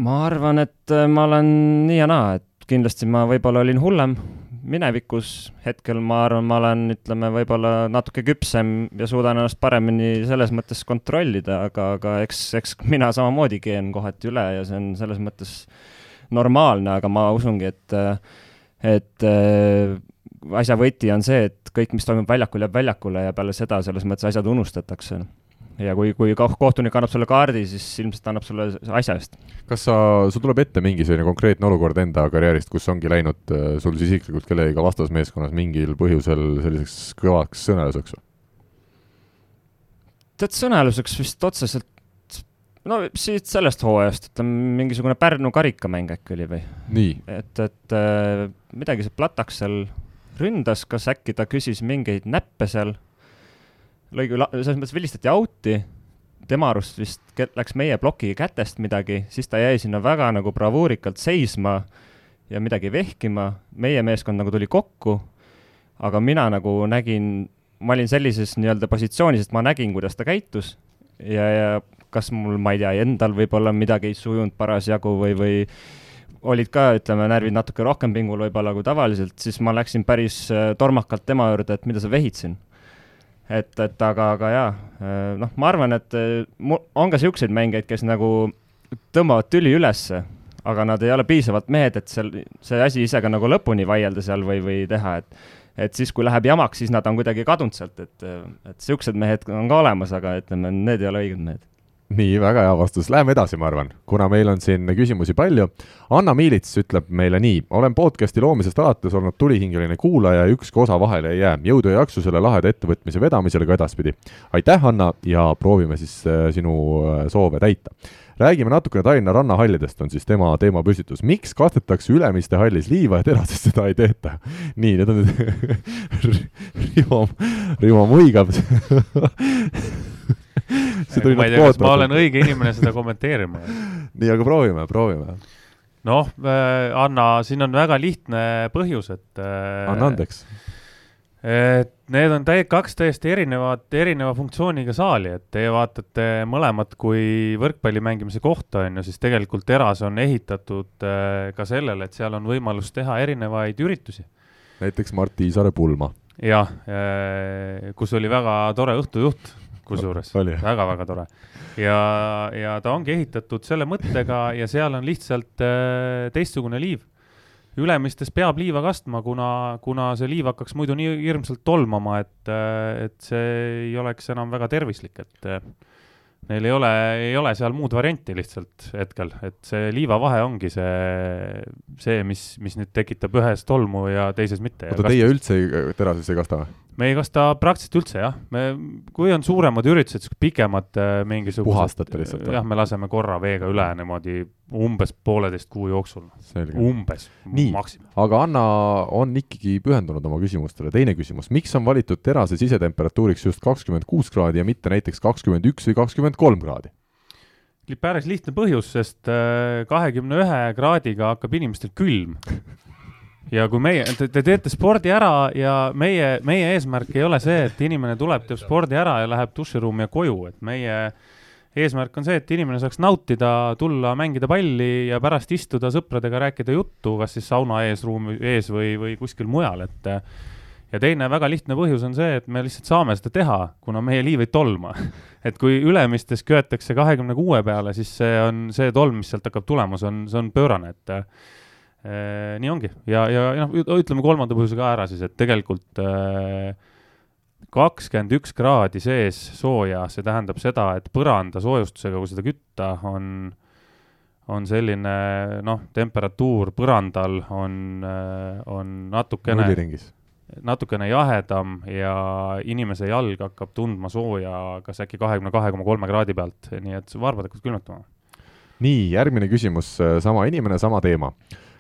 ma arvan, et ma olen nii ja naa, et kindlasti ma võib-olla olin hullem, minevikus, hetkel ma arvan, ma olen, ütleme, võib-olla natuke küpsem ja suudan ennast paremini selles mõttes kontrollida, aga, aga eks, eks mina samamoodi keen kohati üle ja see on selles mõttes normaalne, aga ma usungi, et, et äh, asja võti on see, et kõik, mis toimub väljakul, jääb väljakule ja peale seda selles mõttes asjad unustatakse. Ja kui, kui kohtunik annab sulle kaardi, siis ilmselt annab sulle asja eest. kas sa, sul tuleb ette mingi selline konkreetne olukord enda karjäärist, kus ongi läinud äh, sul siis isiklikult kellegagi vastasmeeskonnas mingil põhjusel selliseks kõvaks sõneluseks tead, sõneluseks vist otseselt no siit sellest hooajast, ütleme mingisugune Pärnu karikamäng äkki oli või? et, et äh, midagi see Plataks seal ründas, kas äkki ta küsis mingeid näppe seal, lõi küll, selles mõttes vilistati out'i, tema arust vist läks meie ploki kätest midagi, siis ta jäi sinna väga nagu bravuurikalt seisma ja midagi vehkima, meie meeskond nagu tuli kokku, aga mina nagu nägin, ma olin sellises nii-öelda positsioonis, et ma nägin, kuidas ta käitus. Ja, ja kas mul, ma ei tea, endal võib-olla midagi ei sujunud parasjagu või, või olid ka, ütleme, närvid natuke rohkem pingul võib-olla kui tavaliselt, siis ma läksin päris äh, tormakalt tema juurde, et mida sa vehid siin. Et, et aga, aga jaa, äh, noh, ma arvan, et äh, on ka niisuguseid mängijaid, kes nagu tõmbavad tüli ülesse, aga nad ei ole piisavalt mehed, et seal see asi ise ka nagu lõpuni vaielda seal või, või teha, et et siis, kui läheb jamaks, siis nad on kuidagi kadunud sealt, et, et niisugused mehed on ka olemas, aga ütleme, need ei ole õiged mehed nii, väga hea vastus, läheme edasi, ma arvan, kuna meil on siin küsimusi palju. Anna Miilits ütleb meile nii, olen podcasti loomisest alates olnud tulihingeline kuulaja ja ükski osa vahele ei jää. jõudu ja jaksu selle laheda ettevõtmise vedamisel ka edaspidi. aitäh, Anna, ja proovime siis äh, sinu äh, soove täita. räägime natukene Tallinna rannahallidest, on siis tema teemapüstitus. miks kastetakse Ülemiste hallis liiva ja terases seda ei tehta? nii, need on nüüd Rivo, Rivo muigab ma ei tea, kas ma olen õige inimene seda kommenteerima. nii, aga proovime, proovime. noh äh,, Anna, siin on väga lihtne põhjus, et äh,. anna andeks. et need on täi-, kaks täiesti erinevat, erineva funktsiooniga saali, et teie vaatate mõlemat kui võrkpalli mängimise kohta, on ju, siis tegelikult teras on ehitatud äh, ka sellele, et seal on võimalus teha erinevaid üritusi. näiteks Mart Tiisaare pulma. jah äh,, kus oli väga tore õhtujuht kusjuures väga-väga tore. ja, ja ta ongi ehitatud selle mõttega ja seal on lihtsalt äh, teistsugune liiv. Ülemistes peab liiva kastma, kuna, kuna see liiv hakkaks muidu nii hirmsalt tolmama, et, äh, et see ei oleks enam väga tervislik, et äh, neil ei ole, ei ole seal muud varianti lihtsalt hetkel, et see liivavahe ongi see, see, mis, mis nüüd tekitab ühes tolmu ja teises mitte. oota, teie üldse terases ei kasta või? Me ei kasta praktiliselt üldse jah, me, kui on suuremad üritused, pikemad äh, mingisugused. puhastate lihtsalt? jah, me laseme korra veega üle niimoodi umbes pooleteist kuu jooksul. umbes. nii, aga Anna on ikkagi pühendunud oma küsimustele. teine küsimus, miks on valitud terase sisetemperatuuriks just kakskümmend kuus kraadi ja mitte näiteks kakskümmend üks või kakskümmend kolm kraadi? päris lihtne põhjus, sest äh, kahekümne ühe kraadiga hakkab inimestel külm ja kui meie, te, te teete spordi ära ja meie, meie eesmärk ei ole see, et inimene tuleb, teeb spordi ära ja läheb duširuumi ja koju, et meie eesmärk on see, et inimene saaks nautida, tulla mängida palli ja pärast istuda sõpradega, rääkida juttu, kas siis sauna ees, ruumi ees või, või kuskil mujal, et ja teine väga lihtne põhjus on see, et me lihtsalt saame seda teha, kuna meie liiv ei tolma. et kui Ülemistes köetakse kahekümne kuue peale, siis see on, see tolm, mis sealt hakkab tulema, see on, see on pöörane, et nii ongi. Ja, ja noh, ütleme kolmanda põhjuse ka ära siis, et tegelikult äh, kakskümmend üks kraadi sees sooja, see tähendab seda, et põranda soojustusega, kui seda kütta, on, on selline noh, temperatuur põrandal on, äh, on natukene, natukene jahedam ja inimese jalg hakkab tundma sooja kas äkki kahekümne kahe koma kolme kraadi pealt, nii et varbad hakkavad külmetama. nii, järgmine küsimus, sama inimene, sama teema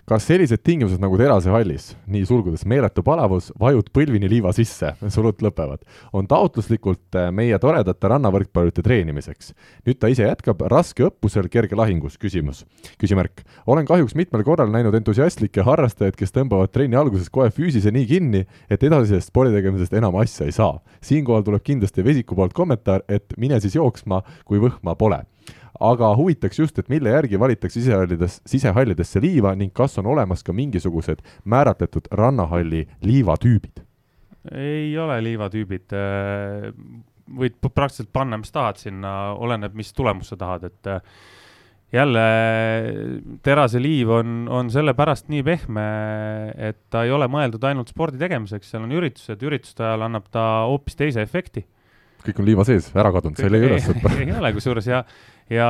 kas sellised tingimused nagu Terase hallis, nii sulgudes meeletu palavus, vajud põlvini liiva sisse, sulud lõpevad, on taotluslikult äh, meie toredate rannavõrkpallurite treenimiseks. nüüd ta ise jätkab, raske õppusel, kerge lahingus, küsimus, küsimärk. olen kahjuks mitmel korral näinud entusiastlikke harrastajaid, kes tõmbavad trenni alguses kohe füüsise nii kinni, et edasisest sporditegemisest enam asja ei saa. siinkohal tuleb kindlasti Vesiku poolt kommentaar, et mine siis jooksma, kui võhma pole aga huvitaks just, et mille järgi valitakse sisehallides, sisehallidesse liiva ning kas on olemas ka mingisugused määratletud rannahalli liivatüübid? ei ole liivatüübid, võid praktiliselt panna, mis tahad sinna, oleneb, mis tulemust sa tahad, et jälle terase liiv on, on sellepärast nii pehme, et ta ei ole mõeldud ainult spordi tegemiseks, seal on üritused, ürituste ajal annab ta hoopis teise efekti. kõik on liiva sees, ära kadunud, sa ei leia üles ei ole kusjuures ja, ja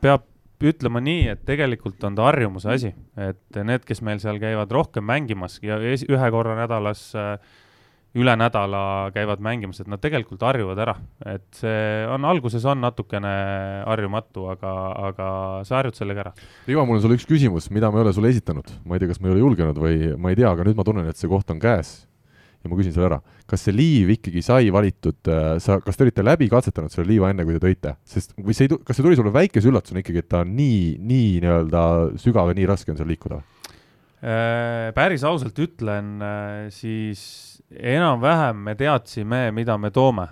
peab ütlema nii, et tegelikult on ta harjumuse asi, et need, kes meil seal käivad rohkem mängimas ja ühe korra nädalas äh, üle nädala käivad mängimas, et nad tegelikult harjuvad ära, et see on, alguses on natukene harjumatu, aga, aga sa harjud sellega ära. Rivo, mul on sulle üks küsimus, mida ma ei ole sulle esitanud, ma ei tea, kas ma ei ole julgenud või ma ei tea, aga nüüd ma tunnen, et see koht on käes. Ja ma küsin sulle ära, kas see liiv ikkagi sai valitud, äh, sa, kas te olite läbi katsetanud selle liiva enne, kui te tõite, sest või see ei, kas see tuli sulle väikese üllatusena ikkagi, et ta on nii, nii nii-öelda sügav ja nii raske on seal liikuda? Äh, päris ausalt ütlen, äh, siis enam-vähem me teadsime, mida me toome.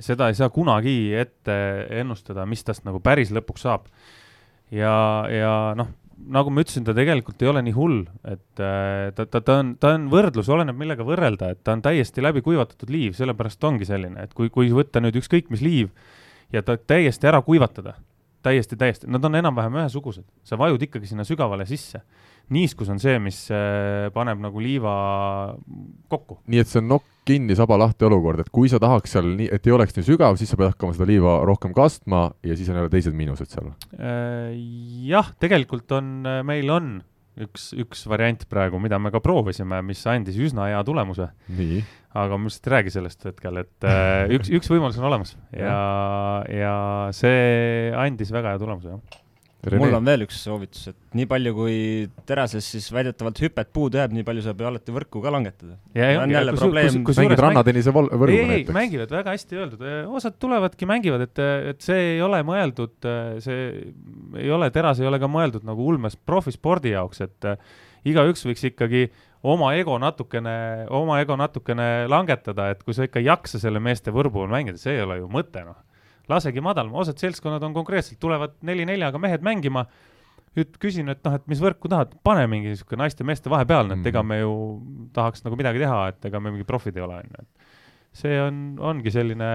Seda ei saa kunagi ette ennustada, mis tast nagu päris lõpuks saab. ja, ja noh, nagu ma ütlesin, ta tegelikult ei ole nii hull, et äh, ta, ta, ta on, ta on võrdlus, oleneb millega võrrelda, et ta on täiesti läbi kuivatatud liiv, sellepärast ongi selline, et kui, kui võtta nüüd ükskõik mis liiv ja ta täiesti ära kuivatada, täiesti, täiesti, nad on enam-vähem ühesugused, sa vajud ikkagi sinna sügavale sisse niiskus on see, mis äh, paneb nagu liiva kokku. nii et see on nokk kinni, saba lahti olukord, et kui sa tahaks seal nii, et ei oleks nii sügav, siis sa pead hakkama seda liiva rohkem kastma ja siis on jälle teised miinused seal? Äh, jah, tegelikult on, äh, meil on üks, üks variant praegu, mida me ka proovisime, mis andis üsna hea tulemuse. aga ma lihtsalt ei räägi sellest hetkel, et üks, üks võimalus on olemas ja, ja see andis väga hea tulemuse, jah Rene. mul on veel üks soovitus, et nii palju, kui terases siis väidetavalt hüpet puudu jääb, nii palju saab ju alati võrku ka langetada. on jälle probleem. mängid rannatennise võrgu ei, ei, mängivad, väga hästi öeldud, osad tulevadki, mängivad, et, et see ei ole mõeldud, see ei ole, teras ei ole ka mõeldud nagu ulmes profispordi jaoks, et igaüks võiks ikkagi oma ego natukene, oma ego natukene langetada, et kui sa ikka ei jaksa selle meeste võrgu peal mängida, see ei ole ju mõte, noh lasegi madalama, osad seltskonnad on konkreetselt, tulevad neli-neljaga mehed mängima, nüüd küsin, et noh, et mis võrku tahad, pane mingi niisugune naiste-meeste vahepealne, et ega mm. me ju tahaks nagu midagi teha, et ega me mingi profid ei ole, on ju, et see on, ongi selline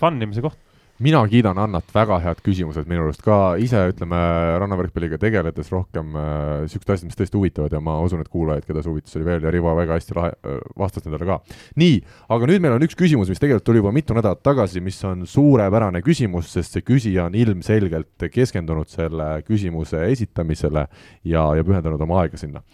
fun imise koht mina kiidan Annat, väga head küsimused minu arust ka ise, ütleme, rannavõrkpalliga tegeledes rohkem niisugused äh, asjad, mis tõesti huvitavad ja ma usun, et kuulajaid, keda see huvitas, oli veel ja Rivo väga hästi lahe äh,, vastas nendele ka. nii, aga nüüd meil on üks küsimus, mis tegelikult tuli juba mitu nädalat tagasi, mis on suurepärane küsimus, sest see küsija on ilmselgelt keskendunud selle küsimuse esitamisele ja, ja pühendanud oma aega sinna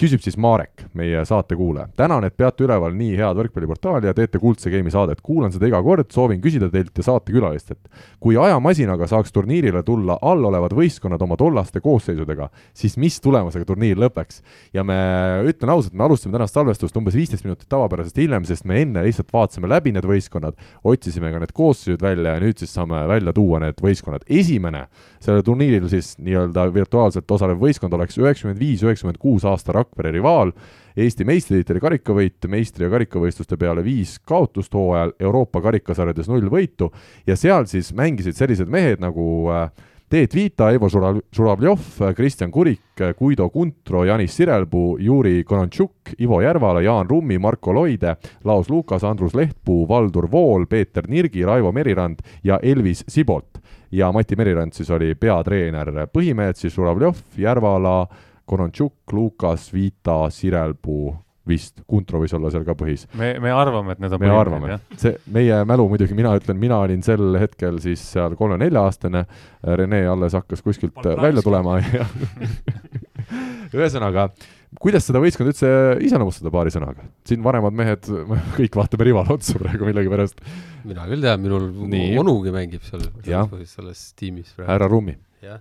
küsib siis Marek, meie saatekuulaja. tänan, et peate üleval nii head võrkpalliportaali ja teete Kuldse Game'i saadet. kuulan seda iga kord, soovin küsida teilt ja saatekülalistelt. kui ajamasinaga saaks turniirile tulla allolevad võistkonnad oma tollaste koosseisudega, siis mis tulemusega turniir lõpeks? ja me, ütlen ausalt, me alustasime tänast salvestust umbes viisteist minutit tavapärasest hiljem, sest me enne lihtsalt vaatasime läbi need võistkonnad, otsisime ka need koosseisud välja ja nüüd siis saame välja tuua need võistkonnad. esimene sellel turniiril siis nii-öelda virtuaalselt osalev võistkond oleks üheksakümmend viis, üheksakümmend kuus aasta Rakvere rivaal, Eesti meistritiitli karikavõit, meistri- ja karikavõistluste peale viis kaotust hooajal, Euroopa karikasarjades null võitu ja seal siis mängisid sellised mehed nagu äh, Teet Vita, Ivo Žurav-, Žuravljov, Kristjan Kurik, Guido Kuntro, Janis Sirelpuu, Juri Konantšuk, Ivo Järvala, Jaan Rummi, Marko Loide, Laos Lukas, Andrus Lehtpuu, Valdur Vool, Peeter Nirgi, Raivo Merirand ja Elvis Sibolt. ja Mati Merirand siis oli peatreener, põhimehed siis Žuravljov, Järvala, Konontšuk, Lukas, Vita, Sirelpuu vist, Kuntro võis olla seal ka põhis. me, me arvame, et need on me arvame, see, meie mälu muidugi, mina ütlen, mina olin sel hetkel siis seal kolme-nelja-aastane, Rene alles hakkas kuskilt Polnud välja tulema ja ühesõnaga, kuidas seda võistkonda üldse iseloomustada paari sõnaga? siin vanemad mehed, kõik vaatame Rivale otsa praegu millegipärast. mina küll tean, minul Nii. onugi mängib seal selles, selles tiimis. härra Rummi. jah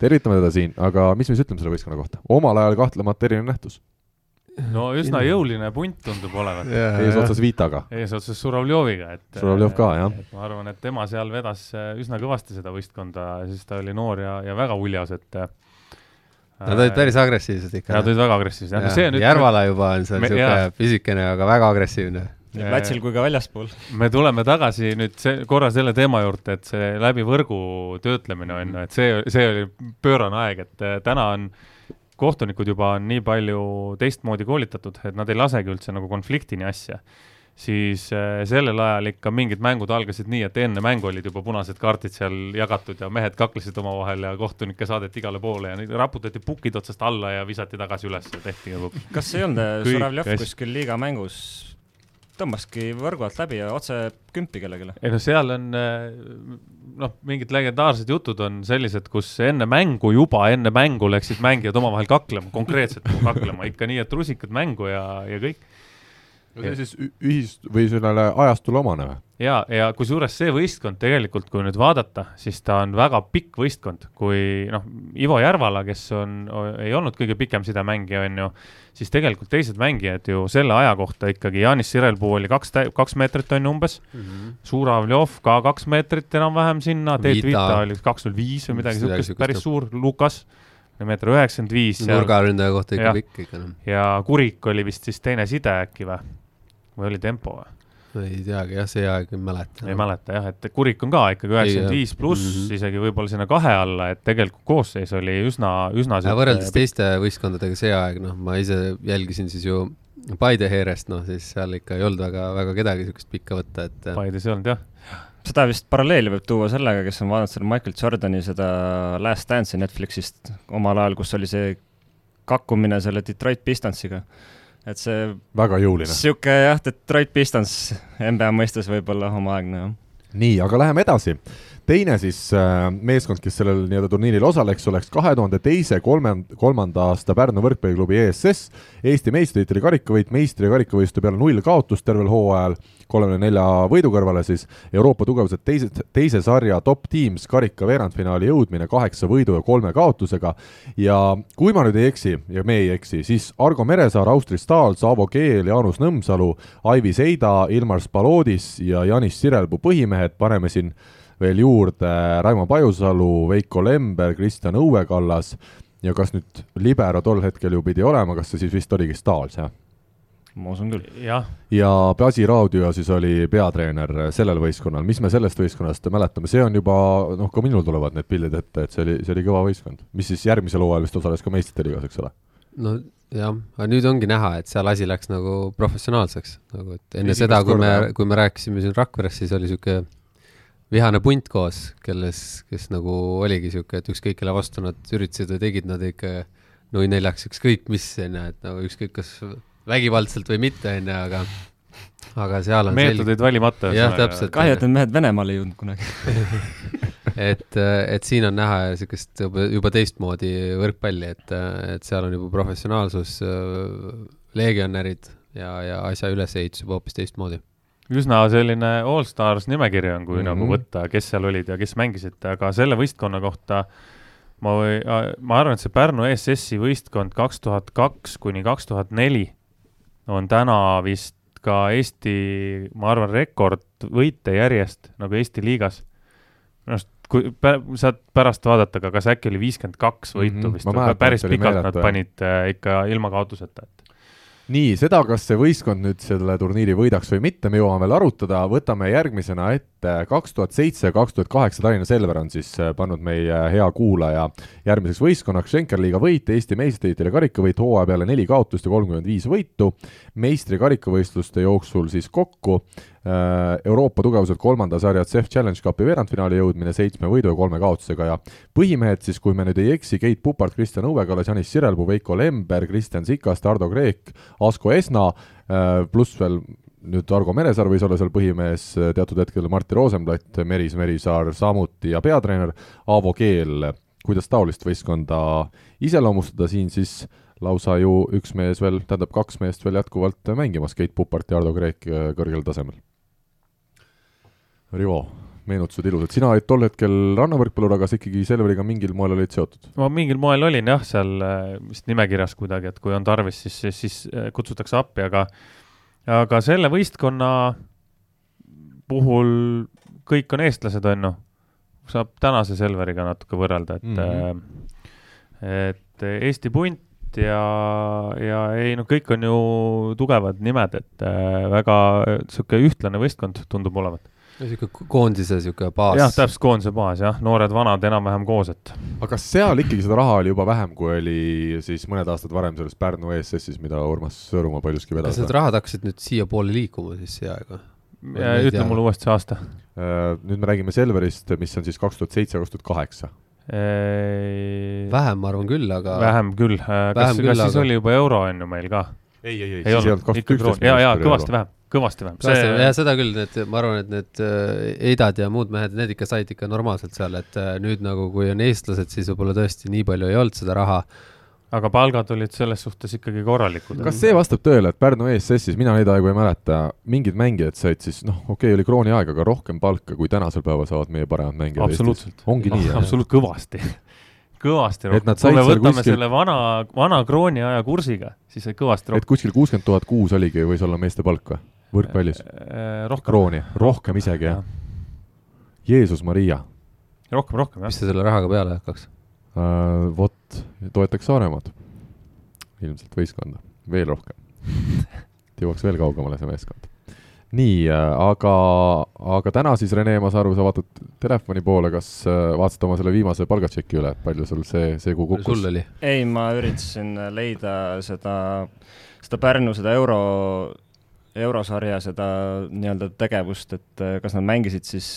tervitame teda siin, aga mis me siis ütleme selle võistkonna kohta? omal ajal kahtlemata erinev nähtus. no üsna jõuline punt tundub olevat yeah,. eesotsas Vitaga. eesotsas Surovljoviga, et. Surovljov ka, jah. ma arvan, et tema seal vedas äh, üsna kõvasti seda võistkonda, siis ta oli noor ja, ja väga uljas, et äh, Nad olid päris agressiivsed ikka. Nad olid väga agressiivsed, jah. Järvala juba on seal niisugune pisikene, aga väga agressiivne nii platsil kui ka väljaspool. me tuleme tagasi nüüd see, korra selle teema juurde, et see läbi võrgu töötlemine on ju, et see, see oli pöörane aeg, et äh, täna on kohtunikud juba on nii palju teistmoodi koolitatud, et nad ei lasegi üldse nagu konfliktini asja. siis äh, sellel ajal ikka mingid mängud algasid nii, et enne mängu olid juba punased kaardid seal jagatud ja mehed kaklesid omavahel ja kohtunikke saadeti igale poole ja neid raputati pukid otsast alla ja visati tagasi üles ja tehti nagu kas ei olnud Žuravljev hästi. kuskil liiga mängus, tõmbaski võrgu alt läbi ja otse kümpi kellelegi? ei no seal on äh, noh, mingid legendaarsed jutud on sellised, kus enne mängu, juba enne mängu läksid mängijad omavahel kaklema, konkreetselt kaklema, ikka nii, et rusikad mängu ja, ja kõik. see siis ühis- või sellele ajastule omane või? Ja, ja kusjuures see võistkond tegelikult, kui nüüd vaadata, siis ta on väga pikk võistkond, kui noh, Ivo Järvala, kes on, ei olnud kõige pikem sidemängija, on ju, siis tegelikult teised mängijad ju selle aja kohta ikkagi, Janis Sirelpuu oli kaks, kaks meetrit on ju umbes mm, -hmm. Suravljov ka kaks meetrit enam-vähem sinna, Teet Vita. Oli kaks null viis või midagi siukest, päris suur, Lukas, meeter üheksakümmend viis nurgaründaja kohta ikka pikk ikka noh, ja Kurik oli vist siis teine side äkki või, või oli tempo või? Ei teagi jah, see aeg ei mäleta. ei mäleta jah, et Kurik on ka ikkagi üheksakümmend viis pluss mm. -hmm. isegi võib-olla sinna kahe alla, et tegelikult koosseis oli üsna, üsna võrreldes teiste võistkondadega see aeg, noh, ma ise jälgisin siis ju Paide Heerest, noh siis seal ikka ei olnud väga, väga kedagi niisugust pikka võtta, et Paides ei olnud jah. seda vist paralleeli võib tuua sellega, kes on vaadanud selle Michael Jordani seda Last Dance'i Netflixist omal ajal, kus oli see kakkumine selle Detroit Pistonsiga. Et see väga jõuline. sihuke jah, Detroit Pistons NBA mõistes võib-olla omaaegne jah. nii, aga läheme edasi. Teine siis äh, meeskond, kes sellel nii-öelda turniiril osaleks, oleks kahe tuhande teise, kolme, kolmanda aasta Pärnu võrkpalliklubi ESS, Eesti meistritiitli karikavõit, meistri karikavõistluste peale null kaotust tervel hooajal, kolmekümne nelja võidu kõrvale siis Euroopa tugevused teise, teise sarja top teams karika veerandfinaali jõudmine kaheksa võidu ja kolme kaotusega. Ja kui ma nüüd ei eksi ja me ei eksi, siis Argo Meresaar, Austri Stahl, Saavo Keel, Jaanus Nõmsalu, Aivi Seida, Ilmar Spalodis ja Janis Sirelpuu põhimehed, paneme siin veel juurde. Raimo Pajusalu, Veiko Lember, Kristjan Õuekallas. Ja kas nüüd libero tol hetkel ju pidi olema, kas see siis vist oligi Stahls, jah? ma usun küll. jah, ja Pasi Raudjõe siis oli peatreener sellel võistkonnal, mis me sellest võistkonnast mäletame, see on juba noh, ka minul tulevad need pildid ette, et see oli, see oli kõva võistkond, mis siis järgmisel hooajal vist osales ka meistrite liigas, eks ole. no jah, aga nüüd ongi näha, et seal asi läks nagu professionaalseks, nagu et enne Esimest seda, kui me kui me rääkisime siin Rakveres, siis oli niisugune vihane punt koos, kelles, kes nagu oligi niisugune, et ükskõik kelle vastu nad üritasid või tegid nad ikka nui neljaks ükskõik mis, onju, et nagu ükskõik kas vägivaldselt või mitte, onju, aga aga seal on meetodid valimata. Jah, täpselt. kahju, et need mehed Venemaale ei jõudnud kunagi. et, et siin on näha niisugust juba, juba teistmoodi võrkpalli, et, et seal on juba professionaalsus, legionärid ja, ja asja ülesehitus juba hoopis teistmoodi. Üsna selline all stars nimekiri on, kui mm Mhm. -hmm. nagu võtta, kes seal olid ja kes mängisid, aga selle võistkonna kohta ma või, ma arvan, et see Pärnu ESS-i võistkond kaks tuhat kaks kuni kaks tuhat neli on täna vist ka Eesti, ma arvan, rekordvõite järjest nagu Eesti liigas. minu arust, kui pä- saad pärast vaadata ka, kas äkki oli viiskümmend kaks võitu Mhm, mm -hmm. vist päris pikalt nad meeletu, jah. panid äh, ikka ilma kaotuseta, et nii, seda, kas see võistkond nüüd selle turniiri võidaks või mitte, me jõuame veel arutada, võtame järgmisena ette kaks tuhat seitse, kaks tuhat kaheksa Tallinna Selver on siis äh, pannud meie hea kuulaja järgmiseks võistkonnaks. Schenker-liiga võit, Eesti meistritiitli karikavõit hooaja peale neli kaotust ja kolmkümmend viis võitu, meistri karikavõistluste jooksul siis kokku Euroopa tugevused kolmanda sarja CEF Challenge Cupi veerandfinaali jõudmine seitsme võidu ja kolme kaotusega ja põhimehed siis, kui me nüüd ei eksi, Keit Pupart, Kristjan Õuekallas, Janis Sirelpuu, Veiko Lember, Kristjan Sikas, Tardo Kreek, Asko Esna, pluss veel nüüd Argo Meresaar võis olla seal põhimees, teatud hetkel Martti Rosenblatt, Meris Merisaar samuti ja peatreener Aavo Keel. kuidas taolist võistkonda iseloomustada, siin siis lausa ju üks mees veel, tähendab kaks meest veel jätkuvalt mängimas, Keit Pupart ja Ardo Kreek äh, kõrgel tasemel. Rivo, meenutused ilusad, sina olid tol hetkel rannavõrkpallur, aga sa ikkagi Selveriga mingil moel olid seotud? ma mingil moel olin jah, seal äh, vist nimekirjas kuidagi, et kui on tarvis, siis, siis, siis äh, kutsutakse appi, aga aga selle võistkonna puhul kõik on eestlased, on ju. saab tänase Selveriga natuke võrrelda, et mm, -hmm. et Eesti punt ja, ja ei noh, kõik on ju tugevad nimed, et väga niisugune ühtlane võistkond tundub olevat niisugune koondise niisugune baas. jah, täpselt koondise baas jah, noored-vanad enam-vähem koos, et. aga kas seal ikkagi seda raha oli juba vähem, kui oli siis mõned aastad varem selles Pärnu ESS-is, mida Urmas Sõõrumaa paljuski vedas? kas need rahad hakkasid nüüd siiapoole liikuma siis see aeg või? ütle mulle uuesti see aasta. nüüd me räägime Selverist, mis on siis kaks tuhat seitse, kaks tuhat kaheksa vähem, ma arvan küll, aga. vähem küll, kas, kas küll, siis aga... oli juba euro on ju meil ka? ei, ei, ei, ei olnud, ikka kroon, ja, ja kõvasti vähem, kõvasti vähem. See... ja seda küll, need, ma arvan, et need Eidad ja muud mehed, need ikka said ikka normaalselt seal, et äh, nüüd nagu, kui on eestlased, siis võib-olla tõesti nii palju ei olnud seda raha aga palgad olid selles suhtes ikkagi korralikud. kas see vastab tõele, et Pärnu ESS-is, mina neid aegu ei mäleta, mingid mängijad said siis noh, okei okay,, oli krooni aeg, aga rohkem palka, kui tänasel päeval saavad meie paremad mängijad absoluutselt. ongi no, nii? absoluutselt kõvasti kõvasti rohkem. kui me võtame kuskil... selle vana, vana krooni aja kursiga, siis sai kõvasti rohkem. et kuskil kuuskümmend tuhat kuus oligi, võis olla meeste palk või? Võrkpallis äh,? rohkem. krooni, rohkem isegi, jah ja.? Jeesus Maria. rohkem, rohkem, jah. mis sa selle rahaga peale hakkaks uh,? Vot, toetaks Saaremaad. ilmselt võistkonda, veel rohkem jõuaks veel kaugemale see meeskond nii, äh, aga, aga täna siis, Rene, ma saan aru, sa vaatad telefoni poole, kas äh, vaatasid oma selle viimase palgatšeki üle, palju sul see, see kuu kukkus? ei, ma üritasin leida seda, seda Pärnu, seda euro, eurosarja seda nii-öelda tegevust, et äh, kas nad mängisid siis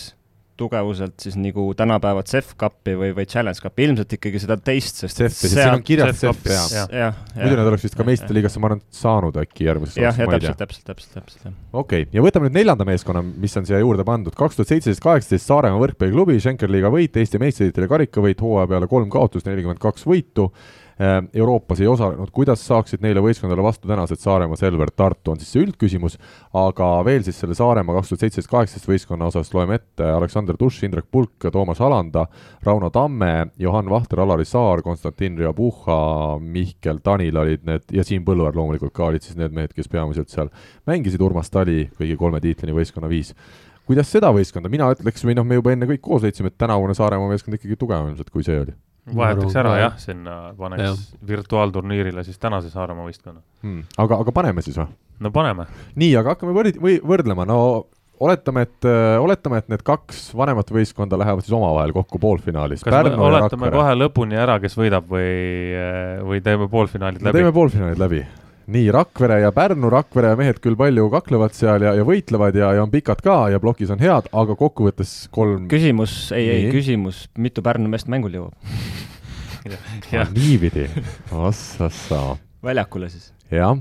tugevuselt siis nagu tänapäeva CEF Cupi või, või Challenge Cupi, ilmselt ikkagi seda teist, sest CEF, sest siin on kirjas CEF, jah ja. ja. muidu nad oleks vist ka meistriliigasse, ma arvan, saanud äkki järgmises jah, ja täpselt, täpselt, täpselt, täpselt, jah. okei okay., ja võtame nüüd neljanda meeskonna, mis on siia juurde pandud, kaks tuhat seitseteist, kaheksateist Saaremaa võrkpalliklubi, Schenker-liiga võit, Eesti meistritiitli karikavõit, hooaja peale kolm kaotust, nelikümmend kaks võitu Euroopas ei osalenud, kuidas saaksid neile võistkondadele vastu tänased Saaremaa, Selver, Tartu, on siis see üldküsimus, aga veel siis selle Saaremaa kaks tuhat seitseteist, kaheksateist võistkonna osas loeme ette Aleksander Tuš, Indrek Pulk, Toomas Alanda, Rauno Tamme, Johan Vahter, Alari Saar, Konstantin Rjabuha, Mihkel Tanil olid need ja Siim Põlluaar loomulikult ka olid siis need mehed, kes peamiselt seal mängisid, Urmas Tali kõigi kolme tiitlini võistkonna viis. Kuidas seda võistkonda, mina ütleks, või noh, me juba enne kõik koos leidsime, et tänavune Saaremaa meeskond ikkagi tugevam ilmselt, kui see oli vahetaks ära jah, sinna paneks ja. virtuaalturniirile siis tänase Saaremaa võistkonna hmm.. aga, aga paneme siis või? no paneme. nii, aga hakkame võrd-, või võrdlema, no oletame, et äh,, oletame, et need kaks vanemat võistkonda lähevad siis omavahel kokku poolfinaalis. kas Pärnu me oletame kohe lõpuni ära, kes võidab või, äh, või teeme poolfinaalid läbi? teeme poolfinaalid läbi nii Rakvere ja Pärnu, Rakvere mehed küll palju kaklevad seal ja, ja võitlevad ja, ja on pikad ka ja plokis on head, aga kokkuvõttes kolm. küsimus, ei, ei küsimus, mitu Pärnu meest mängul jõuab niipidi, ossa-saa. väljakule siis? jah,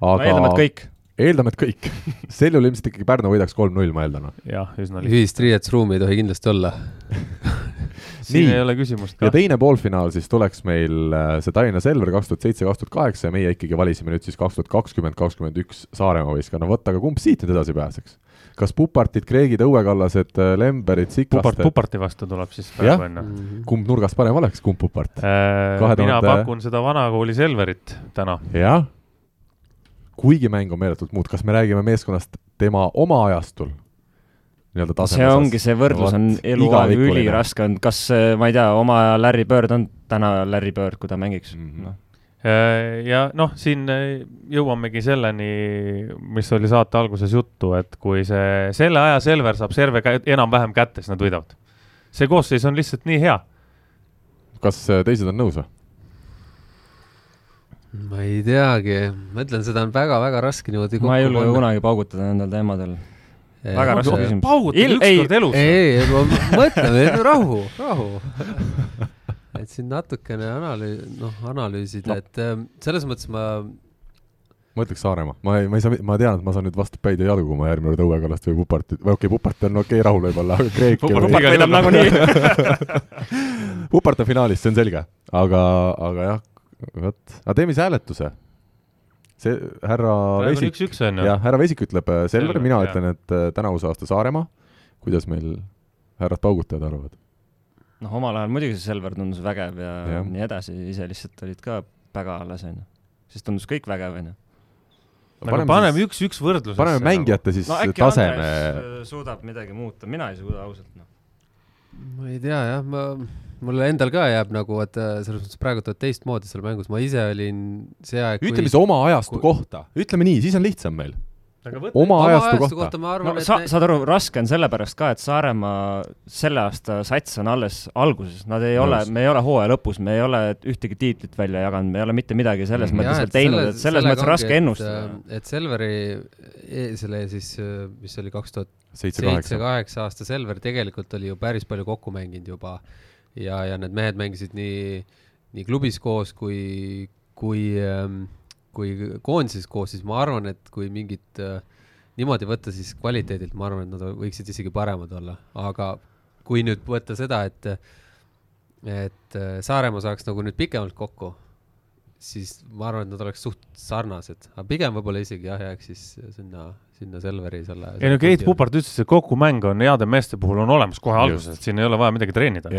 aga no, eeldame, et kõik eeldame, et kõik sel juhul ilmselt ikkagi Pärnu võidaks kolm-null, ma eeldan. jah, üsna lihtne. ühist riietusruumi ei tohi kindlasti olla siin Nii. ei ole küsimust ka. ja teine poolfinaal siis tuleks meil äh, see Tallinna Selver kaks tuhat seitse, kaks tuhat kaheksa ja meie ikkagi valisime nüüd siis kaks tuhat kakskümmend, kakskümmend üks Saaremaa võistkonna, vot aga kumb siit nüüd edasi pääseks? kas Pupartid, Kreegid, Õuekallased, äh, Lemberid, Siklased Pupart, Puparti vastu tuleb siis praegu enne. kumb nurgast parem oleks, kumb Pupart äh,? 2000... mina pakun seda vanakooli Selverit täna. jah, kuigi mäng on meeletult muud, kas me räägime meeskonnast tema oma ajastul nii-öelda taseme see ongi, see võrdlus on eluaeg üliraske on, kas ma ei tea, oma aja Larry Bird on täna Larry Bird, kui ta mängiks mm, -hmm. noh ja noh, siin jõuamegi selleni, mis oli saate alguses juttu, et kui see selle aja Selver saab serve enam-vähem kätte, siis nad võidavad. see koosseis on lihtsalt nii hea. kas äh, teised on nõus või? ma ei teagi, ma ütlen, seda on väga-väga raske niimoodi ma ei julge kunagi paugutada nendel teemadel väga raske küsimus. paugutage ükskord elus. ei, ei, ma mõtlen, rahu, rahu et siin natukene analüü-, noh, analüüsida no., et ähm, selles mõttes ma ma ütleks Saaremaa, ma ei, ma ei saa, ma tean, et ma saan nüüd vastu päid ja jalgu, kui ma järgmine kord Õuekallast või Pupartit, või okei okay,, Pupart on okei okay,, rahul võib-olla, aga Kreek Pupart võidab nagunii Pupart on finaalis, see on selge, aga, aga jah, vot, aga teeme siis hääletuse see härra Vesik, jah, härra Vesik ütleb äh, Selver, mina jah. ütlen, et äh, tänavuse aasta Saaremaa. kuidas meil härrad paugutajad arvavad? noh, omal ajal muidugi see Selver tundus vägev ja, ja nii edasi, ise lihtsalt olid ka väga alles, onju. siis tundus kõik vägev, onju. aga paneme üks-üks võrdlusesse. paneme mängijate siis no, taseme. Äh, suudab midagi muuta, mina ei suuda ausalt, noh. ma ei tea jah, ma mulle endal ka jääb nagu, et äh, selles mõttes praegu tuleb teistmoodi seal mängus, ma ise olin see aeg ütleme kui... siis oma ajastu kui... kohta, ütleme nii, siis on lihtsam meil. oma oma ajastu ajastu kohta kohta. ma no arvan, et sa, ne- saad aru, raske on sellepärast ka, et Saaremaa selle aasta sats on alles alguses, nad ei ole Nõus., me ei ole hooaja lõpus, me ei ole ühtegi tiitlit välja jaganud, me ei ole mitte midagi selles Mhm. mõttes veel teinud, et selles sellega mõttes raske ennustada. äh, et Selveri, selle siis, mis oli kaks tuhat seitse, kaheksa aasta Selver tegelikult oli ju päris palju kokku mänginud juba ja, ja need mehed mängisid nii, nii klubis koos kui, kui, kui koondises koos, siis ma arvan, et kui mingit äh, niimoodi võtta, siis kvaliteedilt ma arvan, et nad võiksid isegi paremad olla, aga kui nüüd võtta seda, et et äh, Saaremaa saaks nagu nüüd pikemalt kokku, siis ma arvan, et nad oleks suht sarnased, aga pigem võib-olla isegi jah, jääks siis sinna, sinna Selveri selle. ei no Keit Pupart ütles, et kokkumäng on heade meeste puhul on olemas kohe alguses, et siin ei ole vaja midagi treenida.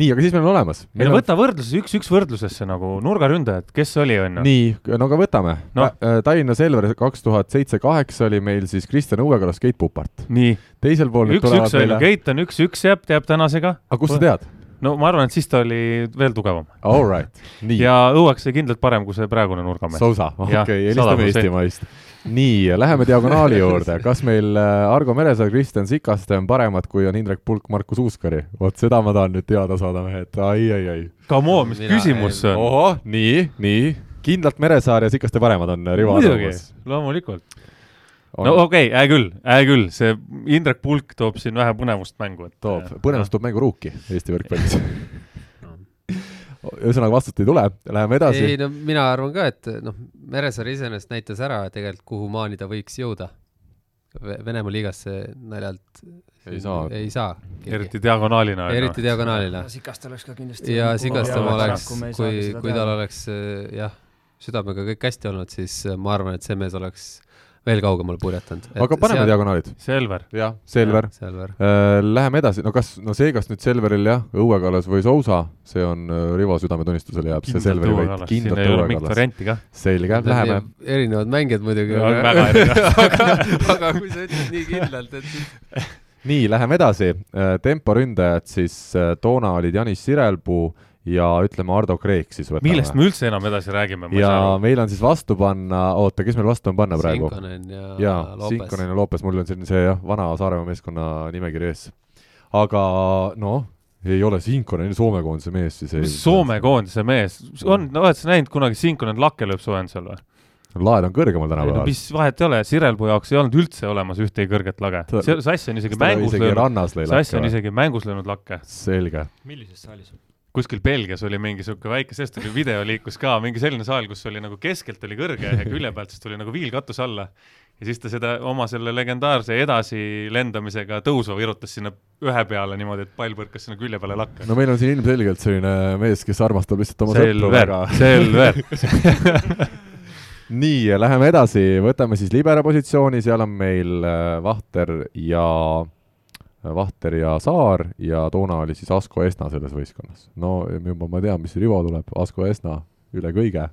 nii, aga siis meil on olemas. ei no võta võrdluses üks-üks võrdlusesse nagu nurgaründajad, kes oli onju? nii, no aga võtame no.. Tallinna Selver kaks tuhat seitse-kaheksa oli meil siis Kristjan Õuekalas, Keit Pupart. nii, teisel pool nüüd tulevad üks-üks on ju, meile, Keit on üks-üks jääb, jääb tänasega. aga kust sa tead? No ma arvan, et siis ta oli veel tugevam All right, nii. ja Õueks oli kindlalt parem kui see praegune nurgamees. Sousa, okei, sada helistame. Eestimaist. nii, läheme diagonaali juurde, kas meil äh, Argo Meresaar, Kristjan Sikaste on paremad, kui on Indrek Pulk, Markus Uuskari? vot seda ma tahan nüüd teada saada, mehed, ai, ai, ai. Come on, mis Mina- küsimus see on? ohoh, nii, nii, kindlalt Meresaar ja Sikaste paremad on Rivo muidugi arvamus., loomulikult. On- no okei okay,, hea küll, hea küll, see Indrek Pulk toob siin vähe põnevust mängu, et. toob, põnevust toob mängu ruuki Eesti võrkpallis. ühesõnaga vastust ei tule, läheme edasi ei. no mina arvan ka, et noh, Meresaar iseenesest näitas ära tegelikult, kuhu maani ta võiks jõuda. Venemaa liigasse naljalt Ei saa. ei saa. eriti diagonaalina. eriti diagonaalile. Sikast oleks ka kindlasti. ja Sikastamaa oleks, kui, kui, kui tal oleks äh, jah, südamega kõik hästi olnud, siis äh, ma arvan, et see mees oleks veel kaugemale purjetanud. aga paneme diagonaalid. Selver. jah, Selver. Selver. Läheme edasi, no kas, no see, kas nüüd Selveril jah, Õuekallas või Sousa, see on äh, Rivo südametunnistusele jääb see Selveri võit, kindlalt Õuekallas. selge, läheme. erinevad mängijad muidugi. Ja, väga erinevad. aga, aga kui sa ütled nii kindlalt, et siis nii, läheme edasi. temporündajad siis äh, toona olid Janis Sirelpuu ja ütleme Ardo Kreek siis võtame. millest me üldse enam edasi räägime, ja aru. meil on siis vastu panna, oota, kes meil vastu on panna praegu? Sinkonen ja, jaa, Lopes. Sinkonen ja Lopes, mul on selline see jah, vana Saaremaa meeskonna nimekiri ees. aga noh, ei ole Sinkonen Soome koondise mees siis. mis Soome koondise mees on, oled sa näinud kunagi Sinkonen lakke lööb soojendusel või? laed on kõrgemal no tänapäeval. mis vahet ei ole, Sirelpuu jaoks ei olnud üldse olemas ühtegi kõrget lage. Sass on isegi mängus löönud, Sass on isegi mängus löönud lakke. selge. millises saalis? Kuskil Belgias oli mingi sihuke väike, sellest oli video liikus ka, mingi selline saal, kus oli nagu keskelt oli kõrge ja külje pealt siis tuli nagu viilkatus alla. ja siis ta seda oma selle legendaarse edasilendamisega tõusu virutas sinna ühe peale niimoodi, et pall põrkas sinna külje peale lakke. no meil on siin ilmselgelt selline mees, kes armastab lihtsalt oma sõpru Selver väga., Selver. nii, läheme edasi, võtame siis libera positsiooni, seal on meil äh, Vahter ja, Vahter ja Saar ja toona oli siis Asko Esna selles võistkonnas. no juba ma tean, mis Rivo tuleb, Asko Esna üle kõige,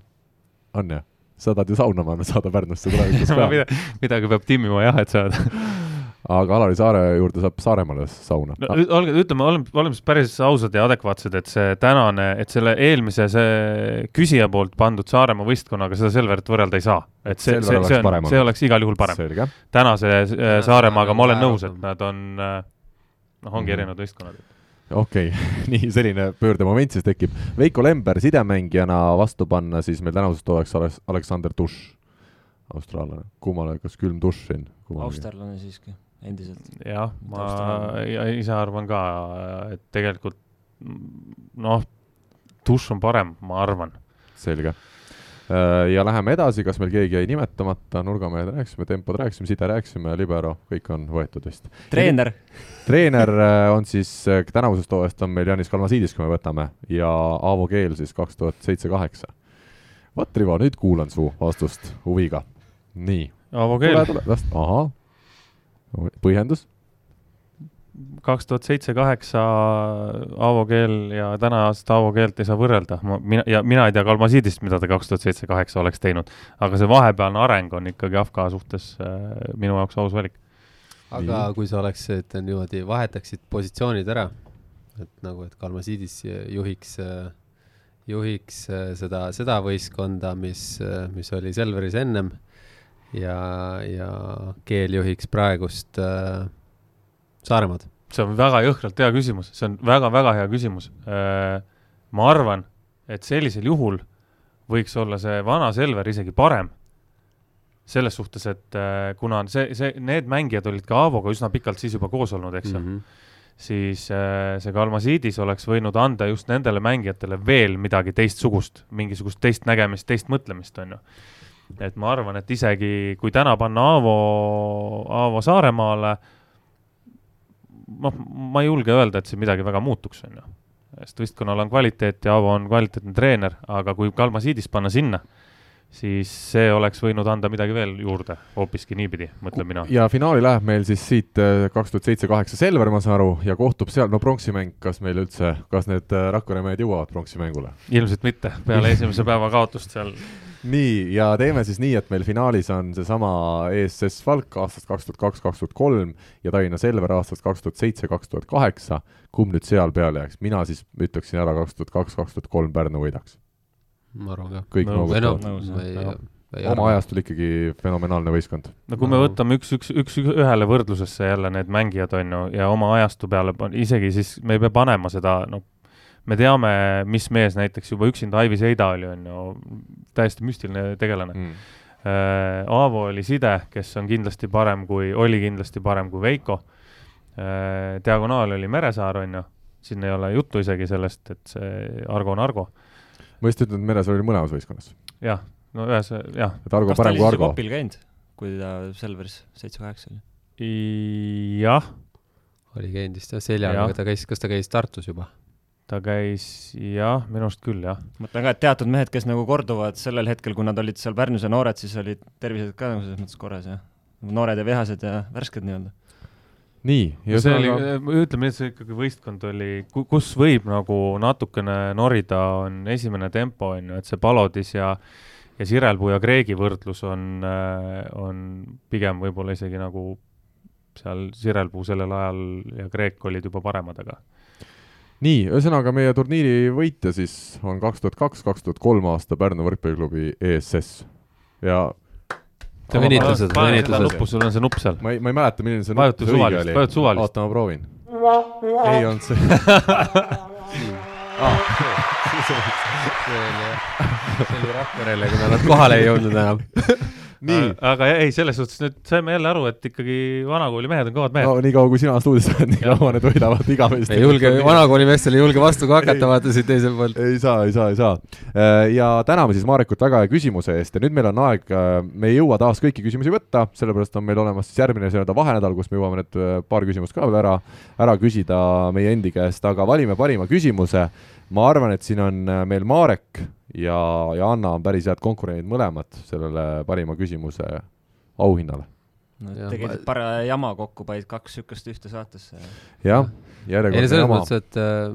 on ju? sa tahad ju sauna panna, saada Pärnusse tulevikus ka. midagi peab timmima jah, et saada. aga Alari Saare juurde saab Saaremaale sauna no olge, ütleme, oleme, oleme siis päris ausad ja adekvaatsed, et see tänane, et selle eelmise see küsija poolt pandud Saaremaa võistkonnaga seda Selverit võrrelda ei saa. et see, see, oleks see on see oleks igal juhul parem. tänase äh, Tänase Saaremaaga ma olen Saaremaaga nõus, et nad on, noh, ongi Mhm. erinevad võistkonnad. okei okay. nii selline pöördemoment siis tekib. Veiko Lember sidemängijana vastu panna siis meil tänasest oleks Ales- Aleksander Duš, austraallane. kummale, kas külm dušš siin? austerlane siiski, endiselt. jah, ma Taustal ja ise arvan ka, et tegelikult noh, dušš on parem, ma arvan. selge. Ja läheme edasi, kas meil keegi jäi nimetamata, nurgamehed rääkisime, tempod rääkisime, side rääkisime, libero, kõik on võetud vist. treener, treener äh, on siis äh, tänavusest hooajast on meil Janis Kalmasiidis, kui me võtame, ja Aavo Keel siis kaks tuhat seitse-kaheksa. vot, Rivo, nüüd kuulan su vastust huviga. nii. Aavo Keel, ahah. põhjendus? Kaks tuhat seitse-kaheksa Aavo Keel ja tänast Aavo Keelt ei saa võrrelda, ma, mina, ja mina ei tea Kalmasiidist, mida ta kaks tuhat seitse-kaheksa oleks teinud. aga see vahepealne areng on ikkagi Afka suhtes äh, minu jaoks aus valik. aga kui sa oleksid niimoodi, vahetaksid positsioonid ära, et nagu, et Kalmasiidis juhiks, juhiks äh, seda, seda võistkonda, mis, mis oli Selveris ennem ja, ja Keel juhiks praegust äh, Saaremaad? see on väga jõhkralt hea küsimus, see on väga-väga hea küsimus. ma arvan, et sellisel juhul võiks olla see vana Selver isegi parem. selles suhtes, et kuna see, see, need mängijad olid ka Aavoga üsna pikalt siis juba koos olnud, eks ju mm -hmm siis see Kalmasiidis oleks võinud anda just nendele mängijatele veel midagi teistsugust, mingisugust teist nägemist, teist mõtlemist, on ju et ma arvan, et isegi kui täna panna Aavo, Aavo Saaremaale, noh, ma ei julge öelda, et see midagi väga muutuks, on ju. sest võistkonnal on kvaliteet ja Aavo on kvaliteetne treener, aga kui Kalmasiidis panna sinna, siis see oleks võinud anda midagi veel juurde, hoopiski niipidi, mõtlen mina. ja finaali läheb meil siis siit äh, kaks tuhat seitse, kaheksa Selver, ma saan aru, ja kohtub seal, no pronksimäng, kas meil üldse, kas need äh, Rakvere mehed jõuavad pronksimängule? ilmselt mitte, peale esimese päeva kaotust seal nii, ja teeme siis nii, et meil finaalis on seesama ESS Falk aastast kaks tuhat kaks, kaks tuhat kolm ja Tallinna Selver aastast kaks tuhat seitse, kaks tuhat kaheksa. kumb nüüd seal peale jääks, mina siis ütleksin ära kaks tuhat kaks, kaks tuhat kolm Pärnu võidaks. ma arvan ka. kõik noogutavad. oma ajastul ikkagi fenomenaalne võistkond. no kui me võtame üks, üks, üks, ühele võrdlusesse jälle need mängijad, on ju, ja oma ajastu peale, isegi siis me ei pea panema seda, noh, me teame, mis mees näiteks juba üksinda Aivi Seida oli, on ju, täiesti müstiline tegelane mm.. Äh, Aavo oli Side, kes on kindlasti parem kui, oli kindlasti parem kui Veiko äh,. diagonaal oli Meresaar, on ju, siin ei ole juttu isegi sellest, et see Argo on Argo. ma just ütlen, et Meresaar oli mõlemas võistkonnas. jah, no ühes, jah. et Argo parem kui Argo. kopil käinud, kui ta Selveris seitse-kaheksa oli? jah. oli käinud vist jah, seljaga, ta käis, kas ta käis Tartus juba? Ta käis jah, minu arust küll, jah. mõtlen ka, et teatud mehed, kes nagu korduvad sellel hetkel, kui nad olid seal Pärnus ja noored, siis olid tervised ka nagu selles mõttes korras ja noored ja vihased ja värsked nii-öelda. nii, ja see oli, ütleme nii, et see ikkagi võistkond oli, kus võib nagu natukene norida, on esimene tempo, on ju, et see Palodis ja ja Sirelpuu ja Kreegi võrdlus on, on pigem võib-olla isegi nagu seal Sirelpuu sellel ajal ja Kreek olid juba paremad, aga nii, ühesõnaga meie turniiri võitja siis on kaks tuhat kaks, kaks tuhat kolm aasta Pärnu võrkpalliklubi ESS ja õnnitlused, õnnitlused. sul on see nupp seal. ma ei, ma ei mäleta, milline see vajuta suvalist, vajuta suvalist. oota, ma proovin. ei olnud see ah, see oli, see oli Rakverele, kuna nad kohale ei jõudnud enam. aga ei, selles suhtes nüüd saime jälle aru, et ikkagi vanakooli mehed on kõvad mehed. no nii kaua, kui sina stuudios oled, nii kaua need võidavad igavesti. ei julge, vanakooli meestel ei julge vastu ka hakata, vaata siit teiselt poolt. ei saa, ei saa, ei saa. Äh, ja täname siis Marekut väga hea küsimuse eest ja nüüd meil on aeg, äh, me ei jõua taas kõiki küsimusi võtta, sellepärast on meil olemas siis järgmine nii-öelda vahenädal, kus me jõuame need äh, paar küsimust ka veel ära, ära küsida meie endi käest, aga valime parima küsimuse ma arvan, et siin on meil Marek ja, ja Anna on päris head konkurendid mõlemad sellele parima küsimuse auhinnale. no tegid para jama kokku, panid kaks niisugust ühte saatesse. jah järjekordne selles jama. mõttes, et äh,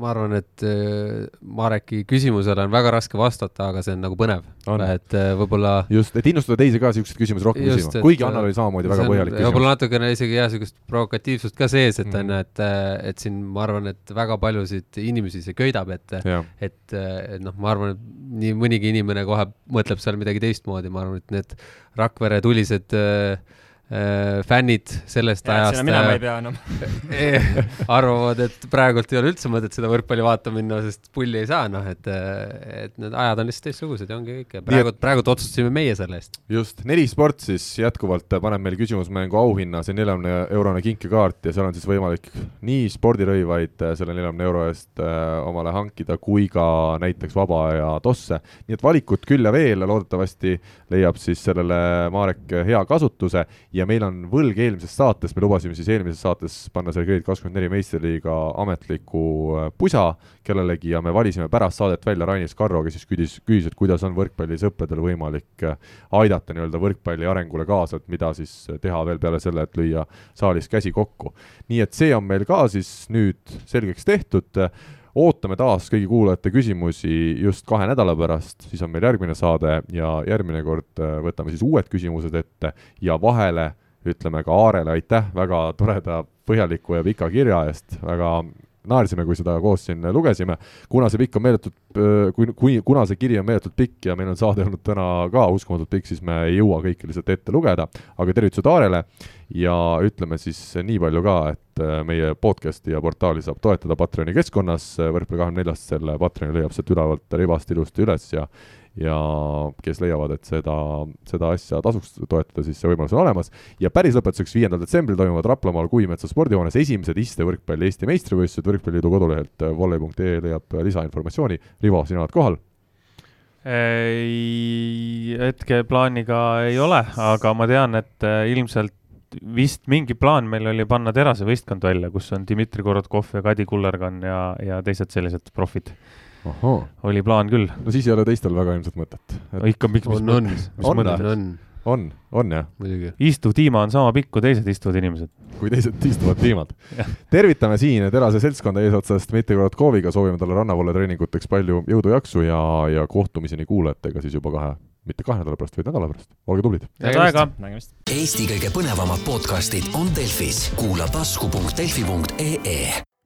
ma arvan, et äh, Mareki küsimusele on väga raske vastata, aga see on nagu põnev. et äh, võib-olla just, et innustada teisi ka niisuguseid küsimusi rohkem küsima, kuigi Annal oli samamoodi väga põhjalik küsimus. võib-olla natukene isegi jah, niisugust provokatiivsust ka sees, et on mm., et, et siin ma arvan, et väga paljusid inimesi see köidab, et et, et noh, ma arvan, et nii mõnigi inimene kohe mõtleb seal midagi teistmoodi, ma arvan, et need Rakvere tulised äh, Äh, fännid sellest ja, ajast minema ei pea enam eh, arvavad, et praegult ei ole üldse mõtet seda võrkpalli vaatama minna, sest pulli ei saa, noh, et, et need ajad on lihtsalt teistsugused ja ongi kõik ja praegult, praegult otsustasime meie selle eest. just, Neli Sport siis jätkuvalt paneb meil küsimusmängu auhinna, see neljakümne eurone kinkekaart ja seal on siis võimalik nii spordirõivaid selle neljakümne euro eest äh, omale hankida kui ka näiteks vaba aja tosse. nii et valikut küll ja veel, loodetavasti leiab siis sellele Marek hea kasutuse ja ja meil on võlg eelmisest saatest, me lubasime siis eelmises saates panna selle Grade kakskümmend neli meistriliiga ametliku äh, pusa kellelegi ja me valisime pärast saadet välja Rainis Karro, kes siis küsis, küsis, et kuidas on võrkpallisõpradel võimalik äh, aidata nii-öelda võrkpalli arengule kaasa, et mida siis teha veel peale selle, et lüüa saalis käsi kokku. nii et see on meil ka siis nüüd selgeks tehtud ootame taas kõigi kuulajate küsimusi just kahe nädala pärast, siis on meil järgmine saade ja järgmine kord äh, võtame siis uued küsimused ette ja vahele ütleme ka Aarele aitäh väga toreda, põhjaliku ja pika kirja eest, väga naersime, kui seda koos siin lugesime. kuna see pikk on meeletult, kui, kui, kuna see kiri on meeletult pikk ja meil on saade olnud täna ka uskumatult pikk, siis me ei jõua kõike lihtsalt ette lugeda, aga tervitused Aarele ja ütleme siis nii palju ka, et meie podcast'i ja portaali saab toetada Patreoni keskkonnas, Võrkpalli kahekümne neljast selle Patreoni leiab sealt ülevalt ribast ilusti üles ja ja kes leiavad, et seda, seda asja tasuks toetada, siis see võimalus on olemas. ja päris lõpetuseks, viiendal detsembril toimuvad Raplamaal Kuimetsa spordihoones esimesed istevõrkpalli Eesti meistrivõistlused, Võrkpalliliidu kodulehelt volley.ee leiab lisainformatsiooni. Rivo, sina oled kohal? ei, hetkeplaaniga ei ole, aga ma tean, et äh, ilmselt vist mingi plaan meil oli panna terasevõistkond välja, kus on Dmitri Korotkov ja Kadi Kullergan ja, ja teised sellised profid oli plaan küll. no siis ei ole teistel väga ilmselt mõtet et.... ikka, miks, mis on, mõttes, mis on, mõttes? on, on, on jah. istuv tiima on sama pikk kui teised istuvad inimesed. kui teised istuvad tiimad tervitame siin Terase seltskonda eesotsas Dmitri Korotkoviga, soovime talle rannavoole treeninguteks palju jõudu, jaksu ja, ja kohtumiseni kuulajatega siis juba kahe mitte kahe nädala pärast, vaid nädala pärast. olge tublid. head aega. Eesti kõige põnevamad podcastid on Delfis, kuula tasku.delfi.ee